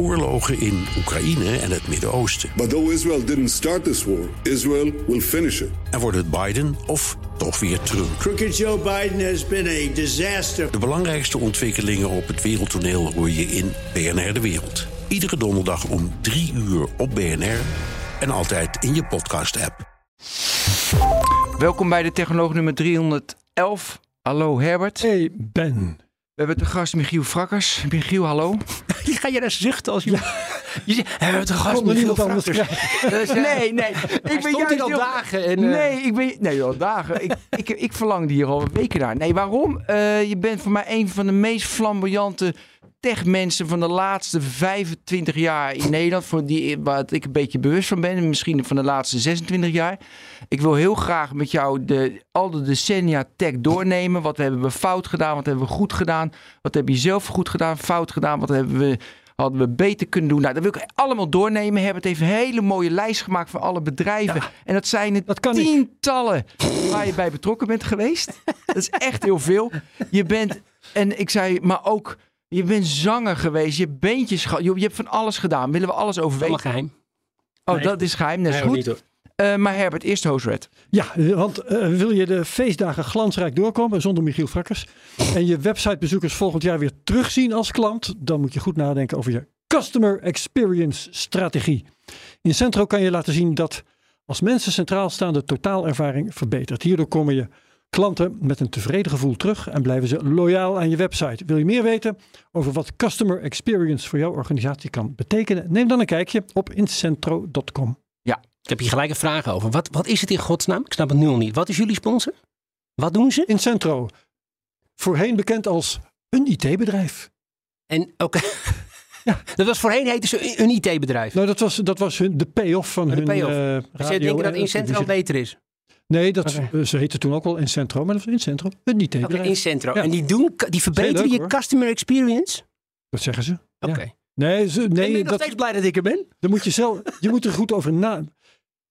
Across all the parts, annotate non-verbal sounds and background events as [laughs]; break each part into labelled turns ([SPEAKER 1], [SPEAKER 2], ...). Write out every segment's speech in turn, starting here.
[SPEAKER 1] oorlogen in Oekraïne en het Midden-Oosten.
[SPEAKER 2] But though Israel didn't start this war, Israel will finish it.
[SPEAKER 1] En wordt het Biden of toch weer Trump?
[SPEAKER 3] Crooked Joe Biden has been a disaster.
[SPEAKER 1] De belangrijkste ontwikkelingen op het wereldtoneel hoor je in BNR De Wereld. Iedere donderdag om 3 uur op BNR en altijd in je podcast-app.
[SPEAKER 4] Welkom bij de Technoloog nummer 311. Hallo Herbert.
[SPEAKER 5] Hey Ben.
[SPEAKER 4] We hebben te gast Michiel Frakkers. Michiel, hallo. [laughs]
[SPEAKER 5] Ga je daar zuchten als je...
[SPEAKER 4] Je zegt, we hebben te gast Michiel
[SPEAKER 5] niemand anders
[SPEAKER 4] Frakkers. [laughs] Nee, nee. Ik ben
[SPEAKER 5] stond
[SPEAKER 4] juist
[SPEAKER 5] al
[SPEAKER 4] heel-
[SPEAKER 5] dagen en, eh,
[SPEAKER 4] Nee, ik ben... Nee, al dagen. ik, ik, ik verlangde hier al weken naar. Nee, waarom? Eh, je bent voor mij een van de meest flamboyante techmensen van de laatste 25 jaar in Nederland. Voor die, waar ik een beetje bewust van ben. en Misschien van de laatste 26 jaar. Ik wil heel graag met jou de, al de decennia tech doornemen. Wat hebben we fout gedaan? Wat hebben we goed gedaan? Wat heb je zelf goed gedaan? Fout gedaan? Wat hebben we, hadden we beter kunnen doen? Nou, dat wil ik allemaal doornemen. Herbert heeft een hele mooie lijst gemaakt van alle bedrijven. En dat zijn
[SPEAKER 5] Dat ik.
[SPEAKER 4] tientallen waar je bij betrokken bent geweest. Dat is echt heel veel. Je bent, en ik zei, maar ook, je bent zanger geweest. Je hebt beentjes gehad. Je, je hebt van alles gedaan. Willen we alles over
[SPEAKER 6] Allemaal
[SPEAKER 4] weten?
[SPEAKER 6] geheim.
[SPEAKER 4] Oh,
[SPEAKER 6] Nee.
[SPEAKER 4] dat is geheim. Dat is
[SPEAKER 6] Nee,
[SPEAKER 4] goed.
[SPEAKER 6] niet.
[SPEAKER 4] Eh, maar Herbert, eerst Hoosred.
[SPEAKER 5] Ja, want eh, wil je de feestdagen glansrijk doorkomen zonder Michiel Frakkers en je websitebezoekers volgend jaar weer terugzien als klant, dan moet je goed nadenken over je Customer Experience strategie. In Centro kan je laten zien dat als mensen centraal staan de totaalervaring verbetert. Hierdoor komen je klanten met een tevreden gevoel terug en blijven ze loyaal aan je website. Wil je meer weten over wat Customer Experience voor jouw organisatie kan betekenen? Neem dan een kijkje op incentro.com.
[SPEAKER 6] Ik heb hier gelijk een vraag over. Wat, wat is het in godsnaam? Ik snap het nu al niet. Wat is jullie sponsor? Wat doen ze?
[SPEAKER 5] Incentro, voorheen bekend als een IT-bedrijf.
[SPEAKER 6] En oké. [laughs] Dat was voorheen heette ze een IT-bedrijf.
[SPEAKER 5] Nou, dat was, dat was hun, de payoff van
[SPEAKER 6] Oh, de
[SPEAKER 5] hun
[SPEAKER 6] Dus jij
[SPEAKER 5] radio
[SPEAKER 6] denkt dat
[SPEAKER 5] en
[SPEAKER 6] Incentro beter is?
[SPEAKER 5] Nee, dat, eh, ze heette toen ook wel Incentro, maar dat was Incentro, een
[SPEAKER 6] Oké,
[SPEAKER 5] IT-bedrijf.
[SPEAKER 6] Incentro.
[SPEAKER 5] Ja.
[SPEAKER 6] En die, doen, die verbeteren
[SPEAKER 5] leuk,
[SPEAKER 6] je
[SPEAKER 5] hoor.
[SPEAKER 6] customer experience?
[SPEAKER 5] Dat zeggen ze.
[SPEAKER 6] Oké.
[SPEAKER 5] Ja. Nee, ze,
[SPEAKER 6] ik ben
[SPEAKER 5] nee
[SPEAKER 6] nog
[SPEAKER 5] dat,
[SPEAKER 6] steeds blij dat ik er ben.
[SPEAKER 5] dan moet je zelf, je moet er goed over na.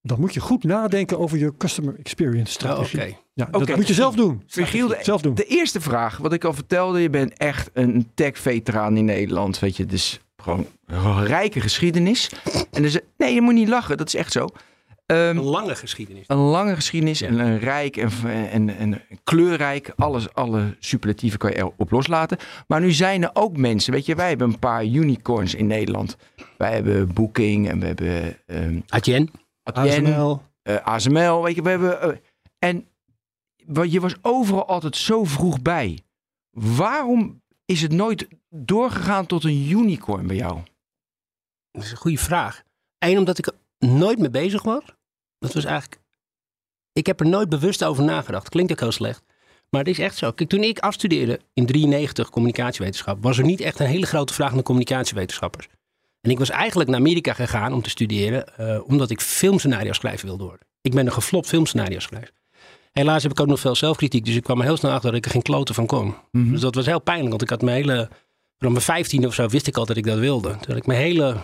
[SPEAKER 5] Dan moet je goed nadenken over je customer experience
[SPEAKER 6] Oh, Oké.
[SPEAKER 5] strategie. Ja,
[SPEAKER 4] Oké.
[SPEAKER 5] Dat moet je zelf doen.
[SPEAKER 4] Michiel, de,
[SPEAKER 5] Zelf doen.
[SPEAKER 4] de eerste vraag, wat ik al vertelde, je bent echt een tech-veteraan in Nederland. Weet je, dus gewoon een rijke geschiedenis. En dus, nee, je moet niet lachen, dat is echt zo. Ehm,
[SPEAKER 6] Een lange geschiedenis.
[SPEAKER 4] een lange geschiedenis en een rijk en, en, en kleurrijk. Alles, alle superlatieven kan je erop loslaten. Maar nu zijn er ook mensen, weet je, wij hebben een paar unicorns in Nederland. Wij hebben Booking en we hebben ehm
[SPEAKER 6] Adyen.
[SPEAKER 4] Adyen,
[SPEAKER 5] ASML.
[SPEAKER 4] eh, ASML, weet je, we hebben... eh, en je was overal altijd zo vroeg bij. Waarom is het nooit doorgegaan tot een unicorn bij jou?
[SPEAKER 6] Dat is een goede vraag. Eén, omdat ik er nooit mee bezig was. Dat was eigenlijk... Ik heb er nooit bewust over nagedacht. Klinkt ook heel slecht. Maar het is echt zo. Kijk, toen ik afstudeerde in 93 communicatiewetenschap... was er niet echt een hele grote vraag naar communicatiewetenschappers. En ik was eigenlijk naar Amerika gegaan om te studeren... eh, omdat ik filmscenario schrijven wilde worden. Ik ben een geflopt filmscenario schrijver. Helaas heb ik ook nog veel zelfkritiek. Dus ik kwam er heel snel achter dat ik er geen kloten van kon. Dus dat was heel pijnlijk. Want ik had mijn hele... Vanaf mijn 15 of zo wist ik al dat ik dat wilde. Toen had ik mijn hele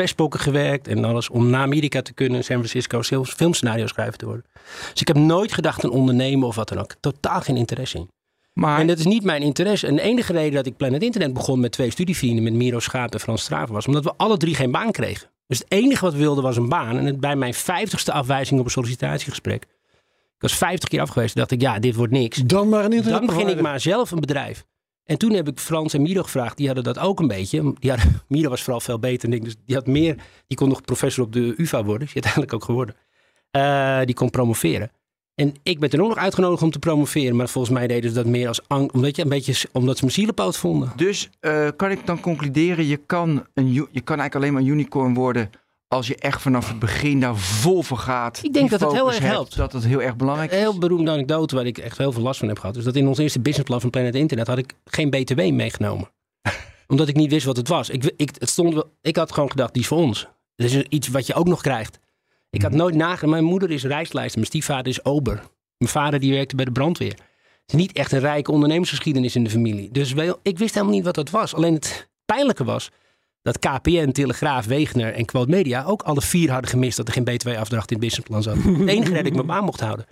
[SPEAKER 6] perspokken gewerkt en alles om naar Amerika te kunnen, San Francisco, sil- filmscenario schrijver te worden. Dus ik heb nooit gedacht aan ondernemen of wat dan ook. Totaal geen interesse in.
[SPEAKER 4] Maar
[SPEAKER 6] En dat is niet mijn interesse. En de enige reden dat ik Planet Internet begon met twee studievrienden, met Miro Schaap en Frans Straven, was omdat we alle drie geen baan kregen. Dus het enige wat we wilden was een baan. En het, bij mijn vijftigste afwijzing op een sollicitatiegesprek, ik was vijftig keer afgewezen, dacht ik, ja, dit wordt niks.
[SPEAKER 5] Dan maar een internet.
[SPEAKER 6] Dan begin ik maar zelf een bedrijf. En toen heb ik Frans en Miro gevraagd. Die hadden dat ook een beetje. Hadden, [laughs] Miro was vooral veel beter. Dus die had meer. Die kon nog professor op de UvA worden. Is uiteindelijk ook geworden. Eh, die kon promoveren. En ik ben toen ook nog uitgenodigd om te promoveren. Maar volgens mij deden ze dat meer als. Omdat, je, een beetje, omdat ze mijn zielenpoot vonden.
[SPEAKER 4] Dus eh, kan ik dan concluderen, je kan, een, je kan eigenlijk alleen maar een unicorn worden als je echt vanaf het begin daar vol voor gaat.
[SPEAKER 6] Ik denk dat het heel erg
[SPEAKER 4] hebt,
[SPEAKER 6] helpt.
[SPEAKER 4] Dat het heel erg belangrijk
[SPEAKER 6] Een
[SPEAKER 4] is.
[SPEAKER 6] heel beroemde anekdote waar ik echt heel veel last van heb gehad. Is dat in ons eerste businessplan van Planet Internet had ik geen BTW meegenomen. [laughs] Omdat ik niet wist wat het was. Ik, ik, het stond, wel- ik had gewoon gedacht, die is voor ons. Dat is iets wat je ook nog krijgt. Ik had nooit nagedacht. Mijn moeder is reislijster. Mijn stiefvader is ober. Mijn vader die werkte bij de brandweer. Het is niet echt een rijke ondernemersgeschiedenis in de familie. Dus wel, ik wist helemaal niet wat dat was. Alleen het pijnlijke was dat KPN, Telegraaf, Wegener en Quote Media ook alle vier hadden gemist dat er geen BTW-afdracht in het businessplan zat. [laughs] Het enige dat ik me op aan mocht houden.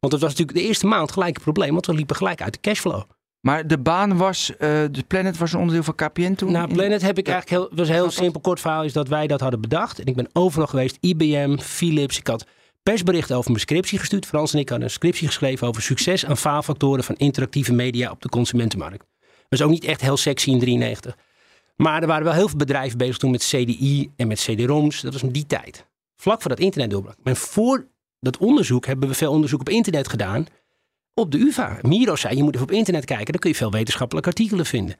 [SPEAKER 6] Want dat was natuurlijk de eerste maand gelijk een probleem, want we liepen gelijk uit de cashflow.
[SPEAKER 4] Maar de baan was, eh, de Planet was een onderdeel van KPN toen?
[SPEAKER 6] Nou, Planet heb ik
[SPEAKER 4] Ja.
[SPEAKER 6] eigenlijk heel, was een heel simpel kort verhaal, is dat wij dat hadden bedacht. En ik ben overal geweest, IBM, Philips. Ik had persberichten over mijn scriptie gestuurd. Frans en ik hadden een scriptie geschreven over succes en faalfactoren van interactieve media op de consumentenmarkt. Dat was ook niet echt heel sexy in 93. Maar er waren wel heel veel bedrijven bezig toen met CDI en met CD-ROMs. Dat was in die tijd. Vlak voor dat internet doorbrak. Maar voor dat onderzoek hebben we veel onderzoek op internet gedaan. Op de UvA. Miro zei, je moet even op internet kijken. Dan kun je veel wetenschappelijke artikelen vinden.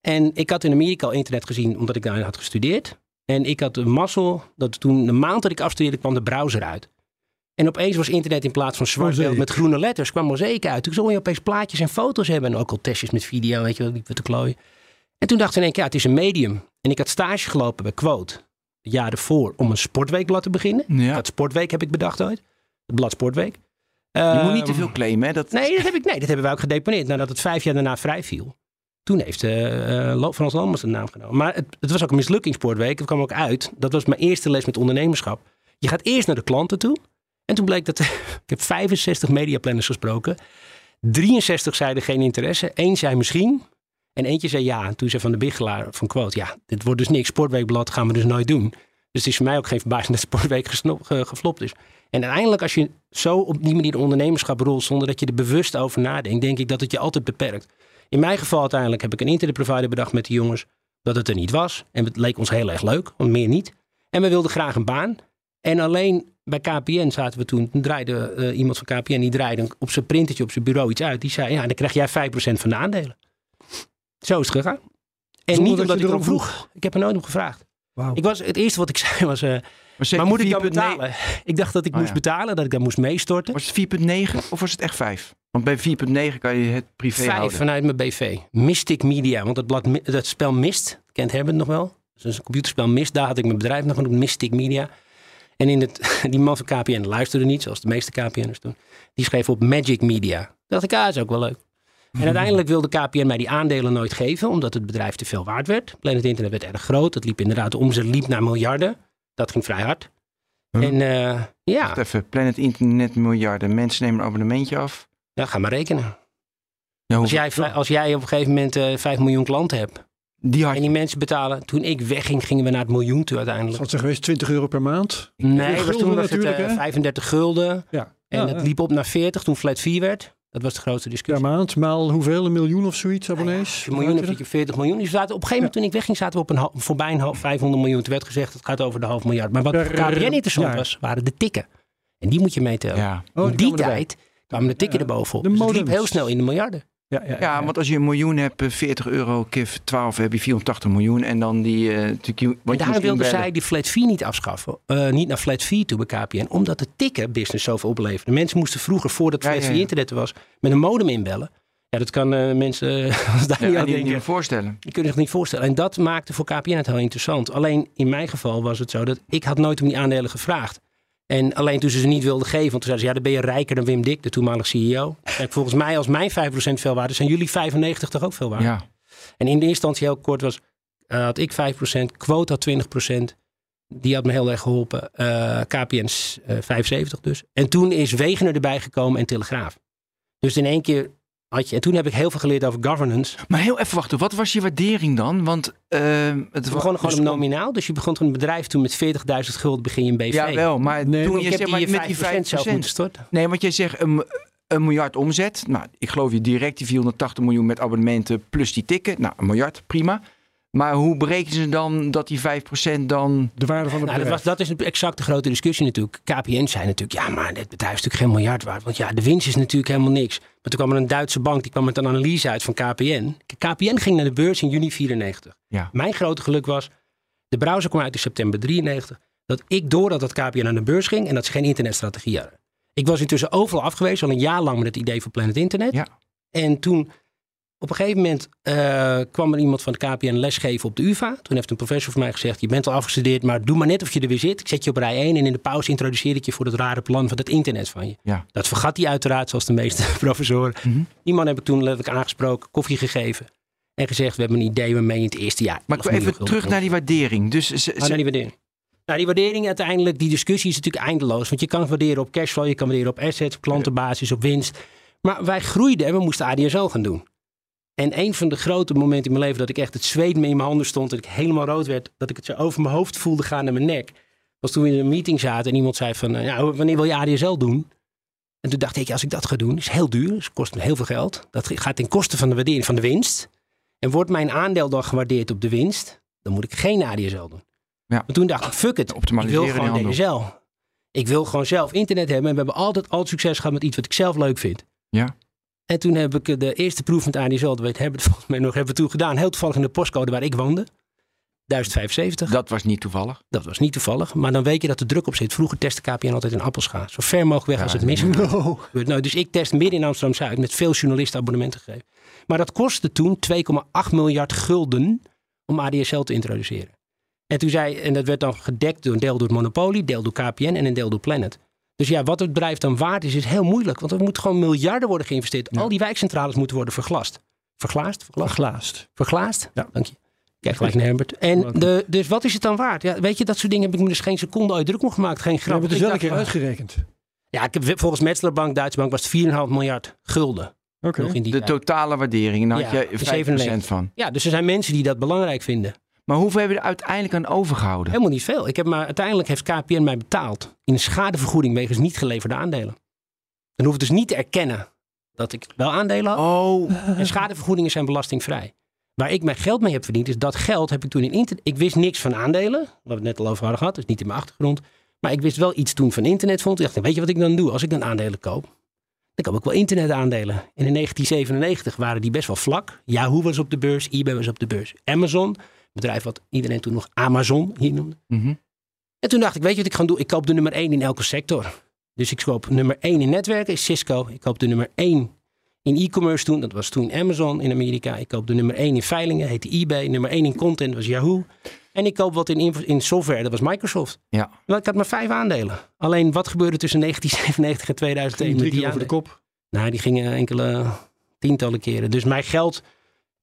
[SPEAKER 6] En ik had in Amerika al internet gezien, omdat ik daar had gestudeerd. En ik had de mazzel dat toen, de maand dat ik afstudeerde, kwam de browser uit. En opeens was internet in plaats van zwart
[SPEAKER 5] Mozaïek.
[SPEAKER 6] met groene letters, kwam mozaïek uit. Toen zag je opeens plaatjes en foto's hebben. En ook al testjes met video, weet je wel, we te klooien. En toen dacht ik in één keer, ja, het is een medium. En ik had stage gelopen bij Quote, het jaar ervoor, om een sportweekblad te beginnen.
[SPEAKER 4] Ja.
[SPEAKER 6] Dat Sportweek heb ik bedacht ooit. Het blad Sportweek.
[SPEAKER 4] Je moet niet te
[SPEAKER 6] Ehm,
[SPEAKER 4] veel claimen, hè? Dat,
[SPEAKER 6] Nee, dat, heb ik, nee, dat hebben wij ook gedeponeerd. Nadat het vijf jaar daarna vrij viel. Toen heeft eh, Lo- Frans Lomans de naam genomen. Maar het, het was ook een mislukkingssportweek. Het kwam ook uit. Dat was mijn eerste les met ondernemerschap. Je gaat eerst naar de klanten toe. En toen bleek dat... [laughs] ik heb 65 mediaplanners gesproken. 63 zeiden geen interesse. Eén zei misschien. En eentje zei ja. En toen zei Van de Biggelaar van Quote... Ja, dit wordt dus niks. Sportweekblad gaan we dus nooit doen. Dus het is voor mij ook geen verbazing [laughs] dat Sportweek gesno- ge- geflopt is. En uiteindelijk als je zo op die manier de ondernemerschap rolt... zonder dat je er bewust over nadenkt... denk ik dat het je altijd beperkt. In mijn geval uiteindelijk heb ik een internetprovider bedacht met de jongens... dat het er niet was. En het leek ons heel erg leuk, want meer niet. En we wilden graag een baan. En alleen bij KPN zaten we toen... toen draaide eh, iemand van KPN, die draaide op zijn printertje op zijn bureau iets uit. Die zei, ja, dan krijg jij 5% van de aandelen. Zo is het gegaan. En
[SPEAKER 5] Zonder
[SPEAKER 6] niet
[SPEAKER 5] dat
[SPEAKER 6] omdat ik
[SPEAKER 5] erom
[SPEAKER 6] vroeg. Ik heb er nooit om gevraagd. Ik was, het eerste wat ik [laughs] zei was... eh,
[SPEAKER 4] maar
[SPEAKER 6] moet ik dan
[SPEAKER 4] 4,9
[SPEAKER 6] betalen? [laughs] Ik dacht dat ik
[SPEAKER 4] Oh,
[SPEAKER 6] moest
[SPEAKER 4] ja.
[SPEAKER 6] betalen, dat ik dan moest meestorten.
[SPEAKER 4] Was het 4,9 of was het echt 5? Want bij 4,9 kan je het privé
[SPEAKER 6] Vijf
[SPEAKER 4] houden.
[SPEAKER 6] vanuit mijn BV. Mystic Media. Want dat, blad, dat spel Mist, kent Herbert nog wel? Dat is een computerspel Mist. Daar had ik mijn bedrijf nog genoemd, Mystic Media. En in het, [laughs] die man van KPN luisterde niet, zoals de meeste KPN'ers doen. Die schreef op Magic Media. Dacht ik, ah, dat is ook wel leuk. En uiteindelijk wilde KPN mij die aandelen nooit geven, omdat het bedrijf te veel waard werd. Planet Internet werd erg groot. Het liep inderdaad, de omzet liep naar miljarden. Dat ging vrij hard.
[SPEAKER 4] Huh?
[SPEAKER 6] En eh, ja,
[SPEAKER 4] Wacht even, Planet Internet miljarden. Mensen nemen een abonnementje af.
[SPEAKER 6] ja, ga maar rekenen.
[SPEAKER 4] Ja,
[SPEAKER 6] Als jij, als jij op een gegeven moment eh 5 miljoen klanten hebt.
[SPEAKER 4] die had
[SPEAKER 6] En die mensen betalen. Toen ik wegging, gingen we naar het miljoen toe uiteindelijk.
[SPEAKER 5] Wat zijn geweest 20 euro per maand?
[SPEAKER 6] Nee, was toen was het
[SPEAKER 5] natuurlijk,
[SPEAKER 6] eh,
[SPEAKER 5] hè?
[SPEAKER 6] 35 gulden.
[SPEAKER 5] Ja.
[SPEAKER 6] En
[SPEAKER 5] Ja,
[SPEAKER 6] het
[SPEAKER 5] ja.
[SPEAKER 6] liep op naar 40 toen flat 4 werd. Dat was de grootste
[SPEAKER 5] per
[SPEAKER 6] discussie.
[SPEAKER 5] maand. Maal hoeveel? Een miljoen of zoiets abonnees?
[SPEAKER 6] een miljoen hebt, zit je op 40 miljoen. Dus we zaten, op een gegeven moment toen ik wegging, zaten we op een voorbij een half, 500 miljoen. Toen werd gezegd, het gaat over de half miljard. Maar wat
[SPEAKER 5] Per
[SPEAKER 6] voor KPN interessant
[SPEAKER 5] jaar.
[SPEAKER 6] was, waren de tikken. En die moet je meetellen.
[SPEAKER 4] Ja.
[SPEAKER 5] Oh,
[SPEAKER 6] in die tijd kwamen de tikken
[SPEAKER 5] Ja.
[SPEAKER 6] erbovenop.
[SPEAKER 5] De
[SPEAKER 6] Dus het liep heel snel in de miljarden.
[SPEAKER 5] Ja, ja,
[SPEAKER 4] Ja, want als je een miljoen hebt, eh, 40 euro keer 12 heb je 480 miljoen. En dan die... eh je- wat je
[SPEAKER 6] daarom
[SPEAKER 4] moest
[SPEAKER 6] wilden zij die flat fee niet afschaffen. Eh, niet naar flat fee toe bij KPN. Omdat de tikken business zoveel opleverde. Mensen moesten vroeger, voordat
[SPEAKER 4] Ja,
[SPEAKER 6] flat
[SPEAKER 4] ja,
[SPEAKER 6] fee
[SPEAKER 4] ja.
[SPEAKER 6] internet er was, met een modem inbellen. Ja, dat kan eh, mensen [laughs] als daar
[SPEAKER 4] Ja,
[SPEAKER 6] niet aan
[SPEAKER 4] die,
[SPEAKER 6] denken.
[SPEAKER 4] niet voorstellen.
[SPEAKER 6] Die kunnen zich niet voorstellen. En dat maakte voor KPN het heel interessant. Alleen in mijn geval was het zo dat ik had nooit om die aandelen gevraagd. En alleen toen ze ze niet wilden geven, want toen zeiden ze, ja, dan ben je rijker dan Wim Dik, de toenmalige CEO. Kijk, volgens mij, als mijn 5% veel waard is, zijn jullie 95 toch ook veel waard?
[SPEAKER 4] Ja.
[SPEAKER 6] En in de eerste instantie heel kort was, eh, had ik 5%, Quote had 20%. Die had me heel erg geholpen. Eh KPN is, eh, 75 dus. En toen is Wegener erbij gekomen en Telegraaf. Dus in één keer had je... En toen heb ik heel veel geleerd over governance.
[SPEAKER 4] Maar heel even wachten, wat was je waardering dan? Want eh, het was
[SPEAKER 6] gewoon
[SPEAKER 4] dus-
[SPEAKER 6] nominaal. Dus je begon een bedrijf toen met 40.000 gulden begin je een BV.
[SPEAKER 4] Ja, wel, maar
[SPEAKER 5] Nee,
[SPEAKER 4] toen
[SPEAKER 5] want
[SPEAKER 4] je zeg maar met die
[SPEAKER 6] 5% zelf
[SPEAKER 4] 5%.
[SPEAKER 6] moeten storten.
[SPEAKER 4] Nee, want jij zegt een, een miljard omzet. Nou, ik geloof je direct die 480 miljoen met abonnementen plus die tikken. Nou, een miljard, prima. Maar hoe berekenen ze dan dat die 5% dan...
[SPEAKER 5] De waarde van het
[SPEAKER 6] Nou, dat, was,
[SPEAKER 5] bedrijf.
[SPEAKER 6] dat is exact de grote discussie natuurlijk. KPN zei natuurlijk, ja, maar dit bedrijf is natuurlijk geen miljard waard. Want ja, de winst is natuurlijk helemaal niks. Maar toen kwam er een Duitse bank, die kwam met een analyse uit van KPN. KPN ging naar de beurs in juni 94.
[SPEAKER 4] Ja.
[SPEAKER 6] Mijn grote geluk was, de browser kwam uit in september 93. Dat ik doordat dat KPN naar de beurs ging en dat ze geen internetstrategie hadden. Ik was intussen overal afgewezen, al een jaar lang met het idee van Planet Internet.
[SPEAKER 4] Ja.
[SPEAKER 6] En toen, op een gegeven moment, eh, kwam er iemand van de KPN lesgeven op de UvA. Toen heeft een professor van mij gezegd, je bent al afgestudeerd, maar doe maar net of je er weer zit. Ik zet je op rij 1 en in de pauze introduceer ik je voor het rare plan van het internet van je.
[SPEAKER 4] Ja.
[SPEAKER 6] Dat vergat hij uiteraard, zoals de meeste [laughs] professoren.
[SPEAKER 4] Mhm.
[SPEAKER 6] Die man heb ik toen letterlijk aangesproken, koffie gegeven. En gezegd, we hebben een idee waarmee je in het eerste jaar...
[SPEAKER 4] Maar ik wil
[SPEAKER 6] 11
[SPEAKER 4] even terug
[SPEAKER 6] gulden
[SPEAKER 4] naar die waardering. Dus ze,
[SPEAKER 6] Ah, naar die waardering. Nou, die waardering uiteindelijk, die discussie is natuurlijk eindeloos. Want je kan waarderen op cashflow, je kan waarderen op assets, op klantenbasis, op winst. Maar wij groeiden en we moesten ADSL gaan doen. En een van de grote momenten in mijn leven dat ik echt het zweet me in mijn handen stond. Dat ik helemaal rood werd. Dat ik het zo over mijn hoofd voelde gaan naar mijn nek. Was toen we in een meeting zaten en iemand zei van, eh, ja, wanneer wil je ADSL doen? En toen dacht ik, ja, als ik dat ga doen, is heel duur. Dus het kost me heel veel geld. Dat gaat ten koste van de waardering van de winst. En wordt mijn aandeel dan gewaardeerd op de winst, dan moet ik geen ADSL doen.
[SPEAKER 4] Ja.
[SPEAKER 6] Maar toen dacht ik, fuck it. Ik wil gewoon
[SPEAKER 4] handel.
[SPEAKER 6] DSL. Ik wil gewoon zelf internet hebben. En we hebben altijd al succes gehad met iets wat ik zelf leuk vind.
[SPEAKER 4] Ja.
[SPEAKER 6] En toen heb ik de eerste proef met ADSL, dat weet, hebben [laughs] volgens mij nog hebben we toen gedaan. Heel toevallig in de postcode waar ik woonde. 1075.
[SPEAKER 4] Dat was niet toevallig.
[SPEAKER 6] Dat was niet toevallig. Maar dan weet je dat er druk op zit. Vroeger testte KPN altijd in Appelscha. Zo ver mogelijk weg als het mis
[SPEAKER 5] Oh.
[SPEAKER 6] nou, Dus ik test midden in Amsterdam-Zuid met veel journalisten abonnementen gegeven. Maar dat kostte toen 2,8 miljard gulden om ADSL te introduceren. En toen zei, en dat werd dan gedekt door een deel door het Monopoly, deel door KPN en een deel door Planet. Dus ja, wat het bedrijf dan waard is, is heel moeilijk. Want er moeten gewoon miljarden worden geïnvesteerd. Al die wijkcentrales moeten worden verglast. Verglaasd? Verglast?
[SPEAKER 5] Verglaasd.
[SPEAKER 6] Verglaasd?
[SPEAKER 5] Ja.
[SPEAKER 6] Dank je. Kijk gelijk naar Herbert. En de, dus wat is het dan waard? Ja, weet je, dat soort dingen heb ik me dus geen seconde uit druk om gemaakt. Geen
[SPEAKER 5] We
[SPEAKER 6] grap.
[SPEAKER 5] hebben het dus wel een keer uitgerekend.
[SPEAKER 6] Ja, ik heb, volgens Metzler Bank, Duitse Bank, was het 4,5 miljard gulden.
[SPEAKER 5] Oké.
[SPEAKER 6] Nog in die
[SPEAKER 4] De
[SPEAKER 6] tijd.
[SPEAKER 4] totale waardering, daar
[SPEAKER 6] Ja,
[SPEAKER 4] had je 5%
[SPEAKER 6] 97.
[SPEAKER 4] van.
[SPEAKER 6] Ja, dus er zijn mensen die dat belangrijk vinden.
[SPEAKER 4] Maar hoeveel hebben we er uiteindelijk aan overgehouden?
[SPEAKER 6] Helemaal niet veel. Ik heb maar, uiteindelijk heeft KPN mij betaald in schadevergoeding wegens niet geleverde aandelen. Dan hoef ik dus niet te erkennen dat ik wel aandelen had.
[SPEAKER 4] Oh,
[SPEAKER 6] En schadevergoedingen zijn belastingvrij. Waar ik mijn geld mee heb verdiend, is dat geld heb ik toen in internet. Ik wist niks van aandelen, wat we het net al over hadden gehad, is niet in mijn achtergrond. Maar ik wist wel iets toen van internet vond. Ik dacht, weet je wat ik dan doe als ik dan aandelen koop? Dan koop ik wel internetaandelen. En in 1997 waren die best wel vlak. Yahoo was op de beurs, eBay was op de beurs. Amazon, bedrijf wat iedereen toen nog Amazon hier noemde.
[SPEAKER 4] Mhm.
[SPEAKER 6] En toen dacht ik, weet je wat ik ga doen? Ik koop de nummer 1 in elke sector. Dus ik koop nummer 1 in netwerken, is Cisco. Ik koop de nummer 1 in e-commerce toen, dat was toen Amazon in Amerika. Ik koop de nummer 1 in veilingen, heette eBay. Nummer 1 in content was Yahoo. En ik koop wat in, in software, dat was Microsoft.
[SPEAKER 4] ja.
[SPEAKER 6] Maar ik had maar vijf aandelen. Alleen wat gebeurde tussen [laughs] 1997 en 2001
[SPEAKER 5] Drie
[SPEAKER 6] met die
[SPEAKER 5] keer over de kop.
[SPEAKER 6] Nou, die gingen enkele tientallen keren. Dus mijn geld,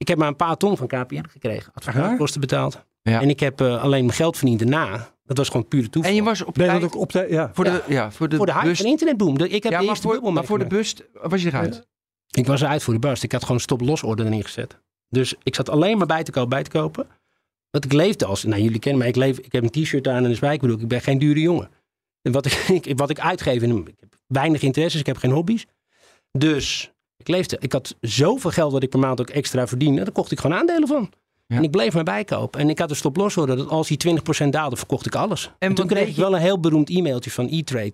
[SPEAKER 6] ik heb maar een paar ton van KPN gekregen. Advocaatkosten betaald.
[SPEAKER 4] Ja.
[SPEAKER 6] En ik heb eh, alleen mijn geld verdiend daarna. Dat was gewoon pure toeval.
[SPEAKER 4] En je was op tijd
[SPEAKER 5] dat ook op de... Ja.
[SPEAKER 4] voor de, ja, voor de
[SPEAKER 6] voor de
[SPEAKER 4] bus.
[SPEAKER 6] van internetboom. De- Ik heb
[SPEAKER 4] Ja,
[SPEAKER 6] de
[SPEAKER 4] maar
[SPEAKER 6] eerste
[SPEAKER 4] voor,
[SPEAKER 6] bubbel
[SPEAKER 4] maar voor de bus was je eruit.
[SPEAKER 6] Ik was eruit voor de bust. Ik had gewoon stop-los order erin gezet. Dus ik zat alleen maar bij te kopen, bij te kopen. Want ik leefde als, nou jullie kennen mij, ik, leef, ik heb een t-shirt aan en een spijkerbroek. Ik ben geen dure jongen. En wat ik, [laughs] ik- wat ik uitgeef, in een- ik heb weinig interesses, ik heb geen hobby's. Dus ik leefde, ik had zoveel geld wat ik per maand ook extra verdiende. Daar kocht ik gewoon aandelen van.
[SPEAKER 4] Ja.
[SPEAKER 6] En ik bleef maar bijkopen. En ik had een stop-los order dat als die 20% daalde, verkocht ik alles. En, toen kreeg ik wel een heel beroemd e-mailtje van E-Trade.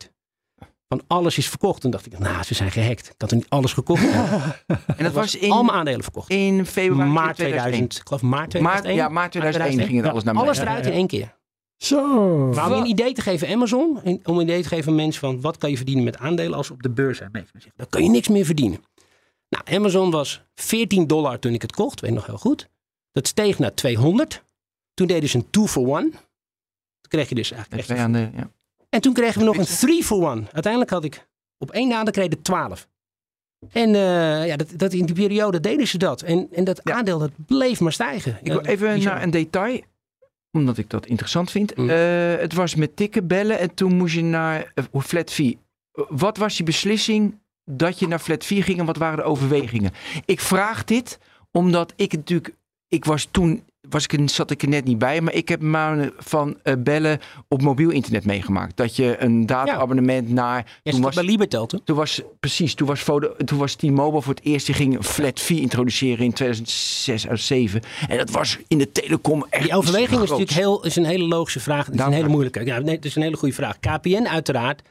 [SPEAKER 6] Van alles is verkocht. Toen dacht ik, nou, ze zijn gehackt. Ik had er niet alles gekocht. [laughs]
[SPEAKER 4] En dat was
[SPEAKER 6] Al
[SPEAKER 4] in,
[SPEAKER 6] mijn aandelen verkocht.
[SPEAKER 4] in februari
[SPEAKER 6] Maart
[SPEAKER 4] 2001.
[SPEAKER 6] 2000. Ik geloof maart
[SPEAKER 4] Maart,
[SPEAKER 6] 2001.
[SPEAKER 4] ja, maart 2001 ging het alles naar
[SPEAKER 6] Alles eruit in één keer.
[SPEAKER 5] Zo.
[SPEAKER 6] Maar om je een idee te geven, Amazon, en- om een idee te geven aan mensen van wat kan je verdienen met aandelen als ze op de beurs zijn. bezig. Dan kan je niks meer verdienen. Nou, Amazon was 14 dollar toen ik het kocht, weet nog heel goed. Dat steeg naar 200. Toen deden ze een 2 for 1. Toen kreeg je dus eigenlijk
[SPEAKER 4] de, ja.
[SPEAKER 6] en toen kregen we nog een 3 for 1. Uiteindelijk had ik op één aandeel kreeg ik 12. En eh, ja, dat, dat in die periode deden ze dat. En, en dat
[SPEAKER 4] Ja.
[SPEAKER 6] aandeel dat bleef maar stijgen.
[SPEAKER 4] Ik wil even
[SPEAKER 6] bizar.
[SPEAKER 4] naar een detail, omdat ik dat interessant vind.
[SPEAKER 6] Mm.
[SPEAKER 4] Eh, het was met tikken bellen en toen moest je naar eh, flat fee. Eh, Wat was je beslissing dat je naar flat fee ging en wat waren de overwegingen? Ik vraag dit omdat ik natuurlijk, ik was toen, was ik, zat ik er net niet bij, maar ik heb maar van eh, bellen op mobiel internet meegemaakt. Dat je een data-abonnement naar, toen was,
[SPEAKER 6] bij Libertel toen.
[SPEAKER 4] toen was, precies, toen was, Voda- toen was T-Mobile voor het eerst, die ging flat fee introduceren in 2006 of 2007. En dat was in de telecom echt
[SPEAKER 6] Die overweging is natuurlijk heel, is een hele logische vraag. Het is een hele moeilijke. Ja, nee, het is een hele goede vraag. KPN uiteraard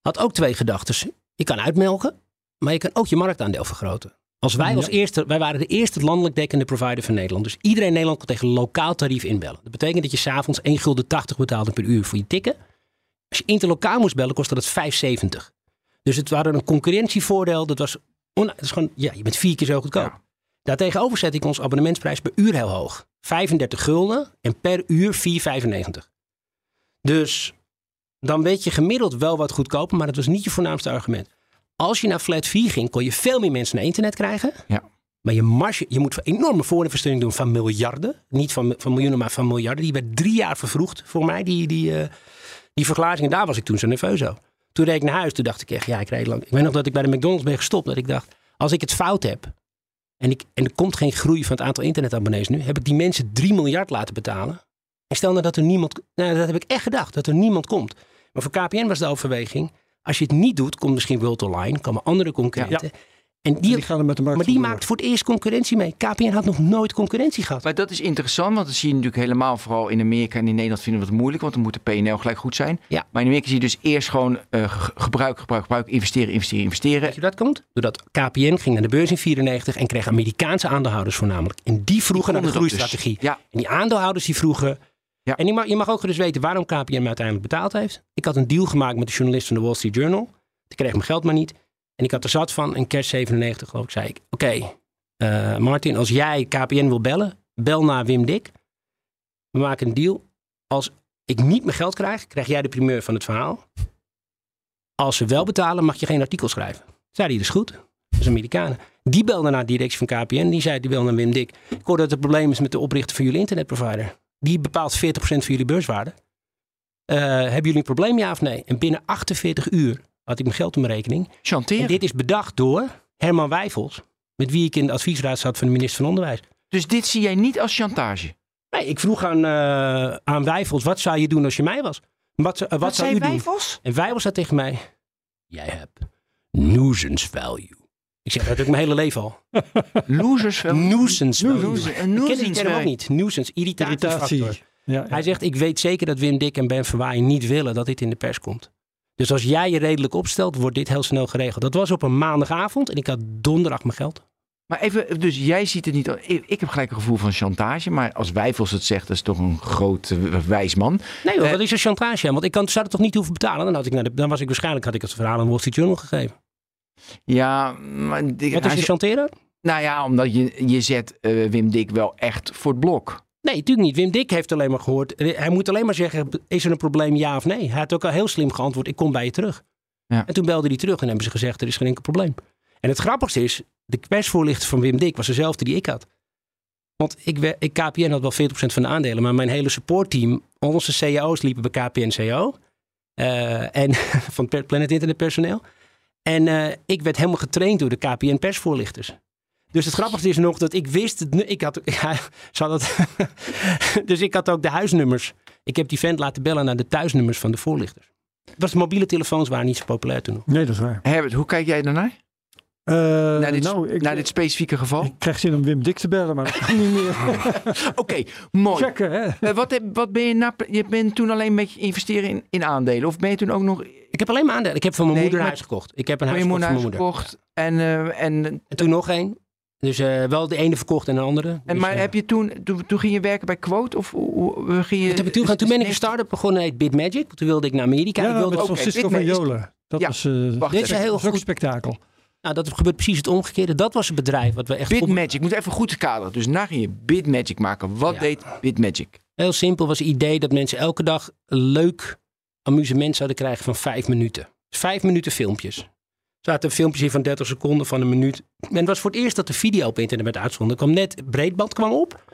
[SPEAKER 6] had ook twee gedachten. Je kan uitmelken, maar je kan ook je marktaandeel vergroten. Als wij als eerste, wij waren de eerste landelijk dekkende provider van Nederland. Dus iedereen in Nederland kon tegen lokaal tarief inbellen. Dat betekent dat je s'avonds 1 gulden 80 betaalde per uur voor je tikken. Als je interlokaal moest bellen, kostte dat 5,70. Dus het waren een concurrentievoordeel. Dat was, on, dat is gewoon, ja, je bent vier keer zo goedkoop.
[SPEAKER 4] Ja.
[SPEAKER 6] Daartegenover zet ik ons abonnementsprijs per uur heel hoog. 35 gulden en per uur 4,95. Dus dan weet je gemiddeld wel wat goedkoper, maar dat was niet je voornaamste argument. Als je naar flat fee ging, kon je veel meer mensen naar internet krijgen.
[SPEAKER 4] Ja.
[SPEAKER 6] Maar je marge, je moet enorme voorinvestering doen van miljarden. Niet van, van miljoenen, maar van miljarden. Die werd drie jaar vervroegd voor mij, die, die, eh, die verglazing. En daar was ik toen zo nerveus over. Toen reed ik naar huis, toen dacht ik echt, ja, ik reed lang. Ik weet nog dat ik bij de McDonald's ben gestopt. Dat ik dacht, als ik het fout heb En, ik, en er komt geen groei van het aantal internetabonnees nu. Heb ik die mensen 3 miljard laten betalen. En stel nou dat er niemand... Nou, dat heb ik echt gedacht, dat er niemand komt. Maar voor KPN was de overweging... Als je het niet doet, komt misschien World Online, komen andere concurrenten. En die,
[SPEAKER 5] Die gaan er met de markt
[SPEAKER 6] maar die maakt voor het eerst concurrentie mee. KPN had nog nooit concurrentie gehad.
[SPEAKER 4] Maar dat is interessant, want dat zie je natuurlijk helemaal vooral in Amerika en in Nederland vinden we het moeilijk, want dan moet de PNL gelijk goed zijn.
[SPEAKER 6] Ja.
[SPEAKER 4] Maar in Amerika zie je dus eerst gewoon eh, ge- gebruik, gebruik, gebruik, investeren, investeren, investeren.
[SPEAKER 6] Weet je hoe dat komt? Doordat KPN ging naar de beurs in 94 en kreeg Amerikaanse aandeelhouders voornamelijk. En die vroegen naar de
[SPEAKER 4] dat
[SPEAKER 6] groeistrategie.
[SPEAKER 4] dus. Ja.
[SPEAKER 6] En die aandeelhouders die vroegen...
[SPEAKER 4] Ja.
[SPEAKER 6] En je mag, je mag ook gerust weten waarom KPN me uiteindelijk betaald heeft. Ik had een deal gemaakt met de journalist van de Wall Street Journal. Die kreeg mijn geld maar niet. En ik had er zat van. En kerst 97 geloof ik zei ik... Oké, eh, Martin, als jij KPN wil bellen, bel naar Wim Dik. We maken een deal. Als ik niet mijn geld krijg, krijg jij de primeur van het verhaal. Als ze wel betalen, mag je geen artikel schrijven. Zei hij, is goed. Dat is Amerikanen. Die belde naar de directie van KPN. Die zei, die belde naar Wim Dik. Ik hoor dat er probleem is met de oprichter van jullie internetprovider. Die bepaalt 40% van jullie beurswaarde. Eh, hebben jullie een probleem, ja of nee? En binnen 48 uur had ik mijn geld op mijn rekening. En
[SPEAKER 4] Chanteren.
[SPEAKER 6] dit is bedacht door Herman Wijfels. Met wie ik in de adviesraad zat van de minister van Onderwijs.
[SPEAKER 4] Dus dit zie jij niet als chantage.
[SPEAKER 6] Nee, ik vroeg aan, eh, aan Wijfels, wat zou je doen als je mij was? Wat, zou- eh, wat, zou
[SPEAKER 4] zei
[SPEAKER 6] u doen? En Wijfels zei tegen mij, jij hebt nuisance value. Ik zeg, dat ik mijn hele leven al. [laughs]
[SPEAKER 4] Losers.
[SPEAKER 6] Nuisance Ik ken die term ook niet. Nuisance.
[SPEAKER 5] Irritatie. Ja, ja.
[SPEAKER 6] Hij zegt, ik weet zeker dat Wim Dik en Ben Verwaaij niet willen dat dit in de pers komt. Dus als jij je redelijk opstelt, wordt dit heel snel geregeld. Dat was op een maandagavond en ik had donderdag mijn geld.
[SPEAKER 4] Maar even, dus jij ziet het niet. Ik, heb gelijk een gevoel van chantage, maar als Wijfels het zegt, dat is toch een groot eh, wijs man.
[SPEAKER 6] Nee hoor,
[SPEAKER 4] Eh,
[SPEAKER 6] wat is een chantage? Want ik kan, zou het toch niet hoeven betalen? Dan, had ik naar de, dan was ik waarschijnlijk had ik het verhaal aan de Wall Street Journal gegeven.
[SPEAKER 4] Ja, maar
[SPEAKER 6] Wat is
[SPEAKER 4] zegt-
[SPEAKER 6] chanteren?
[SPEAKER 4] Nou ja, omdat je, je zet eh, Wim Dik wel echt voor het blok.
[SPEAKER 6] Nee, natuurlijk niet. Wim Dik heeft alleen maar gehoord. eh, Hij moet alleen maar zeggen, is er een probleem ja of nee? Hij had ook al heel slim geantwoord, ik kom bij je terug.
[SPEAKER 4] Ja.
[SPEAKER 6] En toen belde hij terug en hebben ze gezegd, er is geen enkel probleem. En het grappigste is, de persvoorlichter van Wim Dik was dezelfde die ik had. Want ik, ik, KPN had wel 40% van de aandelen, maar mijn hele supportteam, onze cao's liepen bij KPN CO. eh, en [laughs] van Planet Internet personeel. En eh, ik werd helemaal getraind door de KPN persvoorlichters. Dus het grappigste is nog dat ik wist, het, ik had, [laughs] ja, ze hadden het- dus ik had ook de huisnummers. Ik heb die vent laten bellen naar de thuisnummers van de voorlichters. Was, mobiele telefoons waren niet zo populair toen nog.
[SPEAKER 5] Nee, dat is waar.
[SPEAKER 4] Herbert, hoe kijk jij daarnaar?
[SPEAKER 5] Eh,
[SPEAKER 4] naar, dit,
[SPEAKER 5] nou, ik,
[SPEAKER 4] naar dit specifieke geval?
[SPEAKER 5] ik krijg zin om Wim Dik te bellen, maar dat kan niet meer. [laughs]
[SPEAKER 4] Oké, mooi.
[SPEAKER 5] Checken, hè?
[SPEAKER 4] Eh, wat, heb, wat ben je na, je bent toen alleen een beetje investeren in, in aandelen? Of ben je toen ook nog
[SPEAKER 6] Ik heb alleen maar aandelen. Ik heb van mijn
[SPEAKER 4] Nee,
[SPEAKER 6] moeder
[SPEAKER 4] maar-
[SPEAKER 6] huis gekocht. Ik heb een huis
[SPEAKER 4] je
[SPEAKER 6] gekocht
[SPEAKER 4] moeder
[SPEAKER 6] van mijn moeder.
[SPEAKER 4] gekocht? En, eh, en,
[SPEAKER 6] En toen nog één. Dus eh, wel de ene verkocht en de andere.
[SPEAKER 4] en
[SPEAKER 6] Dus,
[SPEAKER 4] maar heb je toen, toen, toen ging je werken bij Quote? Of hoe, ging je...
[SPEAKER 6] dat heb ik toen, toen ben ik een start-up begonnen, heet Bitmagic. Toen wilde ik naar Amerika.
[SPEAKER 5] Ja,
[SPEAKER 6] ik wilde
[SPEAKER 5] met
[SPEAKER 6] ook,
[SPEAKER 5] Francisco van Jolen. Dat
[SPEAKER 4] Ja,
[SPEAKER 5] was, eh
[SPEAKER 4] wacht
[SPEAKER 6] Dit is
[SPEAKER 4] even.
[SPEAKER 6] heel goed.
[SPEAKER 5] spektakel.
[SPEAKER 6] Nou, dat gebeurt precies het omgekeerde. Dat was het bedrijf wat we echt... op-
[SPEAKER 4] Bitmagic, moet even goed kaderen. Dus na ging je Bitmagic maken. Wat
[SPEAKER 6] Ja.
[SPEAKER 4] deed Bitmagic?
[SPEAKER 6] Heel simpel was het idee dat mensen elke dag een leuk amusement zouden krijgen van vijf minuten. Dus vijf minuten filmpjes. Er zaten filmpjes in van 30 seconden, van een minuut. En het was voor het eerst dat de video op internet werd uitgezonden. Er kwam net, breedband kwam op.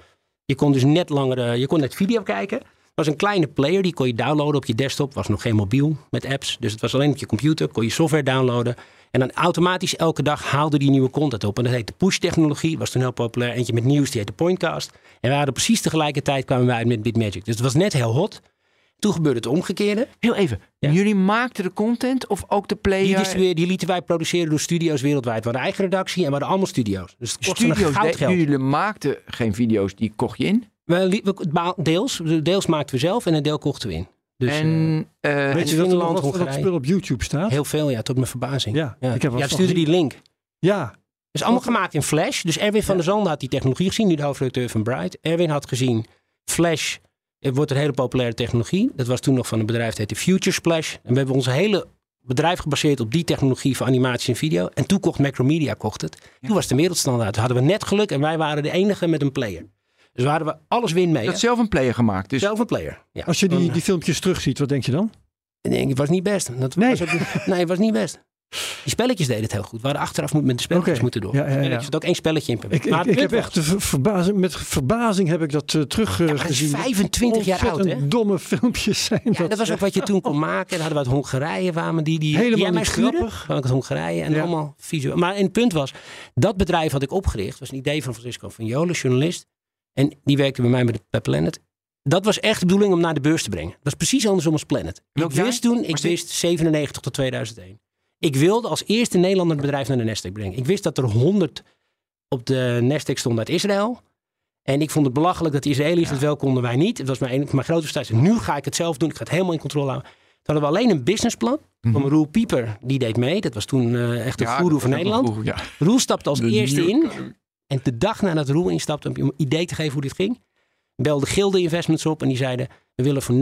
[SPEAKER 6] Je kon dus net langer, eh, je kon net video kijken. Het was een kleine player, die kon je downloaden op je desktop. was nog geen mobiel met apps. Dus het was alleen op je computer, kon je software downloaden. En dan automatisch elke dag haalde die nieuwe content op. En dat heette push-technologie, was toen heel populair. Eentje met nieuws, die heette Pointcast. En we hadden precies tegelijkertijd kwamen wij uit met Bitmagic. Dus het was net heel hot. Toen gebeurde het omgekeerde.
[SPEAKER 4] Heel even.
[SPEAKER 6] Ja.
[SPEAKER 4] Jullie maakten de content of ook de
[SPEAKER 6] Die,
[SPEAKER 4] player?
[SPEAKER 6] distribueer- die lieten wij produceren door studio's wereldwijd. We hadden eigen redactie en we hadden allemaal studio's. Dus het kostte
[SPEAKER 4] Studio's, jullie maakten geen video's, die kocht je in.
[SPEAKER 6] We, deels, deels maakten we zelf en een deel kochten we in. Dus
[SPEAKER 4] en eh,
[SPEAKER 5] Weet
[SPEAKER 6] en
[SPEAKER 5] je dat
[SPEAKER 6] Finland,
[SPEAKER 5] van dat spul op YouTube staat?
[SPEAKER 6] heel veel, ja, tot mijn verbazing.
[SPEAKER 5] Ja,
[SPEAKER 6] ja.
[SPEAKER 5] ik heb wel
[SPEAKER 6] ja,
[SPEAKER 5] eens
[SPEAKER 6] stuurde die link.
[SPEAKER 5] Ja,
[SPEAKER 6] is allemaal gemaakt in Flash. Dus Erwin van der Zanden had die technologie gezien, nu de hoofdredacteur van Bright. Erwin had gezien, Flash het wordt een hele populaire technologie. Dat was toen nog van een bedrijf dat heette Future Splash. En we hebben ons hele bedrijf gebaseerd op die technologie voor animatie en video. En toen kocht Macromedia kocht het. Toen was het de wereldstandaard. Toen hadden we net geluk en wij waren de enige met een player. Dus we hadden we alles win mee.
[SPEAKER 4] dat
[SPEAKER 6] hè?
[SPEAKER 4] zelf een player gemaakt. Dus
[SPEAKER 6] Zelf een player. Ja.
[SPEAKER 5] als je die,
[SPEAKER 6] Dan,
[SPEAKER 5] die filmpjes terugziet, wat denk je dan?
[SPEAKER 6] Nee, het was niet best. Dat
[SPEAKER 5] Nee.
[SPEAKER 6] Was ook, [laughs] nee, het was niet best. Die spelletjes deden het heel goed. We hadden achteraf moet met de spelletjes moeten doen.
[SPEAKER 5] Ja, ja, ja.
[SPEAKER 6] Er zit ook één spelletje in per
[SPEAKER 5] Ik.
[SPEAKER 6] Maar
[SPEAKER 5] ik, heb echt de ver- verbazing, met verbazing heb ik dat uh, terug eh,
[SPEAKER 6] maar dat is
[SPEAKER 5] gezien.
[SPEAKER 6] 25 jaar oud, hè?
[SPEAKER 5] domme filmpjes zijn
[SPEAKER 6] Ja,
[SPEAKER 5] dat.
[SPEAKER 6] dat was ook wat je toen kon maken. Dan hadden we uit Hongarije kwamen die, die
[SPEAKER 5] Helemaal
[SPEAKER 6] die
[SPEAKER 5] niet grappig.
[SPEAKER 6] Van uit Hongarije en
[SPEAKER 5] Ja.
[SPEAKER 6] allemaal visueel. Maar en het punt was, dat bedrijf had ik opgericht. was een idee van Francisco van Jolen, journalist. En die werkte bij mij bij, de, bij Planet. Dat was echt de bedoeling om naar de beurs te brengen. Dat was precies andersom als Planet.
[SPEAKER 4] Welk
[SPEAKER 6] ik
[SPEAKER 4] jaar
[SPEAKER 6] wist toen, ik
[SPEAKER 4] was dit?
[SPEAKER 6] wist 97 tot 2001. Ik wilde als eerste Nederlander het bedrijf naar de Nasdaq brengen. Ik wist dat er 100 op de Nasdaq stonden uit Israël. En ik vond het belachelijk dat de Israëli's het wel konden, wij niet. Het was mijn, mijn grote frustratie. Nu ga ik het zelf doen. Ik ga het helemaal in controle houden. Toen hadden we alleen een businessplan. Van Roel Pieper, die deed mee. Dat was toen eh, echt de
[SPEAKER 4] Mhm. Ja, dat
[SPEAKER 6] van Nederland.
[SPEAKER 4] Ja.
[SPEAKER 6] Roel stapte als
[SPEAKER 4] De
[SPEAKER 6] eerste in. En de dag nadat Roel instapte, om je een idee te geven hoe dit ging, belde Gilde Investments op en die zeiden: We willen voor 49%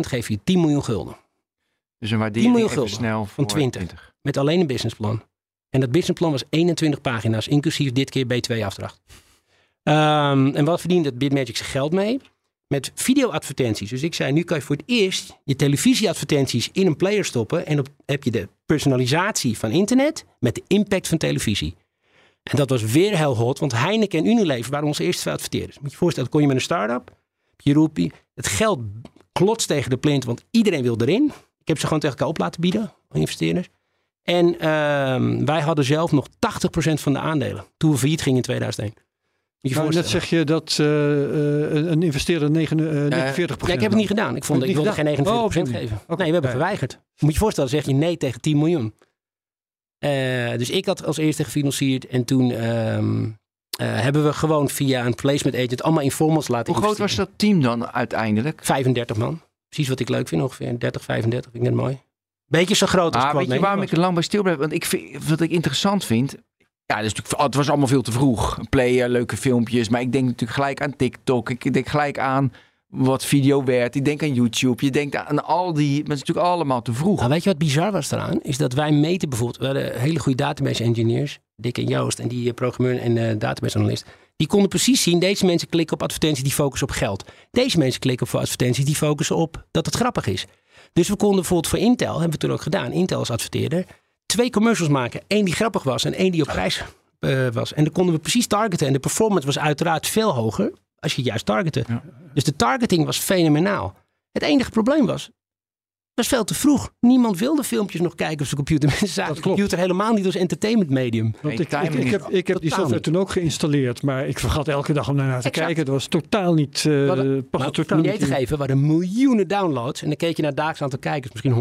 [SPEAKER 6] geven je 10 miljoen gulden.
[SPEAKER 4] Dus
[SPEAKER 6] 10
[SPEAKER 4] een waardering
[SPEAKER 6] miljoen
[SPEAKER 4] even
[SPEAKER 6] gulden
[SPEAKER 4] snel voor
[SPEAKER 6] 20. Met alleen een businessplan. En dat businessplan was 21 pagina's, inclusief dit keer B2-afdracht. Ehm, en wat verdiende Bitmagic zijn geld mee? Met videoadvertenties. Dus ik zei, nu kan je voor het eerst je televisieadvertenties in een player stoppen. En op heb je de personalisatie van internet met de impact van televisie. En dat was weer heel hot, want Heineken en Unilever waren onze eerste twee adverteerders. Moet je je voorstellen, dat kon je met een start-up. Je roepie, het geld klotst tegen de plint, want iedereen wil erin. Ik heb ze gewoon tegen elkaar op laten bieden, investeerders. En ehm, wij hadden zelf nog 80% van de aandelen toen we failliet gingen in 2001. Moet je
[SPEAKER 5] Nou, net zeg je dat eh, eh, een investeerder 9, eh, 49%
[SPEAKER 6] Ja, ik heb het niet gedaan. Ik, vond, ik wilde geen 49%
[SPEAKER 5] gedaan? Oh,
[SPEAKER 6] geven. Nee, we hebben geweigerd. Moet je je voorstellen, zeg je nee tegen 10 miljoen. Eh, dus ik had als eerste gefinancierd. En toen ehm, eh, hebben we gewoon via een placement agent allemaal informals laten
[SPEAKER 4] Hoe groot was dat team dan uiteindelijk?
[SPEAKER 6] 35 man. Precies wat ik leuk vind, ongeveer 30, 35. Vind ik net mooi. Beetje zo groot als
[SPEAKER 4] Ah, weet je waarom ik
[SPEAKER 6] Nederland
[SPEAKER 4] er lang bij stil blijf? Want ik vind, wat ik interessant vind. Ja, natuurlijk, het was allemaal veel te vroeg. Een player, leuke filmpjes. Maar ik denk natuurlijk gelijk aan TikTok. Ik denk gelijk aan wat video werd. Ik denk aan YouTube. Je denkt aan al die. Maar is natuurlijk allemaal te vroeg.
[SPEAKER 6] Nou, weet je wat bizar was eraan? Is dat wij meten bijvoorbeeld, we hadden hele goede database engineers, Dick en Joost en die eh, programmeur en eh, database analyst. Die konden precies zien, deze mensen klikken op advertenties die focussen op geld. Deze mensen klikken op advertenties die focussen op dat het grappig is. Dus we konden bijvoorbeeld voor Intel, hebben we toen ook gedaan, Intel als adverteerder, twee commercials maken. Eén die grappig was en één die op prijs eh, was. En dan konden we precies targeten. En de performance was uiteraard veel hoger als je het juist targette. Dus de targeting was fenomenaal. Het enige probleem was, het was veel te vroeg. Niemand wilde filmpjes nog kijken op zijn computer. [laughs] Mensen zagen de
[SPEAKER 5] klopt.
[SPEAKER 6] computer helemaal niet als entertainment medium.
[SPEAKER 4] Nee,
[SPEAKER 5] ik, ik, heb, ik heb die software
[SPEAKER 6] niet.
[SPEAKER 5] toen ook geïnstalleerd, maar ik vergat elke dag om daarnaar te
[SPEAKER 6] Exact.
[SPEAKER 5] kijken. Dat was totaal niet, uh,
[SPEAKER 6] Maar
[SPEAKER 5] totaal
[SPEAKER 6] om je
[SPEAKER 5] niet
[SPEAKER 6] idee te geven, we hadden miljoenen downloads. En dan keek je naar het dagelijks aantal kijkers, misschien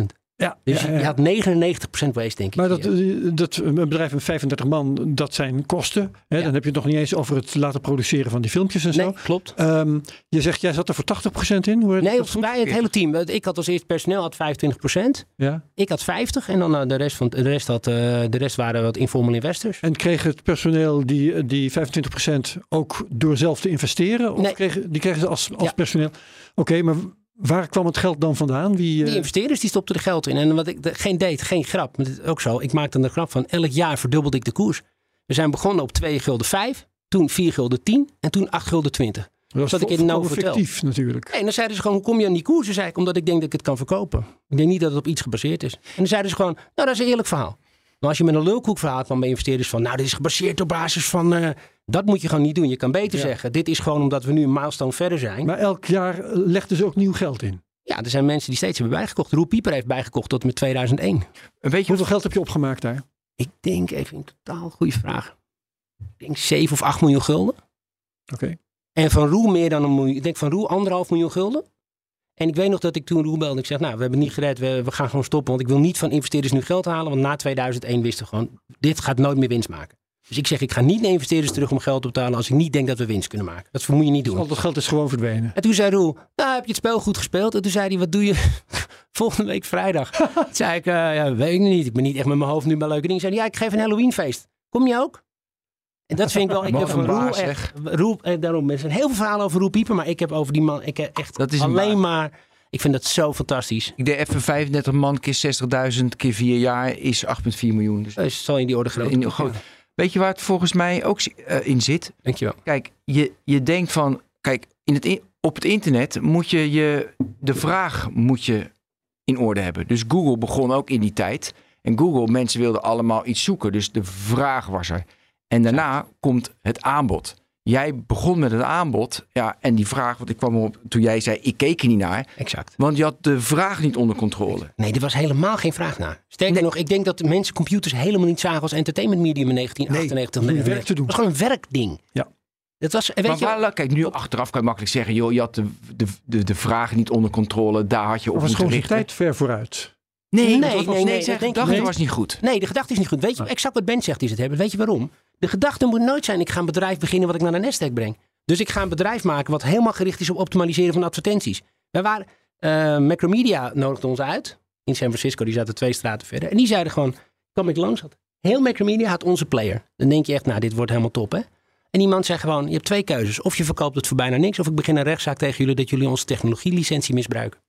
[SPEAKER 6] 150.000.
[SPEAKER 5] Ja,
[SPEAKER 6] Dus
[SPEAKER 5] ja,
[SPEAKER 6] je-
[SPEAKER 5] ja.
[SPEAKER 6] je had 99% waste, denk ik.
[SPEAKER 5] Maar dat, eh, dat, een bedrijf met 35 man, dat zijn kosten. Hè?
[SPEAKER 6] Ja.
[SPEAKER 5] Dan heb je het nog niet eens over het laten produceren van die filmpjes en zo.
[SPEAKER 6] nee, klopt.
[SPEAKER 5] Ehm, je zegt, jij zat er voor 80% in?
[SPEAKER 6] Nee, op
[SPEAKER 5] goed?
[SPEAKER 6] mij het hele team. Ik had als eerste personeel had 25%.
[SPEAKER 5] Ja.
[SPEAKER 6] Ik had 50 en dan eh, de rest, van, de rest, had, eh, de rest waren wat informal investors.
[SPEAKER 5] En kreeg het personeel die, die 25% ook door zelf te investeren? Of
[SPEAKER 6] Nee.
[SPEAKER 5] kregen, die kregen ze als, als personeel? Oké, maar waar kwam het geld dan vandaan? Wie, eh,
[SPEAKER 6] Die investeerders die stopten er geld in. En wat ik de- geen deed, geen grap. Maar dit ook zo. Ik maakte een grap van. Elk jaar verdubbelde ik de koers. We zijn begonnen op 2 gulden 5. Toen 4 gulden 10. En toen 8 gulden 20.
[SPEAKER 5] dat
[SPEAKER 6] ik in Novotel.
[SPEAKER 5] fictief natuurlijk.
[SPEAKER 6] En dan zeiden ze gewoon, hoe kom je aan die koers? Zei ik, omdat ik denk dat ik het kan verkopen. Ik denk niet dat het op iets gebaseerd is. En dan zeiden ze gewoon, nou dat is een eerlijk verhaal. Maar als je met een lulkoek verhaal kwam bij investeerders van, nou dit is gebaseerd op basis van, eh, dat moet je gewoon niet doen. Je kan beter
[SPEAKER 5] Ja.
[SPEAKER 6] zeggen, dit is gewoon omdat we nu een milestone verder zijn.
[SPEAKER 5] Maar elk jaar eh, legden ze ook nieuw geld in.
[SPEAKER 6] ja, er zijn mensen die steeds hebben bijgekocht. Roel Pieper heeft bijgekocht tot met 2001.
[SPEAKER 4] Weet je
[SPEAKER 5] Hoeveel geld heb je opgemaakt daar?
[SPEAKER 6] Ik denk even in totaal, goede vraag. Ik denk 7 of 8 miljoen gulden.
[SPEAKER 5] Oké.
[SPEAKER 6] En van Roel meer dan een miljoen. Ik denk van Roel anderhalf miljoen gulden. En ik weet nog dat ik toen Roel belde. Ik zeg, nou, we hebben het niet gered. We, we gaan gewoon stoppen. Want ik wil niet van investeerders nu geld halen. Want na 2001 wisten we gewoon, dit gaat nooit meer winst maken. Dus ik zeg, ik ga niet naar investeerders terug om geld op te halen als ik niet denk dat we winst kunnen maken. Dat moet je niet doen.
[SPEAKER 5] Al dat geld is gewoon verdwenen.
[SPEAKER 6] En toen zei Roel, nou heb je het spel goed gespeeld? En toen zei hij, wat doe je [laughs] volgende week vrijdag? [laughs] toen zei ik, eh, ja, weet ik niet. Ik ben niet echt met mijn hoofd nu bij leuke dingen. Zei hij, ja, ik geef een Halloweenfeest. Kom je ook? En dat vind ik wel, ik heb
[SPEAKER 4] een
[SPEAKER 6] van Roel echt, Roel, eh, daarom, er zijn heel veel verhalen over Roel Pieper, maar ik heb over die man, ik heb echt
[SPEAKER 4] Dat is een
[SPEAKER 6] alleen maar, ik vind dat zo fantastisch.
[SPEAKER 4] Ik deed even 35 man keer 60.000 keer 4 jaar is 8,4 miljoen. Dus
[SPEAKER 6] Dus zal in die orde groot.
[SPEAKER 4] in, groot. Weet je waar het volgens mij ook eh, in zit?
[SPEAKER 6] Dankjewel.
[SPEAKER 4] Kijk, je, je denkt van, kijk, in het in- op het internet moet je, je de vraag moet je in orde hebben. Dus Google begon ook in die tijd. En Google, mensen wilden allemaal iets zoeken. Dus de vraag was er. En daarna komt het aanbod. Jij begon met het aanbod. Ja, en die vraag, want ik kwam op toen jij zei, ik keek er niet naar.
[SPEAKER 6] Exact.
[SPEAKER 4] Want je had de vraag niet onder controle.
[SPEAKER 6] Nee, er was helemaal geen vraag naar. Sterker
[SPEAKER 4] Nee.
[SPEAKER 6] nog, ik denk dat de mensen computers helemaal niet zagen als entertainment medium in 1998.
[SPEAKER 5] Nee, om je
[SPEAKER 6] 99.
[SPEAKER 5] werk te doen.
[SPEAKER 6] Het was gewoon een werkding.
[SPEAKER 5] Ja.
[SPEAKER 6] Dat was, weet
[SPEAKER 4] maar
[SPEAKER 6] je,
[SPEAKER 4] waar, kijk, nu achteraf kan je makkelijk zeggen, joh, je had de, de, de, de vragen niet onder controle. Daar had je op
[SPEAKER 5] Of was
[SPEAKER 4] moeten
[SPEAKER 5] gewoon zijn
[SPEAKER 4] richten.
[SPEAKER 5] tijd ver vooruit.
[SPEAKER 4] Nee,
[SPEAKER 6] Nee,
[SPEAKER 4] was-
[SPEAKER 6] nee, nee, ik
[SPEAKER 4] gedachte was niet goed.
[SPEAKER 6] Nee, de gedachte is niet goed. Weet je exact wat Ben zegt is het hebben? Weet je waarom? De gedachte moet nooit zijn, ik ga een bedrijf beginnen wat ik naar de Nasdaq breng. Dus ik ga een bedrijf maken wat helemaal gericht is op optimaliseren van advertenties. Wij waren, eh, Macromedia nodigde ons uit in San Francisco. Die zaten twee straten verder. En die zeiden gewoon, kom ik langs. Had. Heel Macromedia had onze player. Dan denk je echt, nou dit wordt helemaal top hè. En die man zei gewoon, je hebt twee keuzes. Of je verkoopt het voor bijna niks. Of ik begin een rechtszaak tegen jullie dat jullie onze technologielicentie misbruiken.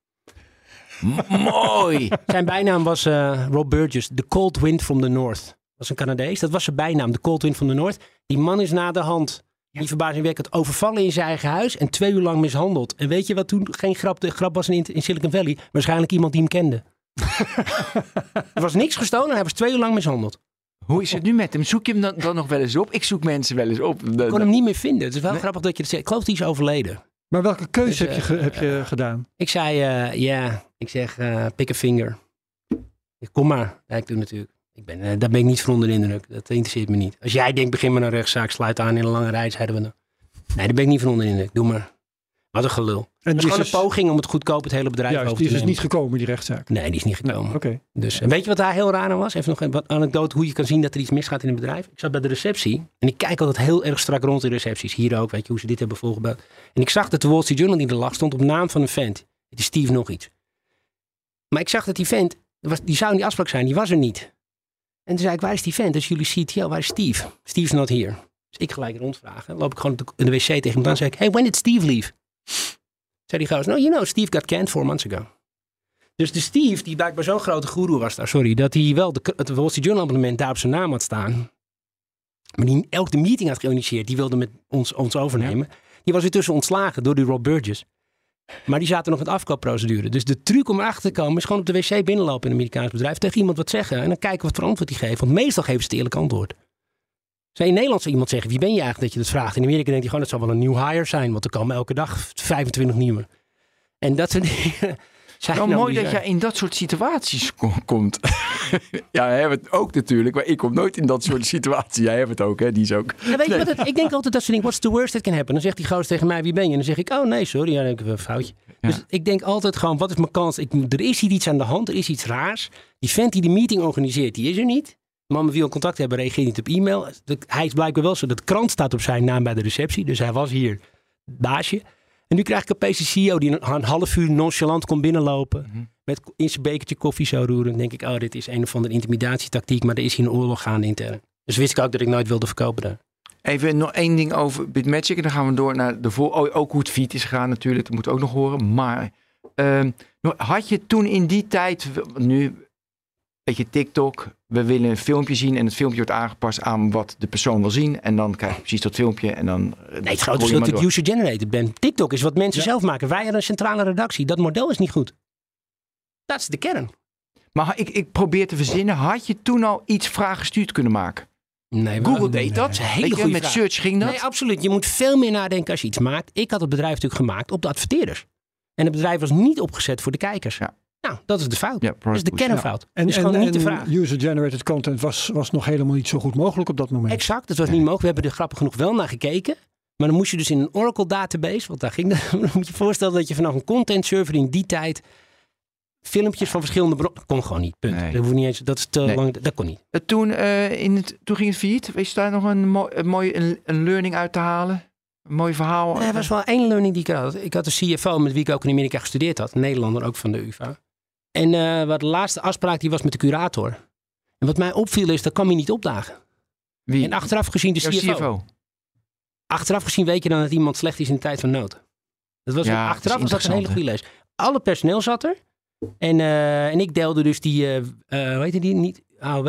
[SPEAKER 4] Mooi.
[SPEAKER 6] Zijn bijnaam was eh, Rob Burgess, The Cold Wind from the North. Dat was een Canadees. Dat was zijn bijnaam, The Cold Wind from the North. Die man is na de hand, niet verbazingwekkend, overvallen in zijn eigen huis en twee uur lang mishandeld. En weet je wat toen geen grap, de grap was in, in Silicon Valley? Waarschijnlijk iemand die hem kende. [laughs] er was niks gestolen, hij was twee uur lang mishandeld.
[SPEAKER 4] Hoe is het nu met hem? Zoek je hem dan, dan nog wel eens op? Ik zoek mensen wel eens op.
[SPEAKER 6] Ik kon hem niet meer vinden. Het is wel grappig dat je dat zegt. Ik geloof die is overleden.
[SPEAKER 5] Maar welke keuze
[SPEAKER 6] Dus,
[SPEAKER 5] heb, je, ge- heb je gedaan?
[SPEAKER 6] Ik zei, eh, ja, ik zeg, eh pick a finger. Ik, Kom maar. Ik doe natuurlijk. Ik ben, eh, daar ben ik niet van onder de indruk. Dat interesseert me niet. Als jij denkt, begin met een rechtszaak, sluit aan in een lange rij, zeiden we dan. Nee, daar ben ik niet van onder de indruk. Doe maar. Wat een gelul.
[SPEAKER 5] En
[SPEAKER 6] Het is
[SPEAKER 5] die
[SPEAKER 6] gewoon een
[SPEAKER 5] dus,
[SPEAKER 6] poging om het goedkoop het hele bedrijf
[SPEAKER 5] juist,
[SPEAKER 6] over
[SPEAKER 5] die
[SPEAKER 6] te
[SPEAKER 5] is dus niet gekomen, die rechtszaak.
[SPEAKER 6] Nee, die is niet gekomen.
[SPEAKER 5] Oké.
[SPEAKER 6] Dus, en weet je wat daar heel raar aan was? Even nog een wat anekdote hoe je kan zien dat er iets misgaat in een bedrijf. Ik zat bij de receptie en ik kijk altijd heel erg strak rond in recepties. Hier ook, weet je, hoe ze dit hebben volgebouwd. En ik zag dat de Wall Street Journal die er lag stond op naam van een vent. Het is Steve nog iets. Maar ik zag dat die vent, was, die zou in die afspraak zijn, die was er niet. En toen zei ik, waar is die vent? Dat is jullie CTO, waar is Steve? Steve's not here. Dus ik gelijk rondvragen. Loop ik gewoon in de wc tegen hem aan en zei ik, hey, when did Steve leave? Zei die gozer, no, you know, Steve got canned four months ago. Dus de Steve, die blijkbaar zo'n grote goeroe was daar, sorry, dat hij wel de, het Wall Street Journal abonnement daar op zijn naam had staan. Maar die elk de meeting had geïnitieerd, die wilde met ons, ons overnemen. Die was weer tussen ontslagen door die Rob Burgess. Maar die zaten nog in het afkoopprocedure. Dus de truc om erachter te komen is gewoon op de wc binnenlopen in een Amerikaans bedrijf. Tegen iemand wat zeggen en dan kijken wat voor antwoord die geeft. Want meestal geven ze het eerlijk antwoord. Zou in Nederland zou iemand zeggen, wie ben je eigenlijk dat je dat vraagt? In Amerika denkt hij gewoon, het zal wel een nieuw hire zijn. Want er komen elke dag 25 nieuwe. En dat soort [laughs] dingen zijn
[SPEAKER 4] Wel
[SPEAKER 6] nou
[SPEAKER 4] mooi dat jij in dat soort situaties ko- komt. [laughs] ja, hij heeft het ook natuurlijk, maar ik kom nooit in dat soort situaties. Jij hebt het ook, hè? Die is ook.
[SPEAKER 6] Ja, weet je wat het, ik denk altijd dat ze denken, what's the worst that can happen? Dan zegt die gozer tegen mij, wie ben je? En dan zeg ik, oh nee, sorry, ja, dan heb ik een foutje. Dus ik denk altijd gewoon, wat is mijn kans? Ik, er is hier iets aan de hand, er is iets raars. Die vent die de meeting organiseert, die is er niet. Man met wie we contact hebben, reageert niet op e-mail. Hij is blijkbaar wel zo, dat de krant staat op zijn naam bij de receptie. Dus hij was hier baasje. En nu krijg ik opeens een CEO die een, een half uur nonchalant komt binnenlopen. Met in zijn bekertje koffie zo roeren. Dan denk ik, oh, dit is een of andere intimidatietactiek. Maar er is hier een oorlog gaande intern. Dus wist ik ook dat ik nooit wilde verkopen daar.
[SPEAKER 4] Even nog één ding over Bitmagic. En dan gaan we door naar de voor. Oh, ook hoe het fiet is gegaan natuurlijk. Dat moet ook nog horen. Maar ehm, had je toen in die tijd. Nu, weet je, TikTok. We willen een filmpje zien. En het filmpje wordt aangepast aan wat de persoon wil zien. En dan krijg je precies dat filmpje. En dan. eh,
[SPEAKER 6] Nee, het grote is
[SPEAKER 4] door.
[SPEAKER 6] user-generated ben. TikTok is wat mensen zelf maken. Wij hebben een centrale redactie. Dat model is niet goed. Dat is de kern.
[SPEAKER 4] Maar ik, ik probeer te verzinnen. Had je toen al iets vragen gestuurd kunnen maken?
[SPEAKER 6] Nee,
[SPEAKER 4] Google
[SPEAKER 6] nee,
[SPEAKER 4] deed dat.
[SPEAKER 6] is een hele
[SPEAKER 4] je, met
[SPEAKER 6] vraag.
[SPEAKER 4] search ging dat.
[SPEAKER 6] Nee, absoluut. Je moet veel meer nadenken als je iets maakt. Ik had het bedrijf natuurlijk gemaakt op de adverteerders. En het bedrijf was niet opgezet voor de kijkers.
[SPEAKER 4] Ja.
[SPEAKER 6] Nou, dat is de fout.
[SPEAKER 4] Ja,
[SPEAKER 6] dat is de kernfout.
[SPEAKER 5] En,
[SPEAKER 6] dus
[SPEAKER 5] en,
[SPEAKER 6] gewoon niet de vraag.
[SPEAKER 5] user-generated content was, was nog helemaal niet zo goed mogelijk op dat moment.
[SPEAKER 6] Exact, het was niet mogelijk. We hebben er grappig genoeg wel naar gekeken. Maar dan moest je dus in een Oracle database, want daar ging dat. [laughs] Dan moet je je voorstellen dat je vanaf een content server in die tijd filmpjes van verschillende bronnen. Dat kon gewoon niet. Punt.
[SPEAKER 4] Nee.
[SPEAKER 6] Dat, hoeft niet eens, dat is te
[SPEAKER 4] Nee.
[SPEAKER 6] lang. Dat kon niet.
[SPEAKER 4] Eh, Toen, eh, in het, toen ging het failliet. Wees daar nog een, mooi, een mooie een, een learning uit te halen? Een mooi verhaal?
[SPEAKER 6] Er was wel één learning die ik had. Ik had een CFO met wie ik ook in Amerika gestudeerd had. Een Nederlander, ook van de UvA. En eh, wat de laatste afspraak die was met de curator. En wat mij opviel is, dat kwam hij niet opdagen.
[SPEAKER 4] Wie?
[SPEAKER 6] En achteraf gezien de CFO.
[SPEAKER 4] CFO.
[SPEAKER 6] Achteraf gezien weet je dan dat iemand slecht is in de tijd van nood. Dat was
[SPEAKER 4] Ja,
[SPEAKER 6] achteraf
[SPEAKER 4] dat
[SPEAKER 6] was dat een hele goede lees. Alle personeel zat er. En, eh, en ik deelde dus die, eh, hoe heet die niet? AOW,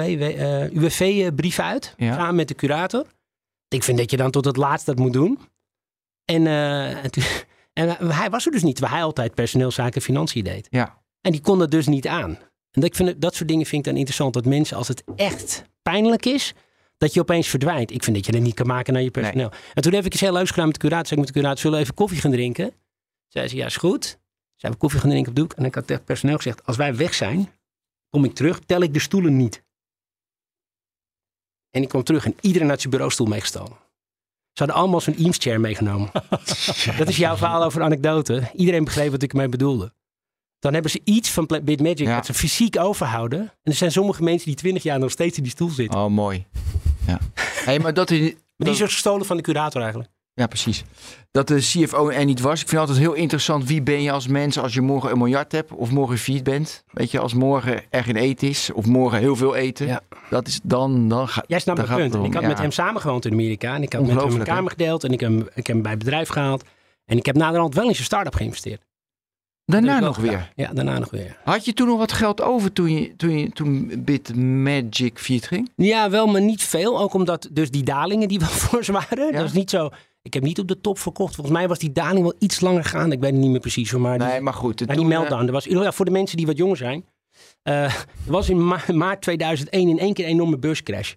[SPEAKER 6] UWV-brief uit.
[SPEAKER 4] Ja.
[SPEAKER 6] Samen met de curator. Ik vind dat je dan tot het laatste dat moet doen. En, en, [laughs] en hij was er dus niet, waar hij altijd personeelszaken en financiën deed.
[SPEAKER 4] Ja.
[SPEAKER 6] En die kon dat dus niet aan. En dat, ik vind, dat soort dingen vind ik dan interessant. Dat mensen, als het echt pijnlijk is, dat je opeens verdwijnt. Ik vind dat je dat niet kan maken naar je personeel. En toen heb ik iets heel leuks gedaan met de curator. Zei ik met de curator, zullen we even koffie gaan drinken? Zei ze, ja, is goed. Zijn we koffie gaan drinken op de hoek. En ik had tegen het personeel gezegd, als wij weg zijn, kom ik terug, tel ik de stoelen niet. En ik kwam terug en iedereen had zijn bureaustoel meegestolen. Ze hadden allemaal zo'n Eames chair meegenomen. [laughs] dat is jouw verhaal over anekdote. Iedereen begreep wat ik ermee bedoelde. Dan hebben ze iets van Bitmagic
[SPEAKER 4] Ja.
[SPEAKER 6] dat ze fysiek overhouden. En er zijn sommige mensen die twintig jaar nog steeds in die stoel zitten.
[SPEAKER 4] Oh, mooi. Ja. Hey, maar dat is, [laughs]
[SPEAKER 6] Maar die
[SPEAKER 4] dat-
[SPEAKER 6] is ook gestolen van de curator eigenlijk.
[SPEAKER 4] Ja, precies. Dat de CFO er niet was. Ik vind altijd heel interessant. Wie ben je als mens als je morgen een miljard hebt of morgen vier bent? Weet je, als morgen er geen eten is of morgen heel veel eten.
[SPEAKER 6] Ja.
[SPEAKER 4] Dat is dan, dan gaat.
[SPEAKER 6] Jij snapt mijn
[SPEAKER 4] gaat
[SPEAKER 6] punt. ik had
[SPEAKER 4] ja.
[SPEAKER 6] met hem samen gewoond in Amerika. En ik had met hem een
[SPEAKER 4] hè?
[SPEAKER 6] kamer gedeeld. En ik heb, hem- ik heb hem bij het bedrijf gehaald. En ik heb naderhand wel in zijn start-up geïnvesteerd.
[SPEAKER 4] Daarna
[SPEAKER 6] Dat
[SPEAKER 4] nog weer.
[SPEAKER 6] Ja, daarna nog weer.
[SPEAKER 4] Had je toen nog wat geld over toen, je, toen, je, toen Bitmagic failliet ging?
[SPEAKER 6] Ja, wel, maar niet veel. Ook omdat dus die dalingen die [laughs] wel fors waren.
[SPEAKER 4] Ja.
[SPEAKER 6] Dat is niet zo... Ik heb niet op de top verkocht. Volgens mij was die daling wel iets langer gaande. Ik weet het niet meer precies. hoor, Maar die,
[SPEAKER 4] Nee, maar goed.
[SPEAKER 6] maar die
[SPEAKER 4] eh,
[SPEAKER 6] meltdown. Er was, ja, voor de mensen die wat jonger zijn. eh, er [laughs] was in ma- maart 2001 in één keer een enorme beurscrash.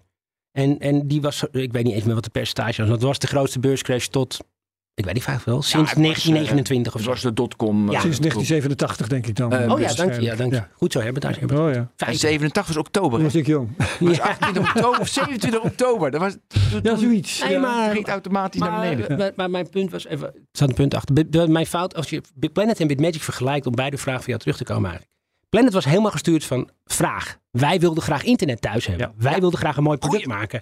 [SPEAKER 6] En, en die was, ik weet niet eens meer wat de percentage was. Het was de grootste beurscrash tot, ik weet niet vaak wel, sinds
[SPEAKER 4] het was, eh,
[SPEAKER 6] 1929 of
[SPEAKER 4] Het
[SPEAKER 6] zo.
[SPEAKER 4] was de dotcom.
[SPEAKER 6] Ja.
[SPEAKER 4] eh,
[SPEAKER 5] Sinds 1987 denk ik dan.
[SPEAKER 4] Eh,
[SPEAKER 6] Oh ja, dank je. Ja, dank je. Goed zo hebben daar.
[SPEAKER 5] Oh ja.
[SPEAKER 4] En 87 was oktober.
[SPEAKER 5] Was ik jong. [laughs]
[SPEAKER 4] Was 28 oktober of 27 oktober. Dat was,
[SPEAKER 5] Ja, zoiets.
[SPEAKER 6] Nee,
[SPEAKER 5] Ja.
[SPEAKER 6] maar-
[SPEAKER 4] ging automatisch naar
[SPEAKER 6] Maar,
[SPEAKER 4] beneden.
[SPEAKER 6] maar, maar mijn punt was even. Er staat een punt achter. Mijn fout, als je Bitplanet en Bitmagic vergelijkt, om beide vragen van jou terug te komen eigenlijk. Planet was helemaal gestuurd van vraag. Wij wilden graag internet thuis hebben.
[SPEAKER 5] Ja.
[SPEAKER 6] Wij wilden graag een mooi product maken.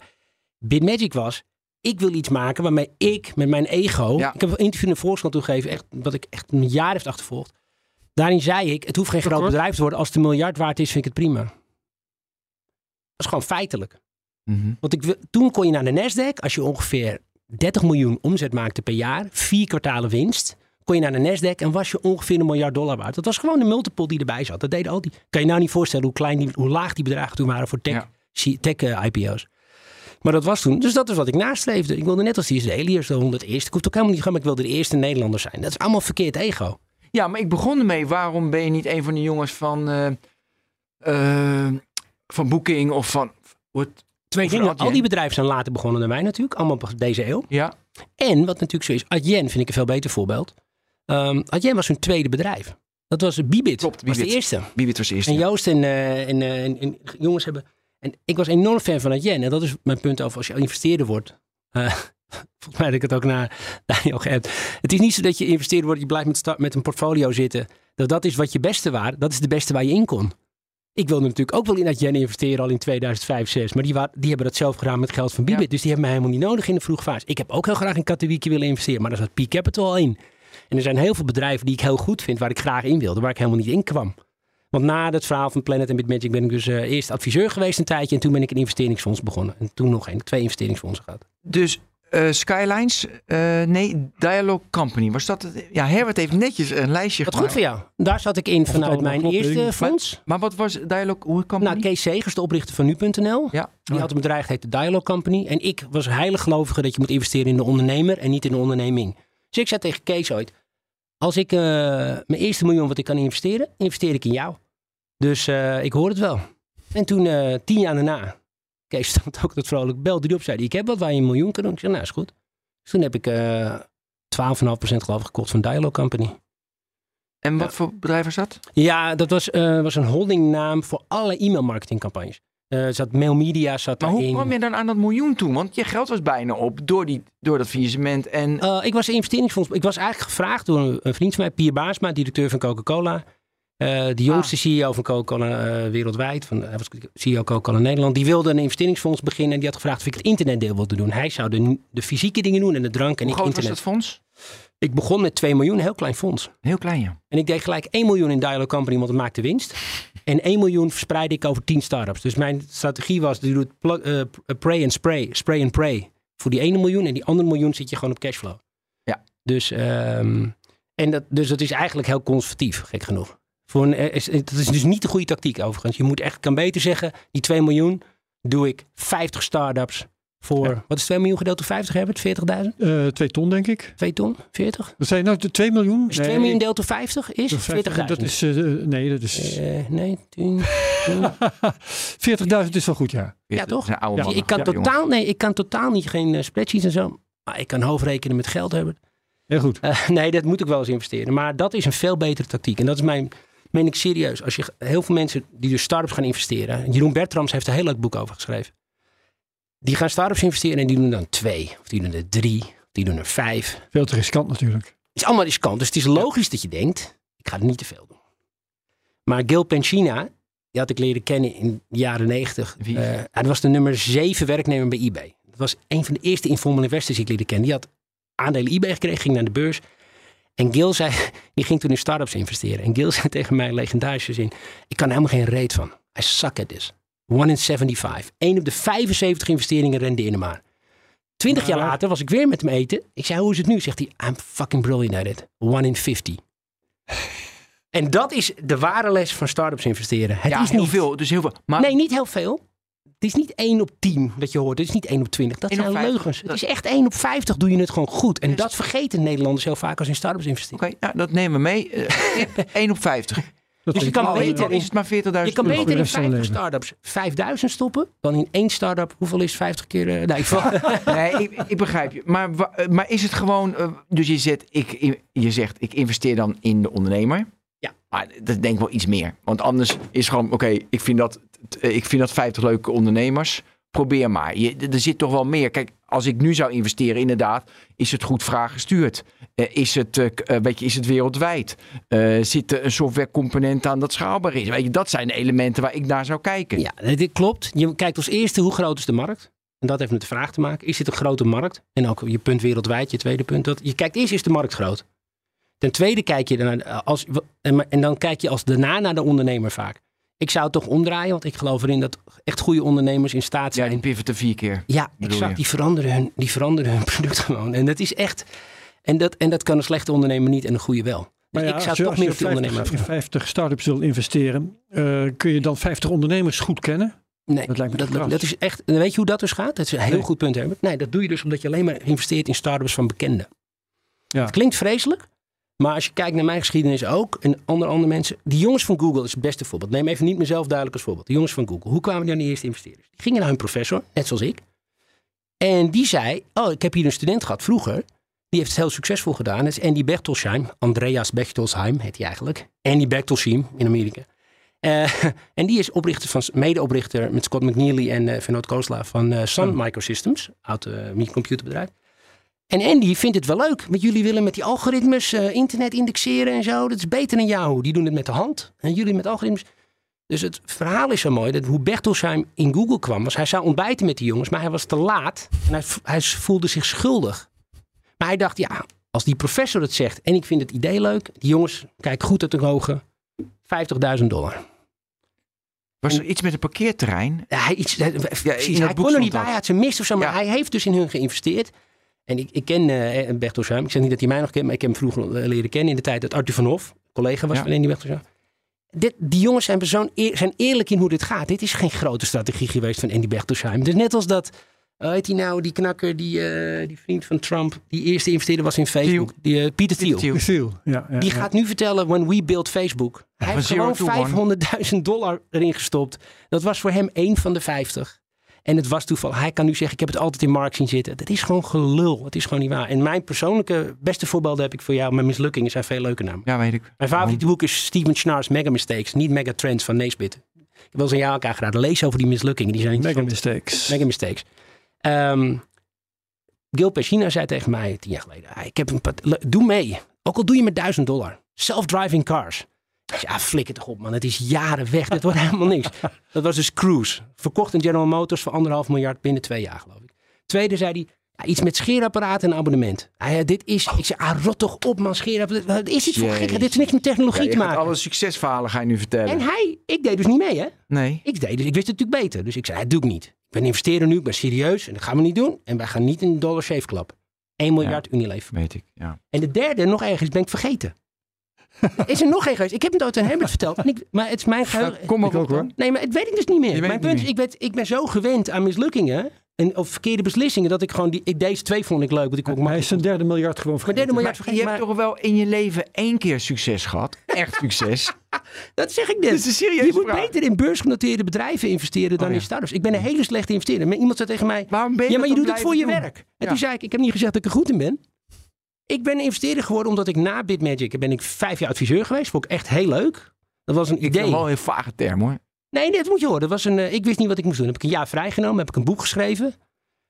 [SPEAKER 6] Bitmagic was, ik wil iets maken waarmee ik met mijn ego.
[SPEAKER 4] Ja.
[SPEAKER 6] Ik heb een interview in de Volkskrant toegegeven, echt, wat ik echt een jaar heeft achtervolgd. Daarin zei ik, het hoeft geen groot bedrijf te worden. Als het een miljard waard is, vind ik het prima. Dat is gewoon feitelijk.
[SPEAKER 4] Mhm.
[SPEAKER 6] Want ik, toen kon je naar de Nasdaq, als je ongeveer 30 miljoen omzet maakte per jaar, vier kwartalen winst, kon je naar de Nasdaq en was je ongeveer een miljard dollar waard. Dat was gewoon de multiple die erbij zat. Dat deden al die. Kan je nou niet voorstellen hoe klein die, hoe laag die bedragen toen waren voor tech,
[SPEAKER 4] Ja.
[SPEAKER 6] Tech eh, IPO's. Maar dat was toen. Dus dat is wat ik nastreefde. Ik wilde net als die Israëliërs de 100 eerste. Ik hoef ook helemaal niet gaan, maar ik wilde de eerste Nederlander zijn. Dat is allemaal verkeerd ego.
[SPEAKER 4] Ja, maar ik begon ermee. Waarom ben je niet een van de jongens van, eh, van Booking of van... Wat,
[SPEAKER 6] Twee dingen. Al die bedrijven zijn later begonnen dan wij natuurlijk. Allemaal op deze eeuw.
[SPEAKER 4] ja,
[SPEAKER 6] En wat natuurlijk zo is, Adyen vind ik een veel beter voorbeeld. Ehm Adyen was hun tweede bedrijf. Dat was Bibit.
[SPEAKER 4] Klopt,
[SPEAKER 6] was de
[SPEAKER 4] Bibit.
[SPEAKER 6] eerste.
[SPEAKER 4] Bibit was eerst.
[SPEAKER 6] En
[SPEAKER 4] ja.
[SPEAKER 6] Joost en, eh, en, en, en jongens hebben... En ik was enorm fan van Adyen. En dat is mijn punt over als je investeerder wordt. Eh, [laughs] volgens mij heb ik het ook naar Daniel geappt. Het is niet zo dat je investeerder wordt, je blijft met, met een portfolio zitten. Dat, dat is wat je beste waar. Dat is de beste waar je in kon. Ik wilde natuurlijk ook wel in Adyen investeren al in 2005, 2006. Maar die, die hebben dat zelf gedaan met geld van Bibit.
[SPEAKER 4] Ja.
[SPEAKER 6] Dus die hebben mij helemaal niet nodig in de vroege fase. Ik heb ook heel graag in Katowice willen investeren. Maar daar zat Peak Capital al in. En er zijn heel veel bedrijven die ik heel goed vind, waar ik graag in wilde, waar ik helemaal niet in kwam. Want na het verhaal van Planet en Bitmagic ben ik dus eh, eerst adviseur geweest een tijdje. En toen ben ik een investeringsfonds begonnen. En toen nog een, twee investeringsfondsen gehad.
[SPEAKER 4] Dus eh, Skylines, eh, nee, Dialogue Company. Was dat het? Ja, Herbert heeft netjes een lijstje
[SPEAKER 6] Wat goed voor jou. Daar zat ik in vanuit mijn
[SPEAKER 5] klopt, weet ik
[SPEAKER 6] eerste fonds.
[SPEAKER 4] Maar wat was Dialogue hoe Company?
[SPEAKER 6] Nou, Kees Segers, de oprichter van nu.nl.
[SPEAKER 4] ja.
[SPEAKER 6] Die had een bedrijf dat heette Dialogue Company. En ik was heilig gelovige dat je moet investeren in de ondernemer en niet in de onderneming. Dus ik zei tegen Kees ooit, als ik eh, mijn eerste miljoen wat ik kan investeren, investeer ik in jou. Dus eh, ik hoor het wel. En toen, eh, tien jaar daarna, Kees stond ook dat vrolijk, belde die op, zei ik heb wat waar je een miljoen kan doen. Ik zei, nou is goed. Dus toen heb ik eh 12,5% geloof ik gekocht van Dialogue Company.
[SPEAKER 4] En wat voor bedrijf was dat?
[SPEAKER 6] Ja, dat was, was een holdingnaam voor alle e-mailmarketingcampagnes. Eh zat Mail Media, zat
[SPEAKER 4] Maar hoe kwam je dan aan dat miljoen toen? Want je geld was bijna op door, die, door dat faillissement. En
[SPEAKER 6] ik was investeringsfonds. Ik was eigenlijk gevraagd door een, een vriend van mij, Pier Baasma, directeur van Coca-Cola. Eh, de jongste CEO van Coca-Cola eh, wereldwijd. Van, hij was CEO Coca-Cola Nederland. Die wilde een investeringsfonds beginnen. En die had gevraagd of ik het internetdeel wilde doen. Hij zou de, de fysieke dingen doen en de drank en
[SPEAKER 4] hoe
[SPEAKER 6] ik
[SPEAKER 4] groot was
[SPEAKER 6] internet.
[SPEAKER 4] dat fonds?
[SPEAKER 6] Ik begon met 2 miljoen, een heel klein fonds.
[SPEAKER 4] Heel klein, ja.
[SPEAKER 6] En ik deed gelijk 1 miljoen in Dialogue Company, want het maakte winst. [laughs] En 1 miljoen verspreidde ik over 10 startups. Dus mijn strategie was, je doet eh, pray and spray, spray and pray. Voor die 1 miljoen en die andere miljoen zit je gewoon op cashflow.
[SPEAKER 4] Ja.
[SPEAKER 6] Dus, ehm, en dat, dus dat is eigenlijk heel conservatief, gek genoeg. Voor een, is, dat is dus niet de goede tactiek overigens. Je moet echt, kan beter zeggen, die 2 miljoen doe ik 50 startups Voor,
[SPEAKER 5] Ja.
[SPEAKER 6] wat is 2 miljoen gedeeld door 50, Herbert? 40.000?
[SPEAKER 5] Eh, twee ton, denk ik.
[SPEAKER 6] 2 ton? 40?
[SPEAKER 5] Dat zijn nou de 2 miljoen?
[SPEAKER 6] Dus 2 miljoen deeld door 50 is 40.000.
[SPEAKER 5] Dat is, eh, nee, dat is...
[SPEAKER 6] Eh, nee, 10.
[SPEAKER 5] 40.000 [laughs] is wel goed, ja.
[SPEAKER 6] Ja, toch?
[SPEAKER 5] Ja,
[SPEAKER 6] ik, kan totaal, nee, ik kan totaal niet geen spreadsheets en zo. Maar ik kan hoofdrekenen met geld hebben.
[SPEAKER 5] Heel goed. [laughs]
[SPEAKER 6] Nee, dat moet ik wel eens investeren. Maar dat is een veel betere tactiek. En dat is mijn, meen ik serieus. Als je heel veel mensen die dus start-ups gaan investeren. Jeroen Bertrams heeft een heel leuk boek over geschreven. Die gaan start-ups investeren en die doen dan twee. Of die doen er drie. Of die doen er vijf. Het
[SPEAKER 5] Veel te riskant natuurlijk.
[SPEAKER 6] is allemaal riskant. Dus het is logisch dat je denkt, ik ga er niet te veel doen. Maar Gil Penchina, die had ik leren kennen in de jaren negentig. Eh, hij was de nummer zeven werknemer bij eBay. Dat was een van de eerste informal investors die ik leerde kennen. Die had aandelen eBay gekregen, ging naar de beurs. En Gil zei, [laughs] die ging toen in startups investeren. En Gil [laughs] zei tegen mij, legendarische zin, ik kan er helemaal geen reet van. I suck at this. One in 75. Eén op de 75 investeringen rende in maar. Twintig jaar later was ik weer met hem eten. Ik zei, hoe is het nu? Zegt hij, I'm fucking brilliant at it. One in 50. En dat is de ware les van startups investeren. Het
[SPEAKER 4] ja,
[SPEAKER 6] is niet,
[SPEAKER 4] veel. Dus heel veel. Maar
[SPEAKER 6] Nee, niet heel veel. Het is niet 1 op 10 dat je hoort. Het is niet 1 op 20. Dat
[SPEAKER 4] 1 op
[SPEAKER 6] zijn
[SPEAKER 4] 50.
[SPEAKER 6] leugens. Het is echt 1 op 50 doe je het gewoon goed. En dat vergeten Nederlanders heel vaak als in startups investeren.
[SPEAKER 4] Oké, nou, dat nemen we mee. Eh [laughs] 1 op 50.
[SPEAKER 5] Dat
[SPEAKER 6] Dus je
[SPEAKER 5] is-
[SPEAKER 6] kan beter in-
[SPEAKER 4] is het maar 40.000
[SPEAKER 6] Je kan beter in
[SPEAKER 5] rest van je
[SPEAKER 6] 50
[SPEAKER 5] leven.
[SPEAKER 6] startups 5000 stoppen dan in één startup. Hoeveel is 50 keer? eh, nee, [laughs] ik-
[SPEAKER 4] Nee, ik, ik begrijp je. Maar, eh, maar is het gewoon... eh, dus je, zet, ik, je zegt, ik investeer dan in de ondernemer.
[SPEAKER 6] Ja.
[SPEAKER 4] Maar dat denk ik wel iets meer. Want anders is gewoon, oké, ik vind dat eh, ik vind dat 50 leuke ondernemers. Probeer maar. Je, er zit toch wel meer. Kijk, als ik nu zou investeren, inderdaad, is het goed vraag gestuurd? Eh, is, het, eh, eh, weet is het wereldwijd? Eh, zit er een softwarecomponent aan dat schaalbaar is? Weet je, dat zijn de elementen waar ik naar zou kijken.
[SPEAKER 6] ja, dit klopt. Je kijkt als eerste hoe groot is de markt. En dat heeft met de vraag te maken. Is dit een grote markt? En ook je punt wereldwijd, je tweede punt. Dat, je kijkt eerst, is de markt groot? Ten tweede kijk je eh, als, en dan kijk je als daarna naar de ondernemer vaak. Ik zou het toch omdraaien, want ik geloof erin dat echt goede ondernemers in staat
[SPEAKER 4] Ja,
[SPEAKER 6] zijn.
[SPEAKER 4] die pivoten vier keer.
[SPEAKER 6] Ja, exact.
[SPEAKER 4] je?
[SPEAKER 6] Die veranderen, hun, die veranderen hun [laughs] product gewoon. En dat is echt. En dat, en dat kan een slechte ondernemer niet en een goede wel. Dus
[SPEAKER 5] Maar ja,
[SPEAKER 6] ik zou
[SPEAKER 5] als je,
[SPEAKER 6] toch
[SPEAKER 5] als
[SPEAKER 6] meer
[SPEAKER 5] je
[SPEAKER 6] op die
[SPEAKER 5] 50,
[SPEAKER 6] ondernemer
[SPEAKER 5] in 50 start-ups wil investeren, eh, kun je dan 50 ondernemers goed kennen?
[SPEAKER 6] Nee,
[SPEAKER 5] Dat lijkt me
[SPEAKER 6] dat, dat is echt. Weet je hoe dat dus gaat? Dat is een heel
[SPEAKER 5] Nee.
[SPEAKER 6] goed punt, Herbert. Nee, dat doe je dus omdat je alleen maar investeert in start-ups van bekenden.
[SPEAKER 5] Ja.
[SPEAKER 6] Het klinkt vreselijk. Maar als je kijkt naar mijn geschiedenis ook, en andere, andere mensen. Die jongens van Google is het beste voorbeeld. Neem even niet mezelf duidelijk als voorbeeld. De jongens van Google. Hoe kwamen die aan die eerste investeerders? Die gingen naar hun professor, net zoals ik. En die zei, oh, ik heb hier een student gehad vroeger. Die heeft het heel succesvol gedaan. Dat is Andy Bechtelsheim. Andreas Bechtelsheim heet hij eigenlijk. Andy Bechtelsheim in Amerika. Eh, [laughs] en die is oprichter van, medeoprichter met Scott McNeely en eh Vinod Khosla van eh, Sun Microsystems. Oud uh, computerbedrijf. En Andy vindt het wel leuk. Want jullie willen met die algoritmes eh, internet indexeren en zo. Dat is beter dan Yahoo. Die doen het met de hand. En jullie met algoritmes. Dus het verhaal is zo mooi. Dat hoe Bechtelsheim in Google kwam. Was hij zou ontbijten met die jongens. Maar hij was te laat. En hij, hij voelde zich schuldig. Maar hij dacht, ja, als die professor het zegt. En ik vind het idee leuk. Die jongens kijken goed uit de ogen. 50.000 dollar.
[SPEAKER 4] Was er iets met een parkeerterrein?
[SPEAKER 6] Ja, hij, iets, precies, hij kon er niet bij, hij had zijn mist of zo, maar
[SPEAKER 4] Ja.
[SPEAKER 6] hij heeft dus in hun geïnvesteerd. En ik, ik ken eh Bertelsheim. Ik zeg niet dat hij mij nog kent, maar ik heb hem vroeger eh, leren kennen in de tijd dat Arthur van Hof, collega was
[SPEAKER 4] Ja.
[SPEAKER 6] van Andy Bertelsheim. Dit, die jongens zijn, eer- zijn eerlijk in hoe dit gaat. Dit is geen grote strategie geweest van Andy Bertelsheim. Dus net als dat, uh, heet hij nou, die knakker, die, eh, die vriend van Trump, die eerste investeerder was in Facebook. Die, eh, Peter Thiel.
[SPEAKER 4] Thiel.
[SPEAKER 5] Thiel. Ja, ja,
[SPEAKER 6] Die
[SPEAKER 5] ja.
[SPEAKER 6] gaat nu vertellen, when we built Facebook. Hij
[SPEAKER 4] van
[SPEAKER 6] heeft gewoon
[SPEAKER 4] to one.
[SPEAKER 6] 500.000 dollar erin gestopt. Dat was voor hem één van de 50. En het was toeval. Hij kan nu zeggen, ik heb het altijd in Mark zien zitten. Dat is gewoon gelul. Het is gewoon niet waar. En mijn persoonlijke beste voorbeelden heb ik voor jou. Mijn mislukkingen zijn veel leuker namen.
[SPEAKER 4] Ja, weet ik.
[SPEAKER 6] Mijn favoriete boek is Steven Schnarr's Mega Mistakes. Niet Mega Trends van Naisbitt. Ik heb wel eens een jaar elkaar geraden. Lees over die mislukkingen. Die zijn
[SPEAKER 5] Mega mistakes.
[SPEAKER 6] Mega mistakes. Ehm Gil Pescina zei tegen mij tien jaar geleden: "Ah, ik heb een Doe mee. Ook al doe je met 1000 dollar. Self-driving cars. Ja, flikker toch op, man. Het is jaren weg. Dit wordt helemaal niks. [laughs] Dat was dus Cruise. Verkocht in General Motors voor anderhalf miljard binnen twee jaar, geloof ik. Tweede zei hij: ja, iets met scheerapparaat en abonnement. Dit is. Ik zei, ah, rot toch op, man. Scheerapparaat. Wat is dit voor
[SPEAKER 4] Jee.
[SPEAKER 6] gek? Dit heeft niks met technologie
[SPEAKER 4] Ja,
[SPEAKER 6] te maken.
[SPEAKER 4] alle succesverhalen ga je nu vertellen.
[SPEAKER 6] En hij, ik deed dus niet mee, hè?
[SPEAKER 4] Nee.
[SPEAKER 6] Ik deed dus, ik wist het natuurlijk beter. Dus ik zei, dat doe ik niet. Ik ben investeerder nu, ik ben serieus. En dat gaan we niet doen. En wij gaan niet in de Dollar Shave Club. 1 miljard Unilever.
[SPEAKER 4] Weet ik, ja.
[SPEAKER 6] En de derde, nog ergens, ben ik vergeten. [laughs] is er nog één geweest? Ik heb het ooit aan Herbert verteld. En ik, maar het is mijn geheugen.
[SPEAKER 4] Kom maar
[SPEAKER 5] Ik ook,
[SPEAKER 4] op
[SPEAKER 5] hoor.
[SPEAKER 6] Nee, maar het weet ik dus niet meer. Mijn punt is, ik ben, ik ben zo gewend aan mislukkingen. En of verkeerde beslissingen. Dat ik gewoon die, ik, deze twee vond ik leuk. Want ik ook
[SPEAKER 5] Hij is zijn derde miljard gewoon
[SPEAKER 6] Mijn derde
[SPEAKER 5] vergeten.
[SPEAKER 6] miljard
[SPEAKER 4] Maar
[SPEAKER 6] vergeten.
[SPEAKER 4] je hebt
[SPEAKER 6] maar
[SPEAKER 4] toch wel in je leven één keer succes gehad? Echt succes? [laughs]
[SPEAKER 6] Dat zeg ik net.
[SPEAKER 4] Dit is een serieuze
[SPEAKER 6] je moet
[SPEAKER 4] vraag.
[SPEAKER 6] beter in beursgenoteerde bedrijven investeren dan
[SPEAKER 4] Oh, ja.
[SPEAKER 6] in startups. Ik ben een hele slechte investeerder. Maar iemand zei tegen mij,
[SPEAKER 4] Waarom ben je
[SPEAKER 6] ja, maar je doet het voor je werk. En
[SPEAKER 4] Ja.
[SPEAKER 6] toen zei ik, ik heb niet gezegd dat ik er goed in ben. Ik ben investeerder geworden omdat ik na Bitmagic ben ik vijf jaar adviseur geweest. Vond ik echt heel leuk. Dat was een
[SPEAKER 4] Ik vind
[SPEAKER 6] idee.
[SPEAKER 4] het wel een heel vage term hoor.
[SPEAKER 6] Nee, nee, dat moet je horen. Dat was een, eh, ik wist niet wat ik moest doen. Heb ik een jaar vrijgenomen, heb ik een boek geschreven.